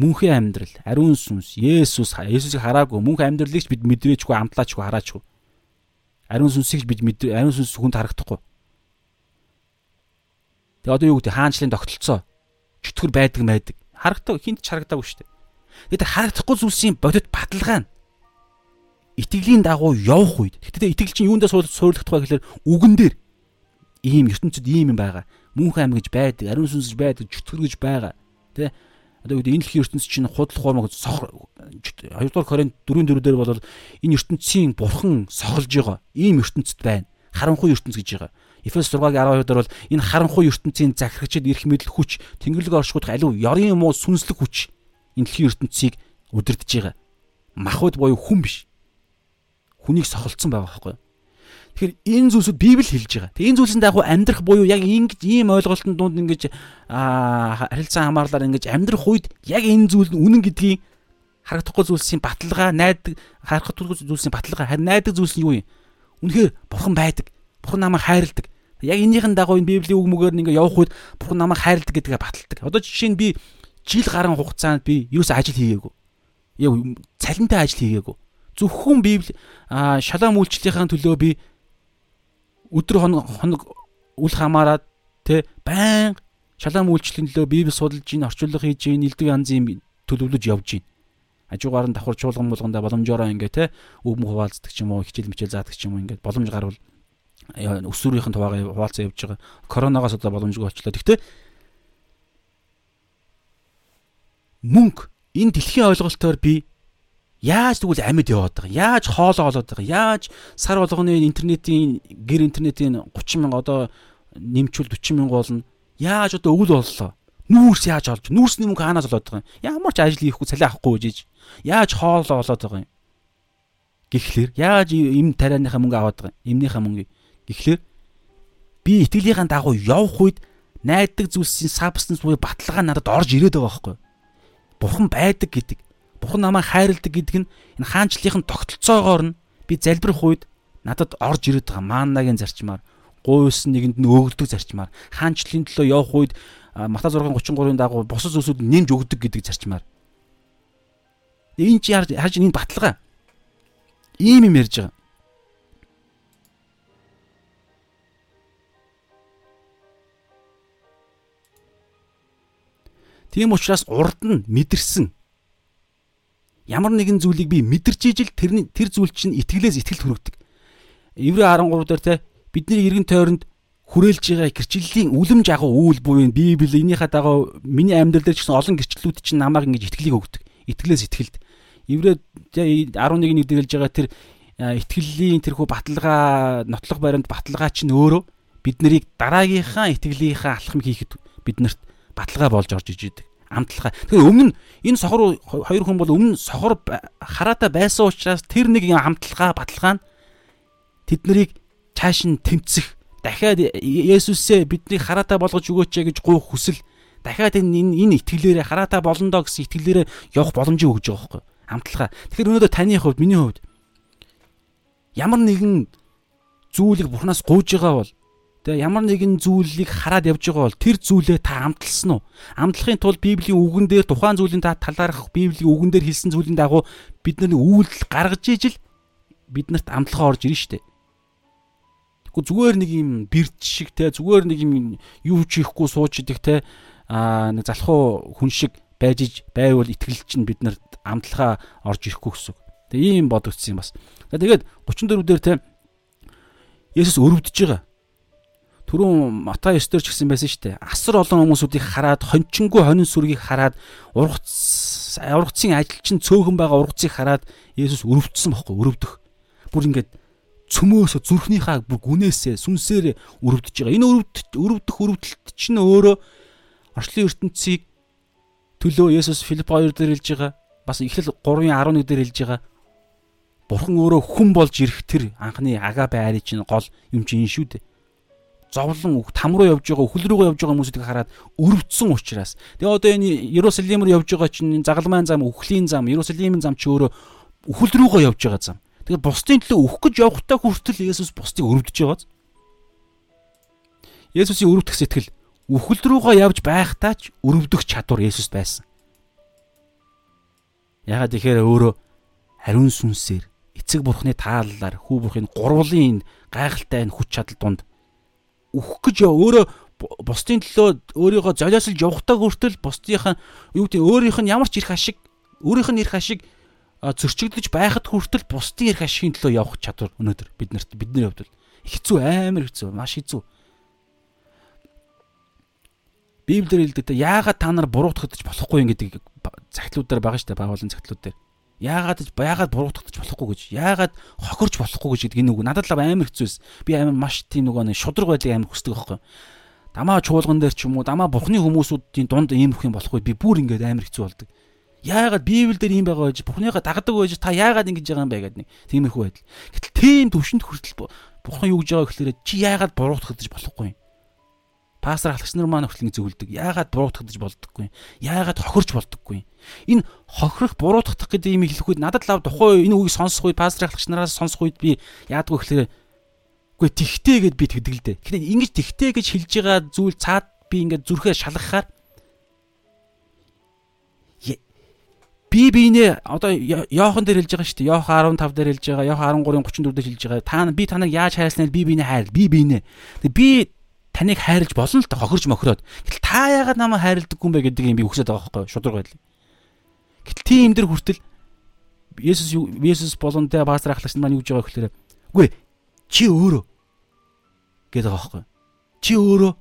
Speaker 1: мөнхийн амьдрал, ариун сүнс, Есүс, Есүсийг хараагүй мөнхийн амьдралыг ч бид мэдрээчгүй, амтлаачгүй, хараачгүй. Ариун сүнсийг бид мэдэр ариун сүнс хүнд харагдахгүй. Тэгээ одоо юу гэдэг хаанчлалын тогтолцоо чөтгөр байдаг майдаг. Харагдаг хинт ч харагдаагүй шүү дээ. Тэгээд харагдахгүй зүйлсийн бодит баталгаа нь итгэлийн дагуу явах үед тэгтээ итгэл чинь юундаа суурлагдах вэ гэхээр үгэн дээр ийм ертөнцид ийм юм байгаа. Мөнх ам гэж байдаг, ариун сүнс гэж байдаг, чөтгөр гэж байгаа. Тэ одоо үүд энэ дэлхийн ертөнцийн чинь худлах хуурмаг сохор 2 дугаар Коринт 4 4 дээр бол энэ ертөнцийн бурхан сохолж байгаа. Ийм ертөнцид байна. Харанхуй ертөнц гэж байгаа. Эфес 6-гийн 12 дээр бол энэ харанхуй ертөнцийн захирагчд ирэх мэдл хүч, тэнгэрлэг оршихуйдах аливаа ёрын муу сүнслэг хүч энэ дэлхийн ертөнцийг удирдах байгаа. Махуд буюу хүн биш. Хүнийг сохолцсон байгаа байхгүй юу? Тэгэхээр энэ зүйлсүүд Библи хэлж байгаа. Тэгээ энэ зүйлсийн дагуу амьдрах буюу яг ингэж ийм ойлголтын дунд ингэж харилцан хамаарлаар ингэж амьдрах үед яг энэ зүйл нь үнэн гэдгийг харагдахгүй зүйлсийн баталгаа, найдаг харагдахгүй зүйлсийн баталгаа, харин найдаг зүйлс нь юу юм? Үнэхээр бурхан байдаг. Бурхан намайг хайрладаг. Яг энийхэн дагуу энэ Библийн үг мөгээр нь ингэ явах үед бурхан намайг хайрладаг гэдгээ баталдаг. Одоо жишээ нь би жил гарan хугацаанд би юус ажил хийгээгүй. Яг цалинтай ажил хийгээгүй. Зөвхөн Библи шалам үйлчлэлийн төлөө би өдөр хоног хоног үл хамааран тэ байн шалаам үйлчлэлийн төлөө библи судалж ийн орчуулга хийж ийн элдв янзын төлөвлөж явж ийн. Хажуугаар нь давхар чуулган болгонда боломжоор ингээ те өв мөх хуваалцдаг ч юм уу хичээл мичээл заадаг ч юм уу ингээ боломж гарвал өсвөрийнхэн хуваагаа хуваалцаа явж байгаа. Коронавигоос одоо боломжгүй болчлоо гэхдээ мөнгө. Энэ дэлхийн ойлголтоор би Яаж тэгвэл амьд яваад байгаа? Яаж хоолоо олоод байгаа? Яаж сар болгоны интернетийн гэр интернетийн 30 мянга одоо нэмчүүл 40 мянга болно. Яаж одоо өвөл боллоо? Нүүрс яаж олж? Нүүрсний мөнгө хаанаас олоод байгаа юм? Ямар ч ажил хийхгүй цалин авахгүй гэж. Яаж хоол олоод байгаа юм? Гэхдээ яаж им тарианыхаа мөнгө аваад байгаа юм? Имнийхээ мөнгө. Гэхдээ би итгэлийнхаа дагуу явах үед найддаг зүйлсийн сабстанс буюу баталгаа надад орж ирээд байгаа байхгүй. Бурхан байдаг гэдэг. Бурхан намайг хайрладаг гэдэг нь энэ хаанчлалын тогтолцоогоор нь би залбирх үед надад орж ирээд байгаа маанагийн зарчмаар гуйс нэгэнд нь өөгддөг зарчмаар хаанчлалын төлөө явах үед Мата 6:33-ын дагуу бусад зүйлсүүд нэмж өгдөг гэдэг зарчмаар. Энэ чи харж энэ баталгаа. Ийм юм ярьж байгаа. Тийм учраас урд нь мэдэрсэн ямар нэгэн зүйлийг би мэдэрч ижил тэрний тэр зүйл чинь итгэлээс итгэлд хүргэдэг. Еврей 13 дээр те бидний эргэн тойронд хүрээлж байгаа гэрчлэлийн үлэм жагуу үйл буюу Библи энийхээ дагуу миний амьдрал дээр ч гэсэн олон гэрчлэлүүд чинь намайг ингэж итгэлийг өгдөг. Итгэлээс итгэлд. Еврей 11-ний дэгэлж байгаа тэр итгэлийн тэрхүү баталгаа нотлох баримт баталгаа чинь өөрөө бид нарыг дараагийнхаа итгэлийнхаа алхам хийхэд биднэрт баталгаа болж орж иж идэг амтлахаа. Тэгэхээр өмнө энэ сохор хоёр хүн бол өмнө сохор хараатай байсан учраас тэр нэг амтлахаа баталгаа нь тэд нарыг цааш нь тэмцэх дахиад Есүсээ бидний хараатай болгож өгөөч гэж гуйх хүсэл дахиад энэ энэ итгэлээрээ хараатай болно доо гэсэн итгэлээрээ явах боломжийг өгж байгаа байхгүй хамтлахаа. Тэгэхээр өнөөдөр таны хувьд миний хувьд ямар нэгэн зүйлийг бурхнаас гуйж байгаа бол тэгээ ямар нэгэн зүйлийг хараад явж байгаа бол тэр зүйлээ та амтлсан уу? Амтлахын тулд Библийн үгэн дээр тухайн зүйлийн та талаарх Библийн үгэн дээр хэлсэн зүйлийн дагуу бид нар үйлдэл гаргаж ижил биднэрт амтлахаа орж ирнэ шүү дээ. Гэхдээ зүгээр нэг юм бэрд шиг те зүгээр нэг юм юу ч хийхгүй сууж идэх те аа нэг залхуу хүн шиг байж иж байвал итгэл чинь бид нарт амтлахаа орж ирэхгүй гэсэн. Тэгээ ийм бодогдсон юм бас. Тэгээд 34 дээр те Есүс өрөвдөж байгаа. Түрүүн Матай 9 дээр ч гэсэн байсан шүү дээ. Асар олон хүмүүсүүдийг хараад хончингүй хонин сүргийг хараад ургац ургацын ажилчин цөөхөн байгаа ургацыг хараад Есүс өрөвдсөн бохоггүй өрөвдөх. Бүр ингээд цөмөөс зүрхнийхаа бүр гүнээсээ сүнсээр өрөвдөж байгаа. Энэ өрөвдөх өрөвдөх өрөвдөлт чинь өөрөө орчлын ертөнцийг төлөө Есүс Филипп 2 дээр хэлж байгаа. Бас эхлэл 3:11 дээр хэлж байгаа. Бурхан өөрөө хүн болж ирэх тэр анхны агапе айрын чинь гол юм чинь шүү дээ. Зовлон там руу явж байгаа өхөл рүүгээ явж байгаа хүмүүсийг хараад өрөвдсөн учраас. Тэгээ одоо энэ Иерусалим руу явж байгаа чинь загалмайн зам, өхлийн зам, Иерусалимын зам чи өөрөө өхөл рүүгээ явж байгаа зам. Тэгэхээр бусдын төлөө өөх гэж явахтаа хүртэл Есүс бусдыг өрөвдөж байгааз. Есүсийн өрөвдөх сэтгэл үхэл рүүгээ явж байхдаа ч өрөвдөх чадвар Есүс байсан. Ягаад тэгэхээр өөрөө хариун сүнсээр эцэг бурхны тааллаар хүү бурхын гурвлын гайхалтай энэ хүч чадал донд үхэх гэж өөрөө бусдын төлөө өөрийгөө золиослж явахтаа хүртэл бусдынх нь юу гэдэг өөрийнх нь ямар ч ирэх ашиг өөрийнх нь ирэх ашиг зөрчигдөж байхад хүртэл бусдын эрх ашигын төлөө явах чадвар өнөөдөр биднэрт бидний хувьд хэцүү амар хэцүү маш хэцүү. Библиэр хэлдэг та яагаад та нар буруутгагдаж болохгүй юм гэдэг цагтлуудаар байгаа дээ байгуулын цагтлууд дээр. Яагаад яагаад буруутгагдаж болохгүй гэж яагаад хохирч болохгүй гэж гэдэг энэ үг надад л амар хэцүүс. Би амар маш тийм нөгөө нэг шудраг байдлыг амар хүсдэг байхгүй. Дамаа чуулган дээр ч юм уу дамаа бурхны хүмүүсүүдийн дунд ийм их юм болохгүй би бүр ингээд амар хэцүү болдог яагаад Библи дээр юм байгаа гэж Бурхныгаа дагдаг байж та яагаад ингэж байгаа юм бэ гэдэг нэг тиймэрхүү байдал. Гэтэл тийм төвшөнд хүртэл Бурхан юу гэж байгаа гэхээр чи яагаад буруутгах гэж болохгүй юм. Пастор ахлагч нар маань хүртэл зөвлөдөг. Яагаад буруутгах гэж болдоггүй. Яагаад хохирч болдоггүй. Энэ хохирох буруутгах гэдэг юм хэлэх үед надад лав тухай энэ үгийг сонсох үед пастор ахлагч нараас сонсох үед би яадгүй гэхээр үгүй тэгтээ гэд би дээ. Тэгэхээр ингэж тэгтээ гэж хэлж байгаа зүйл цаад би ингээд зүрхээ шалгахаар би биенээ одоо Йохан дээр хэлж байгаа шүү дээ. Йохан 15 дээр хэлж байгаа, Йохан 13-34 дээр хэлж байгаа. Та би таныг яаж хайрласнаа би биенээ хайр. Би биенээ. Би таныг хайрлж болно л та хохирж мохироод. Гэтэл та яагаад намайг хайрладаггүй юм бэ гэдэг юм би үгсээд байгаа байхгүй шудраг байл. Гэтэл тийм дэр хүртэл Есүс Есүс болон тэ пастор ахлагч маань юу гэж байгаа гэхээр үгүй чи өөрөө гэдэг байгаа байхгүй. Чи өөрөө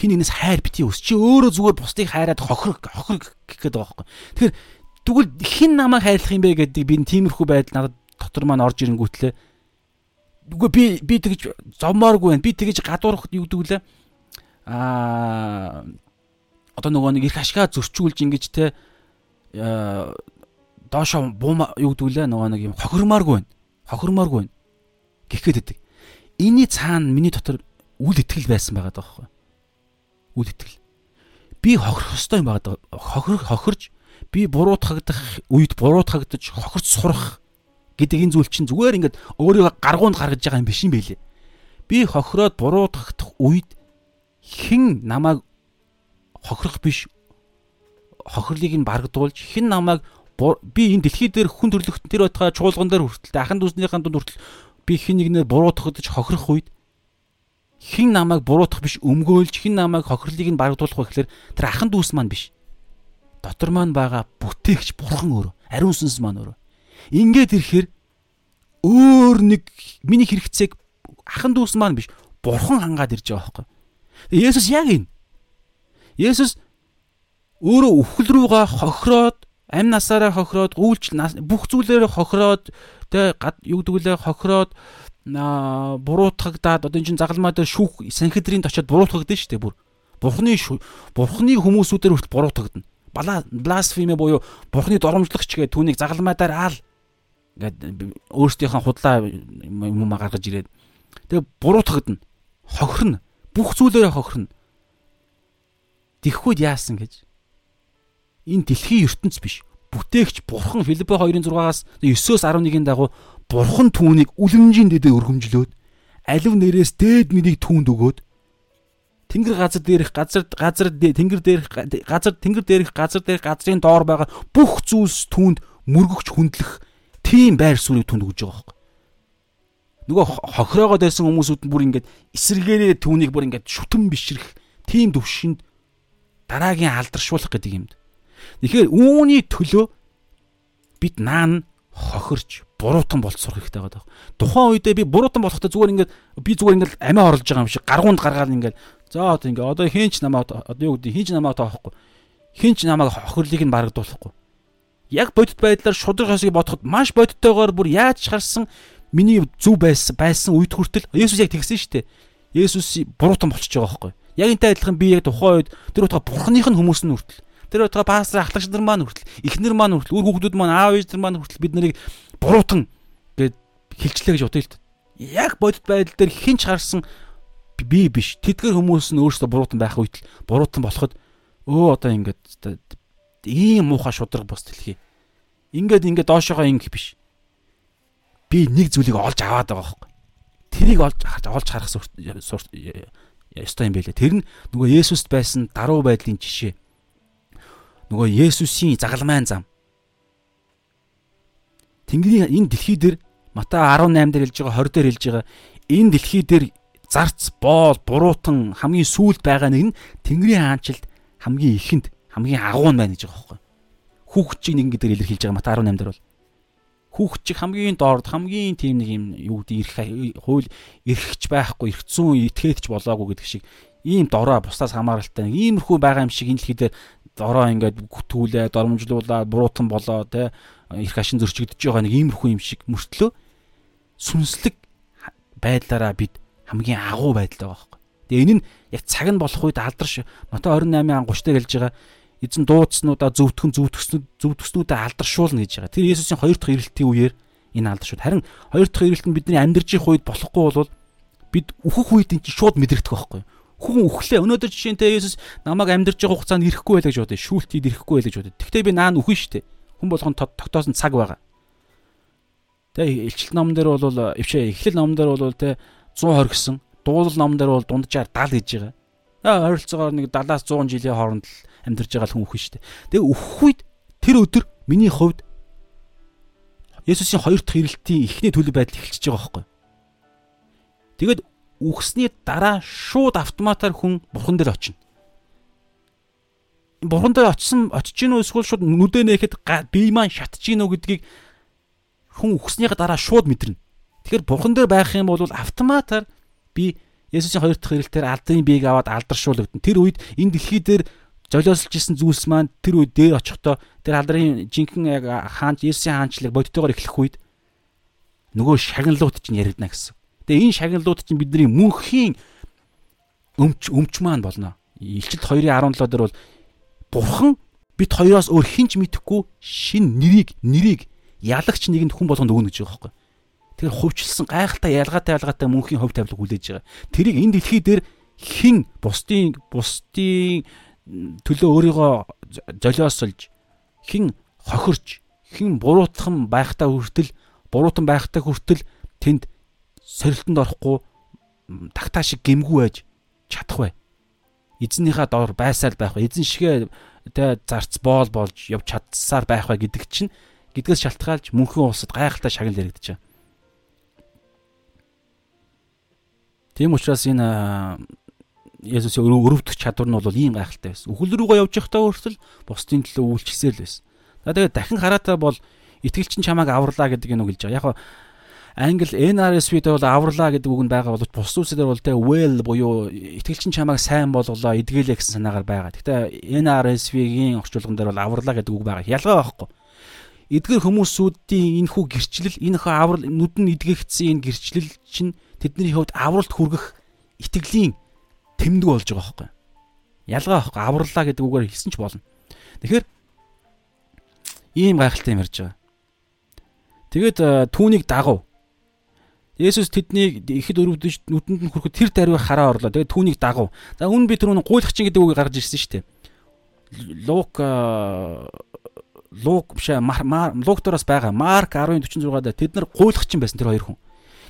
Speaker 1: хин нэгнээс хайр бити өс. Чи өөрөө зүгээр бусдыг хайраад хохир хохир гэхэд байгаа байхгүй. Тэгэхээр Тэгвэл хэн намайг хайрлах юм бэ гэдэг би тиймэрхүү байдал надад дотор маань орж ирэнгүүтлээ. Үгүй би би тэгж зовмооргүй байна. Би тэгж гадуурх юу гэдэг вүлээ. Аа одоо нөгөө нэг их ашгаа зөрчүүлж ингэж те доошо буума юу гэдгүүлээ нөгөө нэг юм хохирмааргүй байна. Хохирмааргүй байна. Гэхэд өгдөг. Иний цаана миний дотор үл итгэл байсан байгаа даахгүй. Үл итгэл. Би хохирох ёстой юм байгаа. Хохир хохирж би буруутгагдах үед буруутгагдаж хохирч сурах гэдэг энэ зүйл чинь зүгээр ингээд өөрийгөө гаргуунд гаргаж байгаа юм биш юм байлээ. Би хохироод буруутгагдах үед хэн намайг хохирох биш хохирлыг нь баргадуулж хэн намайг би энэ дэлхий дээр хүн төрлөختөн тэр байтгаа чуулган дээр хүртэл ахын дүүснийхэн дунд хүртэл би хэн нэгнээр буруутгагдаж хохирох үед хэн намайг буруутгах биш өмгөөлж хэн намайг хохирлыг нь баргадуулах вэ гэхээр тэр ахын дүүс маань биш. Дотор маань байгаа бүтээгч бурхан өөрөө. Ариун сүнс маань өөрөө. Ингээд ирэхээр өөр нэг миний хэрэгцээг ахын дүүс маань биш бурхан хангаад ирж байгаа байхгүй. Есүс яг энэ. Есүс өөрөө үхэл рүүгээ хохироод амь насаараа хохироод гүйлч бүх зүйлээрээ хохироод тэ юу гэдгүүлээ хохироод буруутгагдаад одоо энэ чинь загалмаа дээр шүүх санхедрийн очиод буруутгагдана шүү дээ бүр. Бурхны бурхны хүмүүсүүдээр хүртэл буруутгагдана. Бала бласфеми буюу бурхны доромжлогч гэдэг түүнийг загалмаа дээр аал ингээд өөрсдийнхөө худлаа юм гаргаж ирээд тэгээ буруутгагдана. Хохирно. Бүх зүйлээрээ хохирно. Тэххүүд яасан гэж. Энэ дэлхийн ертөнц биш. Бүтээгч бурхан Филиппо 2:6-аас 9-өөс 11-ийн дагуу Бурхан түүнийг үлэмжийн дэдэ өргөмжлөөд алив нэрээс дээд мэнийг түүнд өгөөд Тэнгэр газар дээрх газар газар тэнгэр дээрх газар тэнгэр дээрх газар дээрх газрын доор байгаа бүх зүйлс түүнд мөргөгч хүндлэх тийм байр суурийг түнд өгж байгаа байхгүй. Нөгөө хохироогоо дайсан хүмүүсүүд нь бүр ингээд эсэргээрээ түүнийг бүр ингээд шүтэн бишрэх тийм төвшөнд дараагийн алдаршуулах гэдэг юмд. Тэгэхээр үүний төлөө бид наан хохирч буруутан сурах хэрэгтэй байгаа. Тухайн үедээ би буруутан болохтой зүгээр ингээд би зүгээр ингээд амиа орлож байгаа юм шиг гаргуунд гаргаад ингээд за одоо ингээд одоо хинч намаа одоо юу гэдэг хинч намаа тоохгүй. Хинч намайг хохирлыг нь барагдуулахгүй. Яг бодит байдлаар шудраг хосыг бодоход маш бодиттойгоор бүр яаж харсан миний зүв байсан байсан үед хүртэл Есүс яг тэгсэн шүү дээ. Есүс буруутан болчихж байгаа байхгүй. Яг энтэй адилхан би яг тухайн үед тэр утга бурхных нь хүмүүс нь хүртэл тэр утга пастор ахлагч нар маань хүртэл эхнэр маань хүртэл үр хүүхдүүд маань аав ээж нар маань хүртэл бид нарыг буруутан гэд хилчлээ гэж бодъё л та. Яг бодит байдал дээр хинч харсан би биш. Тэдгэр хүмүүс нь өөрсдөө буруутан байх үед л буруутан болоход өө одоо ингээд ийм муухай шудраг бос дэлхий. Ингээд ингээд доошоогоо ингэх биш. Би нэг зүйлийг олж аваад байгаа байхгүй. Тэрийг олж олж харах ёстой юм байлээ. Тэр нь нөгөө Есүст байсан даруй байдлын жишээ. Нөгөө Есүсийн загалмайн зам. Тэнгэрийн энэ дэлхий дээр Матай 18 дээр хэлж байгаа 20 дээр хэлж байгаа энэ дэлхий дээр зарц, боол, буруутан хамгийн сүүлд байгаа нэг нь Тэнгэрийн хаанчлалд хамгийн ихэнд хамгийн агуу нь байна гэж байгаа байхгүй. Хүүхчийг нэгэн гэдгээр илэрхийлж байгаа Матай 18 дээр бол хүүхчийг хамгийн доорд хамгийн тийм нэг юм юу гэдэг ирэх хууль эрхэж байхгүй эрхцүүн итгэдэж болоогүй гэдэг шиг ийм дорой бусдаас хамааралтай нэг иймэрхүү байгаа юм шиг энэ дэлхий дээр дорой ингээд гүтгүүлээ, доромжлуулаад, буруутан болоо те эрх ашин зөрчигдөж байгаа нэг иймэрхүү юм шиг мөртлөө сүнслэг байдлаараа бид хамгийн агуу байдал байгаа байхгүй. Тэгээ энэ нь яг цаг нь болох үед алдарш Матай 28 30 дээр хэлж байгаа эзэн дуудснуудаа зөвтгөн зөвтгснүүд зөвтгснүүдээ алдаршуулна гэж байгаа. Тэр Есүсийн хоёр дахь ирэлтийн үеэр энэ алдаршууд. Харин хоёр дахь ирэлт нь бидний амьдарч их үед болохгүй бол бид үхэх үед энэ чинь шууд мэдрэгдэх байхгүй юу? Хүн үхлээ. Өнөөдөр жишээнтэй Есүс намайг амьдарч байгаа хугацаанд ирэхгүй байлаа гэж бодъё. Шүүлтийд ирэхгүй байлаа гэж бодъё. Тэгвэл би наан үхэн штэ хүн болгон тогтоосон цаг байгаа. Тэ илчилт номон дээр бол өвчээ эхлэл номон дээр бол тэ 120 гэсэн. Дуулал номон дээр бол дунджаар 70 гэж байгаа. Аа ойролцоогоор нэг 70-аас 100 жилийн хооронд л амьдарч байгаа хүн үхэн шүү дээ. Тэгээ үхэх үед тэр өдөр миний хувьд Есүсийн хоёр дахь ирэлтийн эхний төлөв байдал эхэлчихэж байгаа байхгүй. Тэгээд үхсний дараа шууд автоматар хүн бурхан дээр очино бурхан дээр очисон очиж гинөө эсвэл шууд нүдэ нээхэд бие маань шатж гинөө гэдгийг хүн өгснийхаа дараа шууд мэдэрнэ. Тэгэхээр бурхан дээр байх юм бол автоматар би Есүсийн хоёр дахь ирэлтээр алдрын биеийг аваад алдаршуулгдана. Тэр үед энэ дэлхий дээр жолиослж исэн зүйлс маань тэр үед дээр очихдоо тэр алдрын жинхэнэ яг хаанч Есүсийн хаанчлаг бодтойгоор эхлэх үед нөгөө шагналууд чинь яригдана гэсэн. Тэгээ энэ шагналууд чинь бидний мөнхийн өмч өмч маань болно. Илчилт 2:17 дээр бол Бурхан бид хоёроос өөр хинч мэдэхгүй шин нэрийг нэрийг ялагч нэгэнд хүн болгонд өгнө гэж байгаа байхгүй. Тэгэхээр хувьчилсан гайхалтай ялгаатай ялгаатай мөнхийн хувь тавилга хүлээж байгаа. Тэрийг энэ дэлхий дээр хин бусдын бусдын төлөө өөрийгөө золиосолж хин хохирч хин буруутхан байхтай хүртэл буруутан байхтай хүртэл тэнд сорилтонд орохгүй тагтаа шиг гимгүү байж чадах бай. Эзнийхээ доор байсаар байх бай. Эзэн шигээ тэ зарц боол болж явж чадсаар байх бай гэдэг чинь гэдгээс шалтгаалж мөнхийн улсад гайхалтай шагнал яригдчихэ. Тийм учраас энэ Есүсийн өрөвдөх чадвар нь бол ийм гайхалтай байсан. Үхэл рүүгээ явж байхдаа өөртөл бусдын төлөө үйлчлсээр л байсан. Тэгээд дахин хараатай бол итгэлчин чамааг аварлаа гэдэг нь үг хэлж байгаа. Яг англи NRSV дээр бол аварлаа гэдэг үг нь байгаа боловч бус зүйлсээр бол тэ well буюу итгэлчин чамааг сайн болголоо эдгэлээ гэсэн санаагаар байгаа. Гэхдээ NRSV-гийн орчуулган дээр бол аварлаа гэдэг үг байгаа. Ялгаа байхгүй. Эдгэр хүмүүсүүдийн энэ хүү гэрчлэл энэ хөө аврал нүд нь эдгэгдсэн энэ гэрчлэл чинь тэдний хувьд авралт хүргэх итгэлийн тэмдэг болж байгаа байхгүй. Ялгаа байхгүй авралаа гэдэг үгээр хэлсэн ч болно. Тэгэхээр ийм гайхалтай юм ярьж байгаа. Тэгээд түүнийг дагав. Есүс тэднийг ихэд өрөвдөж нүдэнд нь хүрэхэд тэр даруй хараа орлоо. Тэгээд түүнийг дагав. За үн би түрүүн гуйлах чинь гэдэг үгийг гаргаж ирсэн шүү дээ. Лук Лук биш Лук доороос байгаа. Марк 10:46 дээр тэд нар гуйлах чинь байсан тэр хоёр хүн.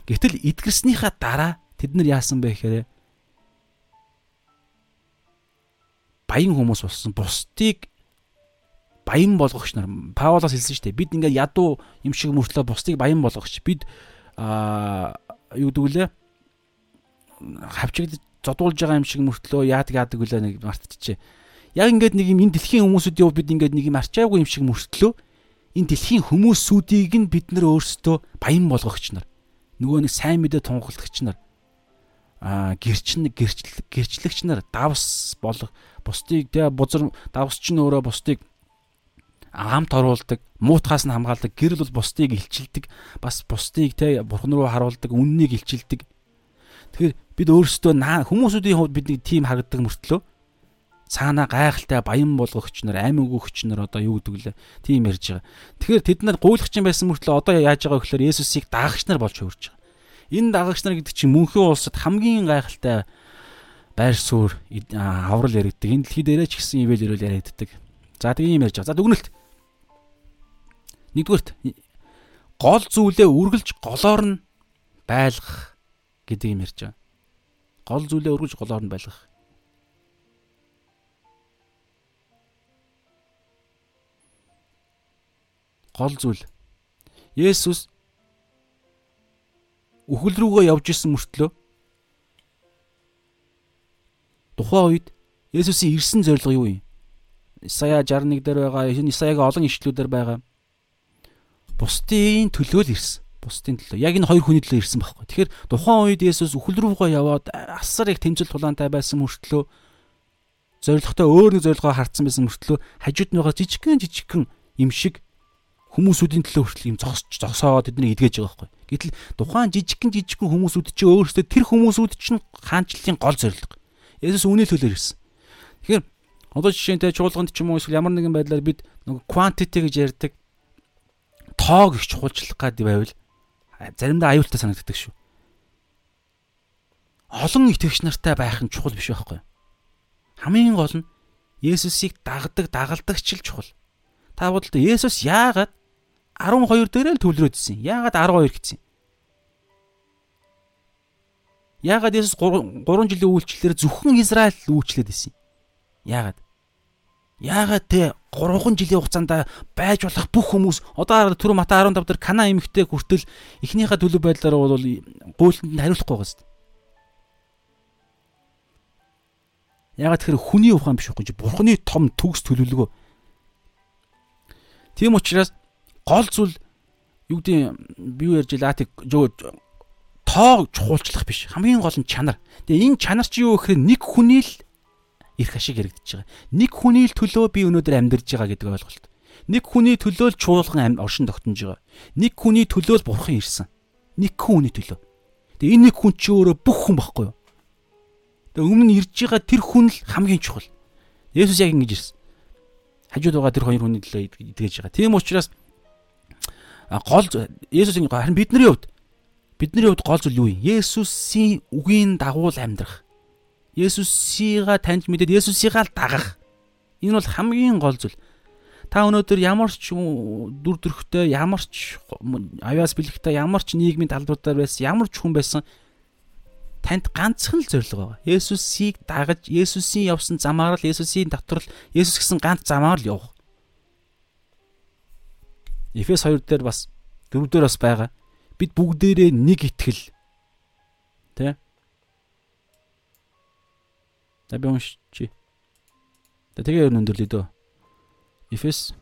Speaker 1: Гэтэл эдгэрснийхаа дараа тэд нар яасан бэ гэхээр баян хүмүүс болсон. Бусдыг баян болгогч нар Паулоос хэлсэн шүү дээ. Бид ингээд ядуу юм шиг мөртлөө бусдыг баян болгогч. Бид аа юу гэдэг вүлээ? хавчигдж зодуулж байгаа юм шиг мөртлөө яадаг яадаг үлээ нэг мартчихжээ. Яг ингээд нэг юм энэ дэлхийн хүмүүсүүдийн хувьд бид ингээд нэг юм арчаагүй юм шиг мөртлөө энэ дэлхийн хүмүүсүүдийг нь бид нар өөрсдөө баян болгогч нар. Нөгөө нэг сайн мэдээ тунгалдагч нар гэрчин гэрчлэг гэрчлэгч нар давс болох бусдыг тэ бузар давс чинь өөрөө бусдыг амт оруулдаг муутахаас нь хамгаалдаг гэрэл бол бусдыг илчилдэг бас бусдыг тэ бурхан руу харуулдаг үннийг илчилдэг. Тэгэхээр бид өөрсдөө хүмүүсүүдийн хувьд бид нэг тим харагдаг мөртлөө цаана гайхалтай баян болгогч нар амин өгөгч нар одоо юу гэдэг лээ тийм ярьж байгаа. Тэгэхээр тэд нар гуйлах чинь байсан мөртлөө одоо яаж байгаа гэхээр Есүсийг даагч нар болж хөрж байгаа Энэ дагагч нар гэдэг чинь мөнхийн улсад хамгийн гайхалтай байр суурь аврал яригддаг. Энэ дэлхий дээрээ ч гэсэн ивэл ирүүл яригддаг. За тэг ийм ярьж байгаа. За дүгнэлт. Нэгдүгürt гол зүйлээ үргэлж голоор нь байлгах гэдэг юм ярьж байгаа. Гол зүйлээ үргэлж голоор нь байлгах. Гол зүйл. Есүс үхэл рүүгээ явж исэн мөртлөө тухайн үед Есүсийн ирсэн зорилго юу юм? Исая 61 дээр байгаа, Исаягийн олон ишлүүдээр байгаа. Бусдын төлөө л ирсэн. Бусдын төлөө. Яг энэ хоёр хүний төлөө ирсэн байхгүй. Тэгэхээр тухайн үед Есүс үхэл рүүгээ яваад асар их тэмцэл тулаантай байсан мөртлөө зорилготой өөр нэг зорилгоо хартсан байсан мөртлөө хажууд нь байгаа жижигхэн жижигхэн юм шиг хүмүүсүүдийн төлөө хүртэл юм зогсож зогсоо тэднийг эдгэж байгаа байхгүй. Гэтэл тухайн жижигхэн жижигхэн хүмүүсүүд чи өөрсдөө тэр хүмүүсүүд чинь хаанчлалын гол зорилго. Есүс үүний төлөө ирсэн. Тэгэхээр одоо жишээнтэй чуулганд ч юм уу эсвэл ямар нэгэн байдлаар бид нэг quantity гэж ярьдаг тоог их чухалчлах гад байвал заримдаа аюултай санагддаг шүү. Олон итгэгч нартай байх нь чухал биш байхгүй. Хамгийн гол нь Есүсийг дагдаг, дагалдагч л чухал. Та бодолтой Есүс яагаад 12 дээрээ л төвлөрөөдсөн. Яагаад 12 гэсэн? Яагаад Есүс 3 жилийн үйлчлэлээр зөвхөн Израиль үйлчлээд исэн? Яагаад? Яагаад те 3 жилийн хугацаанд байж болох бүх хүмүүс одоо түр Мата 15 дээр Кана эмэгтэй хүртэл эхнийхээ төлөв байдлаар бол гуйлтанд хариулахгүй байгаа шүү дээ. Ягаад тэгэхээр хүний ухаан биш үгүй бурхны том төгс төлөвлөгөө. Тийм учраас гол зүйл юу гэдэг би юу ярьж латик тоо чухуулчлах биш. Хамгийн гол нь чанар. Тэгээ энэ чанар чи юу гэхээр нэг хүний л эрх ашиг хэрэгдэж байгаа. Нэг хүний л төлөө би өнөөдөр амьдарж байгаа гэдэг ойлголт. Нэг хүний төлөө л чуулган оршин тогтнож байгаа. Нэг хүний төлөө л бурхан ирсэн. Нэг хүний төлөө. Тэгээ энэ нэг хүн чи өөрөө бүх хүн баггүй юу? Тэгээ өмнө ирж байгаа тэр хүн л хамгийн чухал. Есүс яг ингэж ирсэн. хажууд байгаа тэр хоёр хүний төлөө итгэж байгаа. Тийм учраас гол Есүсийн харин бидний хувьд бидний хувьд гол зүйл юу юм? Есүсийн үгийн дагуу амьдрах. Есүсийга таньж мэдээд Есүсийга л дагах. Энэ бол хамгийн гол зүйл. Та өнөөдөр ямар ч дүр төрхтэй, ямар ч авяас бэлэгтэй, ямар ч нийгмийн талбараар байсан, ямар ч хүн байсан танд ганцхан л зорилго байгаа. Есүсийг дагаж, Есүсийн явсан замаар л Есүсийн доторл Есүс гэсэн ганц замаар л явах. Эфес 2 дээр бас 4 дээр бас байгаа. Бид бүгдээрээ нэг итгэл. Тэ? Та би уншчи. Тэгээ өндөрлөе дөө. Эфес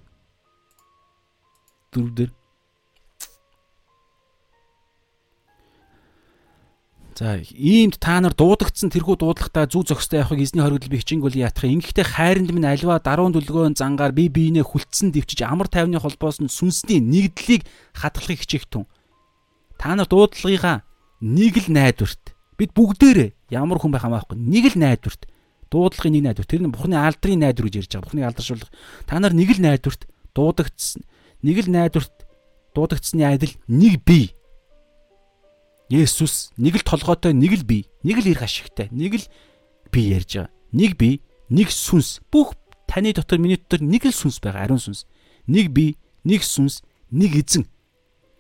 Speaker 1: 4 дээр За иймд та нар дуудагдсан тэрхүү дуудлагатай зүг зохистой явахыг эзний хоригдл би хичээнгүүл яатах. Ингэхдээ хайранд минь альва даруун дүлгөөн зангаар би биенээ хүлцэн дэвчиж амар тайвны холбоос нь сүнсний нэгдлийг хадгалахыг хичээх тун. Та нар дуудлагынхаа нэг л найдварт бид бүгдээрээ ямар хүн байх хамаахгүй нэг л найдварт дуудлагын нэг найдвар тэр нь Бурхны алдрын найдвар гэж ярьж байгаа. Бурхны алдаршуулга. Та нар нэг л найдварт дуудагдсан нэг л найдварт дуудагдсны адил нэг бие Есүс нэг л толгойтой нэг л бие, нэг л эрх ашигтай, нэг л бие ярьж байгаа. Нэг бие, нэг сүнс. Бүх таны дотор миний дотор нэг л сүнс байгаа, ариун сүнс. Нэг бие, нэг сүнс, нэг эзэн.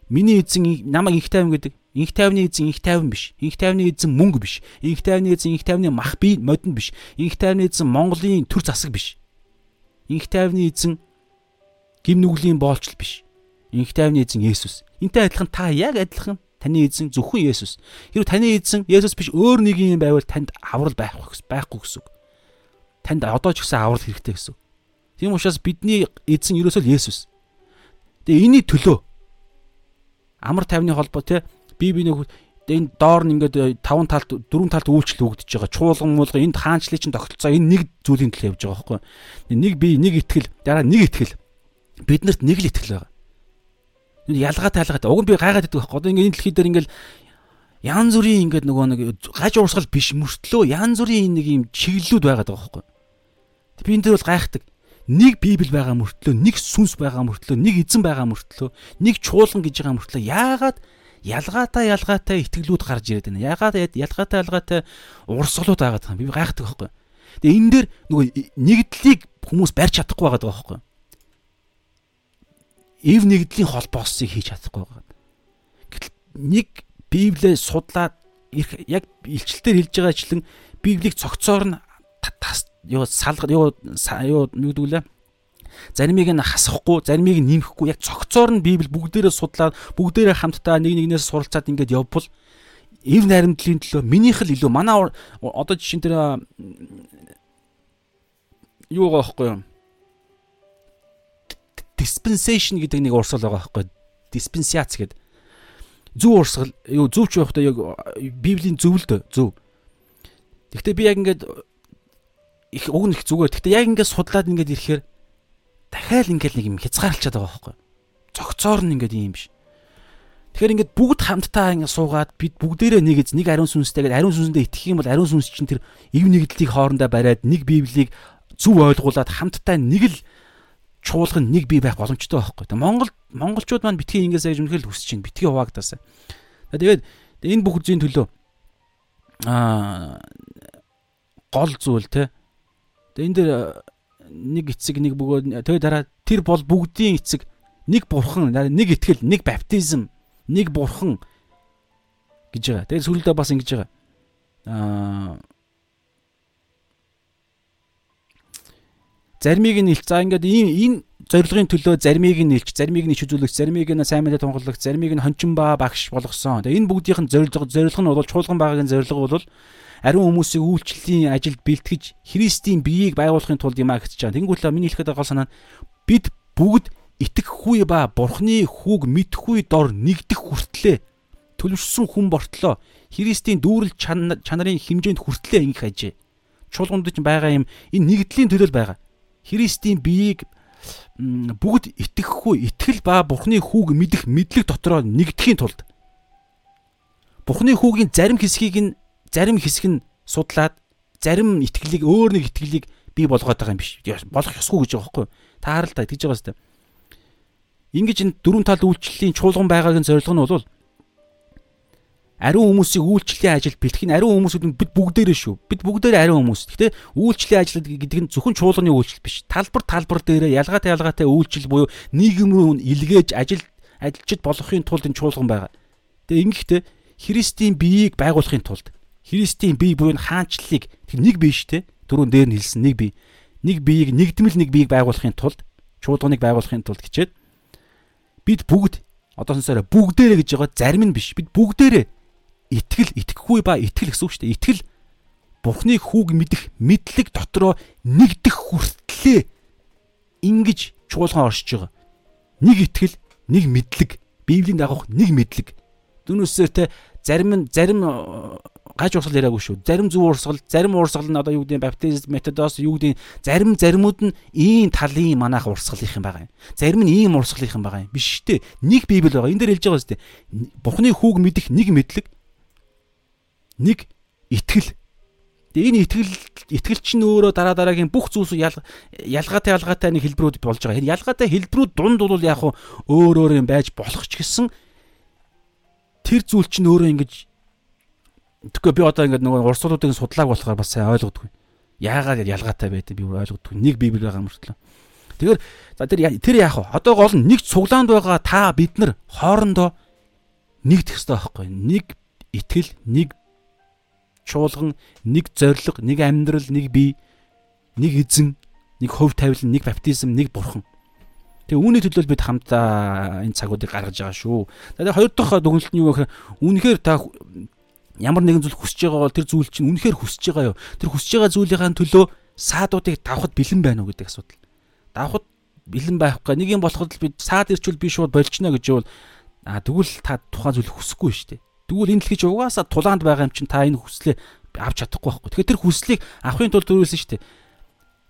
Speaker 1: Миний эзэн намайг их тайван гэдэг. Инх тайвны эзэн инх тайван биш. Инх тайвны эзэн мөнгө биш. Инх тайвны эзэн инх тайвны мах бие модон биш. Инх тайвны эзэн Монголын төр засаг биш. Инх тайвны эзэн гим нүглийн боолчл биш. Инх тайвны эзэн Есүс. Энтэй адилхан та яг адилхан Таны эзэн зөвхөн Есүс. Хэрвээ таны эзэн Есүс биш өөр нэг юм байвал танд аврал байхгүй байхгүй гэсэн үг. Танд одоо ч гэсэн аврал хэрэгтэй гэсэн. Тийм учраас бидний эзэн ерөөсөө Есүс. Тэгээ энэний төлөө амар тайвны холбоо те би би нэг энэ доор нь ингээд таван талд дөрвөн талд үйлчлэл өгдөж байгаа. Чуулган муулга энд хаанчлалын чинь тогтолцоо энэ нэг зүйлийн төлөө явж байгаа байхгүй. Нэг би нэг итгэл дараа нэг итгэл биднэрт нэг л итгэл байгаа ялгаатай ялгаатай. Уг нь би гайгаад байдаг байхгүй. Одоо ингээд энэ дэлхий дээр ингээд янз бүрийн ингээд нөгөө нэг гаж уурсгал биш мөртлөө янз бүрийн нэг юм чиглэлүүд байгаад байгаа байхгүй. Би энэ дээр бол гайхдаг. Нэг библ байгаа мөртлөө, нэг сүнс байгаа мөртлөө, нэг эзэн байгаа мөртлөө, нэг чуулган гэж байгаа мөртлөө яагаад ялгаатай ялгаатай итгэлүүд гарч ирээд байна. Яагаад ялгаатай ялгаатай урсгалууд байгаа юм. Би гайхдаг байхгүй. Тэгээ энэ дээр нөгөө нэгдлийг хүмүүс барьж чадахгүй байгаа байхгүй эв нэгдлийн холбоосыг хийж чадахгүй байгаа. Гэтэл нэг Библийг судлаад яг илчлэлээр хэлж байгаа ачлан Библийг цогцоор нь юу салга юу юу нүгдүүлээ заримыг нь хасахгүй заримыг нь нэмэхгүй яг цогцоор нь Библи бүгдээрээ судлаад бүгдээрээ хамтдаа нэг нэгнээс суралцаад ингээд явбал. Эв наримтлын төлөө минийх л илүү манай одоо жишээн дээр юу байгаа байхгүй юу dispensation гэдэг нэг урсгал байгаа байхгүй диспенсац гэдэг зөв урсгал юу зөвч явахдаа яг библийн зөвлөд зөв Гэхдээ би яг ингээд их уг нь их зүгээр. Гэхдээ яг ингээд судлаад ингээд ирэхээр дахиад ингээд нэг юм хязгаарлалчаад байгаа байхгүй. Цогцоор нь ингээд юм биш. Тэгэхээр ингээд бүгд хамтдаа ингээд суугаад бид бүгдээрээ нэг эз нэг ариун сүнстэйгээд ариун сүнсэндээ итгэх юм бол ариун сүнс чинь тэр эв нэгдлийг хоорондоо бариад нэг библийг зөв ойлгуулад хамтдаа нэг л чуулган нэг бий байх боломжтой байхгүй. Тэг Монгол монголчууд маань битгий ингээс аяж үнэхээр л хүсэж чинь битгий хуваагдасаа. Тэгээд энэ бүх үзийн төлөө аа гол зүйл те. Тэг энэ дээр нэг эцэг нэг бөгөөд тэгээ дараа тэр бол бүгдийн эцэг нэг бурхан нэг итгэл нэг баптизм нэг бурхан гэж байгаа. Тэгээд сүлдээ бас ингэж байгаа. Аа заримыг нь илч. За ингээд ийм энэ зорилгын төлөө заримыг нь илч, заримыг нь ич үзүүлэгч, заримыг нь сайн мэдээ тунгалагч, заримыг нь хончин ба багш болгосон. Тэгээ энэ бүгдийнх нь зорилго зорилго нь бол чуулган байгаагийн зорилго бол ариун хүмүүсийг үйлчлэлийн ажилд бэлтгэж Христийн биеийг байгуулахын тулд юм а гэж байгаа. Тэнгүүтлээ миний хэлэхэд байгаа санаа нь бид бүгд итгэхгүй ба бурхны хүүг мэдхгүй дор нэгдэх хүртлээ төлөвшсөн хүн бортлоо Христийн дүүрэл чанарын хэмжээнд хүртлээ ингэх ажээ. Чуулганд ч байгаа юм энэ нэгдлийн төлөөл байгаа. Христийн биеийг бүгд итгэхгүй итгэл ба Бурхны хүүг мэдэх мэдлэг дотроо нэгдэхийн тулд Бурхны хүүгийн зарим хэсгийг нь зарим хэсэг нь судлаад зарим итгэлийг өөр нэг итгэлийг бий болгоод байгаа юм биш. Болох ёсгүй гэж байгаа байхгүй. Харал та тэгж байгаа сте. Ингиж энэ дөрвөн тал үйлчлэлийн чуулган байгаагийн зорилго нь бол ариун хүмүүсийг үйлчлэлийн ажил бэлтгэх нь ариун хүмүүсүүд бид бүгдээрээ шүү. Бид бүгдээрээ ариун хүмүүс. Гэхдээ үйлчлэлийн ажил гэдэг нь зөвхөн чуулганы үйлчлэл биш. Талбар талбар дээрээ ялгаатай ялгаатай үйлчлэл буюу нийгэм рүү илгээж ажил ажилчид болохын тулд энэ чуулган байгаа. Тэгээ ингэхдээ Христийн биеийг байгуулахын тулд Христийн бие буюу хаанчлалыг нэг бие шүү дээ. Түрүүн дээр нь хэлсэн нэг бие. Нэг биеийг нэгдмэл нэг биеийг байгуулахын тулд чуулганыг байгуулахын тулд хичээд бид бүгд одоо сонсоорой бүгдээрээ гэж байгаа зарим нь биш. Бид бүгдээрээ итгэл итгэхгүй ба итгэл гэсэн үг шүү дээ. Итгэл Бурхны хүүг мэдэх мэдлэг дотроо нэгдэх хүртлээ ингэж чуулган оршиж байгаа. Нэг итгэл, нэг мэдлэг, Библийн дагуух нэг мэдлэг. Дүнөөсөө те зарим нь зарим гаж урсгал яриаггүй шүү. Зарим зөв урсгал, зарим урсгал нь одоо юу гэдэг баптизм, методос юу гэдэг зарим заримуд нь ийм талын манайх урсгалынх юм байгаа юм. Зарим нь ийм урсгалынх юм байгаа юм. Биш шүү дээ. Нэг Библи байгаа. Энэ дээр хэлж байгаа шүү дээ. Бурхны хүүг мэдэх нэг мэдлэг, нэг итгэл. Тэгээ энэ итгэл итгэл чинь өөрөө дараа дараагийн бүх зүйлс ялгаатай ялгаатай нэг хэлбэрүүд болж байгаа. Энэ ялгаатай хэлбэрүүд дунд бол яг өөр өөр юм байж болох ч гэсэн тэр зүйл чинь өөрөө ингэж тэгэхгүй би одоо ингээд нөгөө урсгалуудыг судлааг болохоор бас сайн ойлгодгүй. Яагаад ялгаатай байдаг би ойлгодгүй. Нэг библи байгаа мөртлөө. Тэгэхээр за тэр тэр яах вэ? Одоо гол нь нэг цуглаанд байгаа та бид нар хоорондоо нэгдэх хэрэгтэй байхгүй. Нэг итгэл, нэг чуулган, нэг зориг, нэг амьдрал, нэг бие, нэг эзэн, нэг хөв тавилан, нэг баптизм, нэг бурхан. Тэгээ үүний төлөө бид хамтдаа энэ цагуудыг гаргаж байгаа шүү. Тэгээд хоёр дахь дүгнэлт нь юу гэхээр үнэхээр та ямар нэгэн зүйл хүсэж байгаа бол тэр зүйл чинь үнэхээр хүсэж байгаа юу? Тэр хүсэж байгаа зүйлийнхаа төлөө саадуудыг давхад бэлэн байна уу гэдэг асуудал. Давхад бэлэн байхгүй. Нэг юм болоход бид саад ирчүүл би шууд болчихно гэж бол а тэгвэл та тухайн зүйл хүсэхгүй шүү дээ. Тэгвэл энэ дэлхий ч угаасаа тулаанд байгаа юм чинь та энэ хүслээ авч чадахгүй байхгүй. Тэгэхээр тэр хүслийг авахын тулд төрүүлсэн шүү дээ.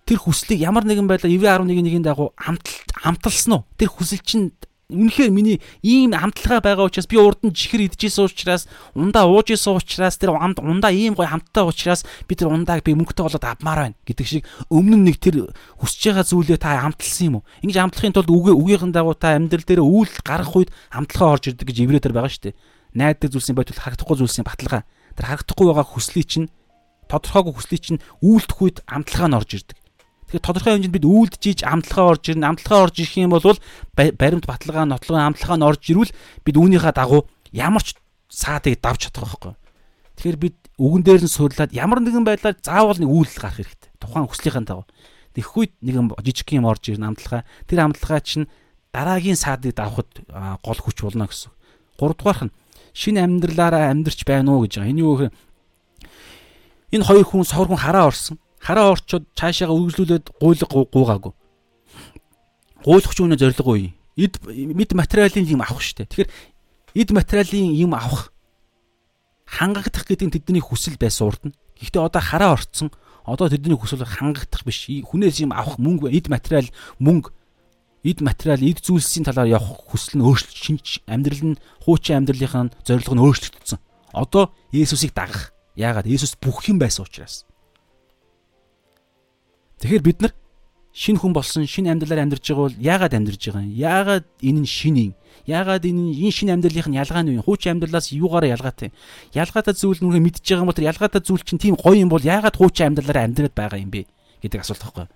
Speaker 1: Тэр хүслийг ямар нэгэн байдлаар 91-1-ийн дагуу амталсан уу? Тэр хүсэл чинь үнэхээр миний ийм хамтлагаа байгаа учраас би урд нь чихэр идчихсэн учраас ундаа ууж исэн учраас тэр ундаа ийм гой хамттай учраас би тэр ундааг би мөнгөтэй болоод авмаар байна гэдэг шиг өмнө нь нэг тэр хүсэж байгаа зүйлээ та хамталсан юм уу? Ингэж хамтлахын тулд үгээ үгийнхэн дагуу та амьдрал дээр үйл гаргах үед хамтлагаа орж ирдэг гэж еврейдэр байгаа шүү дээ найддаг зүйлсийн бодвол харагдахгүй зүйлсийн баталгаа. Тэр харагдахгүй байгаа хүслийг чинь тодорхойгүй хүслийг чинь үйлдэх үед амтлагаа нь орж ирдэг. Тэгэхээр тодорхой хэмжээнд бид үйлдэж ийж амтлагаа орж ирнэ. Амтлагаа орж ирэх юм бол баримт баталгаа, нотлогын амтлагаа нь орж ирвэл бид үүнийхээ дагуу ямар ч саадыг давж чадах байхгүй. Тэгэхээр бид үгэн дээр нь суурлаад ямар нэгэн байдлаар заавал нэг үйлдэл гарах хэрэгтэй. Тухайн хүслийнхэн дагуу. Тэгэх үед нэгэн жижиг юм орж ирнэ амтлагаа. Тэр амтлагаа чинь дараагийн саадыг давхад гол хүч болно гэсэн. Гуравдугаарх нь шинэ амьдралаараа амьдарч байна уу гэж байгаа. Энэ юу гэхээр энэ хоёр хүн савар хүн хараа орсон. Хараа орчоод цаашаага үргэлжлүүлээд гуйлга гуугаагүй. Гуйлах ч үнэ зориггүй. Эд мэд материалын юм авах штэ. Тэгэхээр эд материалын юм авах хангагдах гэдэг нь тэдний хүсэл байсан урд нь. Гэхдээ одоо хараа орцсон. Одоо тэдний хүсэл хангагдах биш. Хүнээс юм авах мөнгө, эд материал, мөнгө эд материал, эд зүйлсийн талаар явах хүсэл нь өөрчлөлт шинж амьдрал нь хуучин амьдралынхаа зорилго нь өөрчлөгдсөн. Одоо Есүсийг дагах. Яагаад? Есүс бүх юм байсан учраас. Тэгэхээр бид нар шин хүн болсон шин амьдралаар амьдарч байгаа бол яагаад амьдарч байгаа юм? Яагаад энэ нь шин юм? Яагаад энэ энэ шин амьдралынх нь ялгаа нь юу? Хуучин амьдралаас юугаараа ялгаатай? Ялгаатай зүйл нүрээ мэдж байгаа юм бол тэр ялгаатай зүйл чинь тийм гоё юм бол яагаад хуучин амьдралаар амьдраад байгаа юм бэ? гэдэг асуулт байхгүй юу?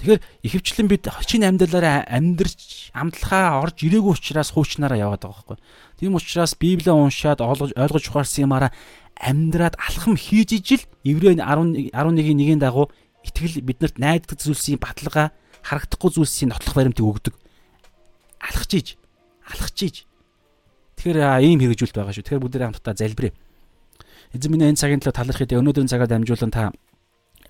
Speaker 1: Тэгэхээр ихэвчлэн бид шинэ амьдралаараа амьдрч амтлахаа орж ирээгүй учраас хуучнаараа яваад байгаа байхгүй. Тийм учраас Библийг уншаад ойлгож ойлгож ухаарсан юмараа амьдраад алхам хийж ижил Еврей 11 11-ийн нэгийн дагуу итгэл биднэрт найддаг зүйлсийн баталгаа харагдахгүй зүйлсийн нотлох баримтыг өгдөг. Алхаж иж, алхаж иж. Тэгэхээр ийм хэрэгжүүлэлт байгаа шүү. Тэгэхээр бүгдээ хамтдаа залбирая. Эзэн минь энэ цагийн төлөө талархыг өнөөдрийн цагаар дамжуулан та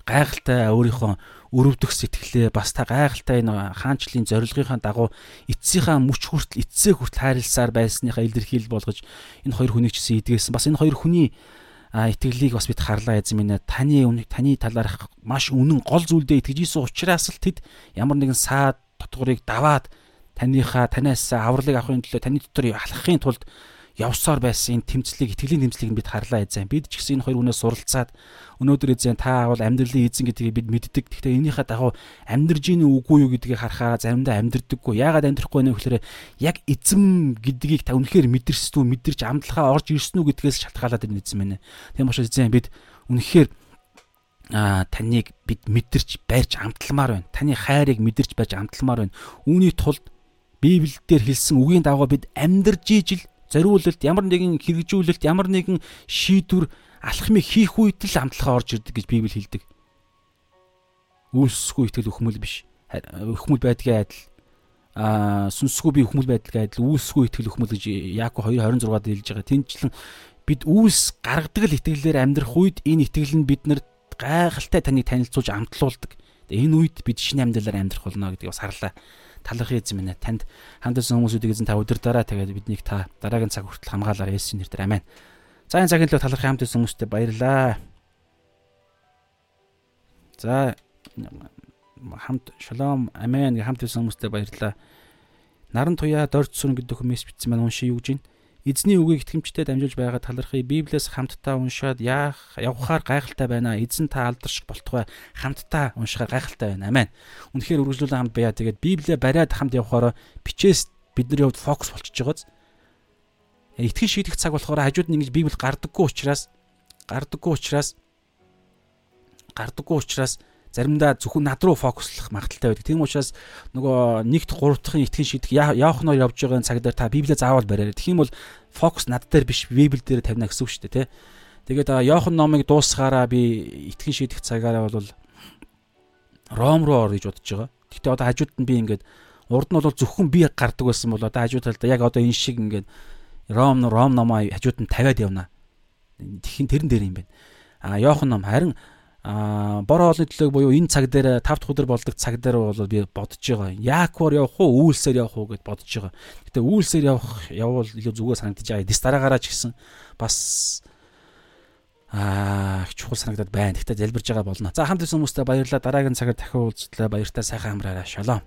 Speaker 1: гайхалтай өөрийнхөө өрөвдөх сэтгэлээ бас та гайхалтай энэ хаанчлалын зорилгынхаа дагуу эцсийнхаа мүч хүртэл эцсээ хүртэл хайрласаар байсныхаа илэрхийлэл болгож энэ хоёр хүнийг ч гэсэн эдгээсэн. Бас энэ хоёр хүний итгэлийг бас бид харлаа эзэн минь таны таны талаарх маш үнэн гол зүйлдээ итгэж исэн учраас л тэд ямар нэгэн саад дотгорыг даваад таныхаа танаас авралыг авахын төлөө таны дотор алхахын тулд явсаар байсан энэ тэмцлийг итгэлийн тэмцлийг бид харлаа эзэн. Бид ч гэсэн энэ хоёр хүнээс суралцаад өнөөдөр эзэн та бол амьдралын эзэн гэдгийг бид мэддэг. Гэхдээ энийхээ дагуу амьдрж ийн үгүй юу гэдгийг харахаа заримдаа амьдрдаггүй. Яагаад амьдрахгүй вэ гэхээр яг эзэн гэдгийг та үнэхээр мэдэрсэн үү, мэдэрч амтлахаа орж ирсэн үү гэдгээс шалтгаалаад энэ эзэн мэнэ. Тийм учраас эзэн бид үнэхээр а таныг бид мэдэрч байрч амталмаар байна. Таны хайрыг мэдэрч байж амталмаар байна. Үүний тулд Библиэлд хэлсэн үгийн дагуу бид амьдарж ижил зориулалт ямар нэгэн хэрэгжүүлэлт ямар нэгэн шийдвэр алхмыг хийх үед л амтлахаа орж ирдэг гэж Библи хэлдэг. Үйлсгүй итгэл өхмөл биш. Өхмөл байдгийн адил аа сүнсгүй би өхмөл байдгийн адил үйлсгүй итгэл өхмөл гэж Яаков 2:26-д хэлж байгаа. Тинчлэн бид үйлс гаргадаг л итгэлээр амьдрах үед энэ итгэл нь биднэрт гайхалтай таныг танилцуулж амтлуулдаг. Энэ үед бид шинэ амьдралаар амьдрах болно гэдгийг бас харлаа талархын эзэн минь танд хандсан хүмүүсүүдийг эзэн та өдөр дараа тэгээд биднийг та дараагийн цаг хүртэл хамгаалаар Есүсийн нэрээр аминь. За энэ цагийн төлөө талархын хамт байсан хүмүүстээ баярлалаа. За хамт шалом амин хамт байсан хүмүүстээ баярлалаа. Наран туяа дорц сүрэн гэдэг хүмүүс бичсэн маань уншия юу гэж байна. Эзний үгийг итгэмжтэй дамжуулж байгаа талархыг Библиэс хамтдаа уншаад яах явхаар гайхалтай байна. Эзэн та алдарш болтугай хамтдаа уншихаар гайхалтай байна. Амен. Үнэхээр үргэлжлүүлэн хамт байя. Тэгээд Библиэ бариад хамт явхаараа бичээс бидний хувьд фокус болчихж байгааз. Итгэн шийдэх цаг болохоор хажууд нь ингэж Библи гардаггүй учраас гардаггүй учраас гардаггүй учраас заримдаа зөвхөн над руу фокуслах магадaltaй байдаг. Тийм учраас нөгөө нэгт гуравдахын итгэн шийдэх явахнаар явж байгаа цаг дээр та Библийг заавал бариарай. Тэгэх юм бол фокус над дээр биш Библи дээр тавина гэсэн үг шүү дээ, тэ. Тэгээд Иохан номыг дуусгаараа би итгэн шийдэх цагаараа бол Ром руу ор гэж бодож байгаа. Гэхдээ одоо хажууд нь би ингээд урд нь бол зөвхөн би гардаг байсан бол одоо хажууд талдаа яг одоо энэ шиг ингээд Ром Ром номоо хажууд нь тавиад явна. Тэхин тэрэн дээр юм байна. А Иохан ном харин а бор хоолны төлөг буюу энэ цаг дээр 5 дахь өдөр болдог цаг дээр бол би бодож байгаа. Яаквор явах уу, үйлсээр явах уу гэд бодож байгаа. Гэтэ үйлсээр явах явбал илүү зүгээр санагдаж байгаа. Дис дараагаараа ч гэсэн бас аа чухал санагдаад байна. Гэтэ залбирж байгаа болно. За хамт ирсэн хүмүүстээ баярлалаа. Дараагийн цагаар дахин уулзлаа. Баяртай сайхан амраарай. Шалом.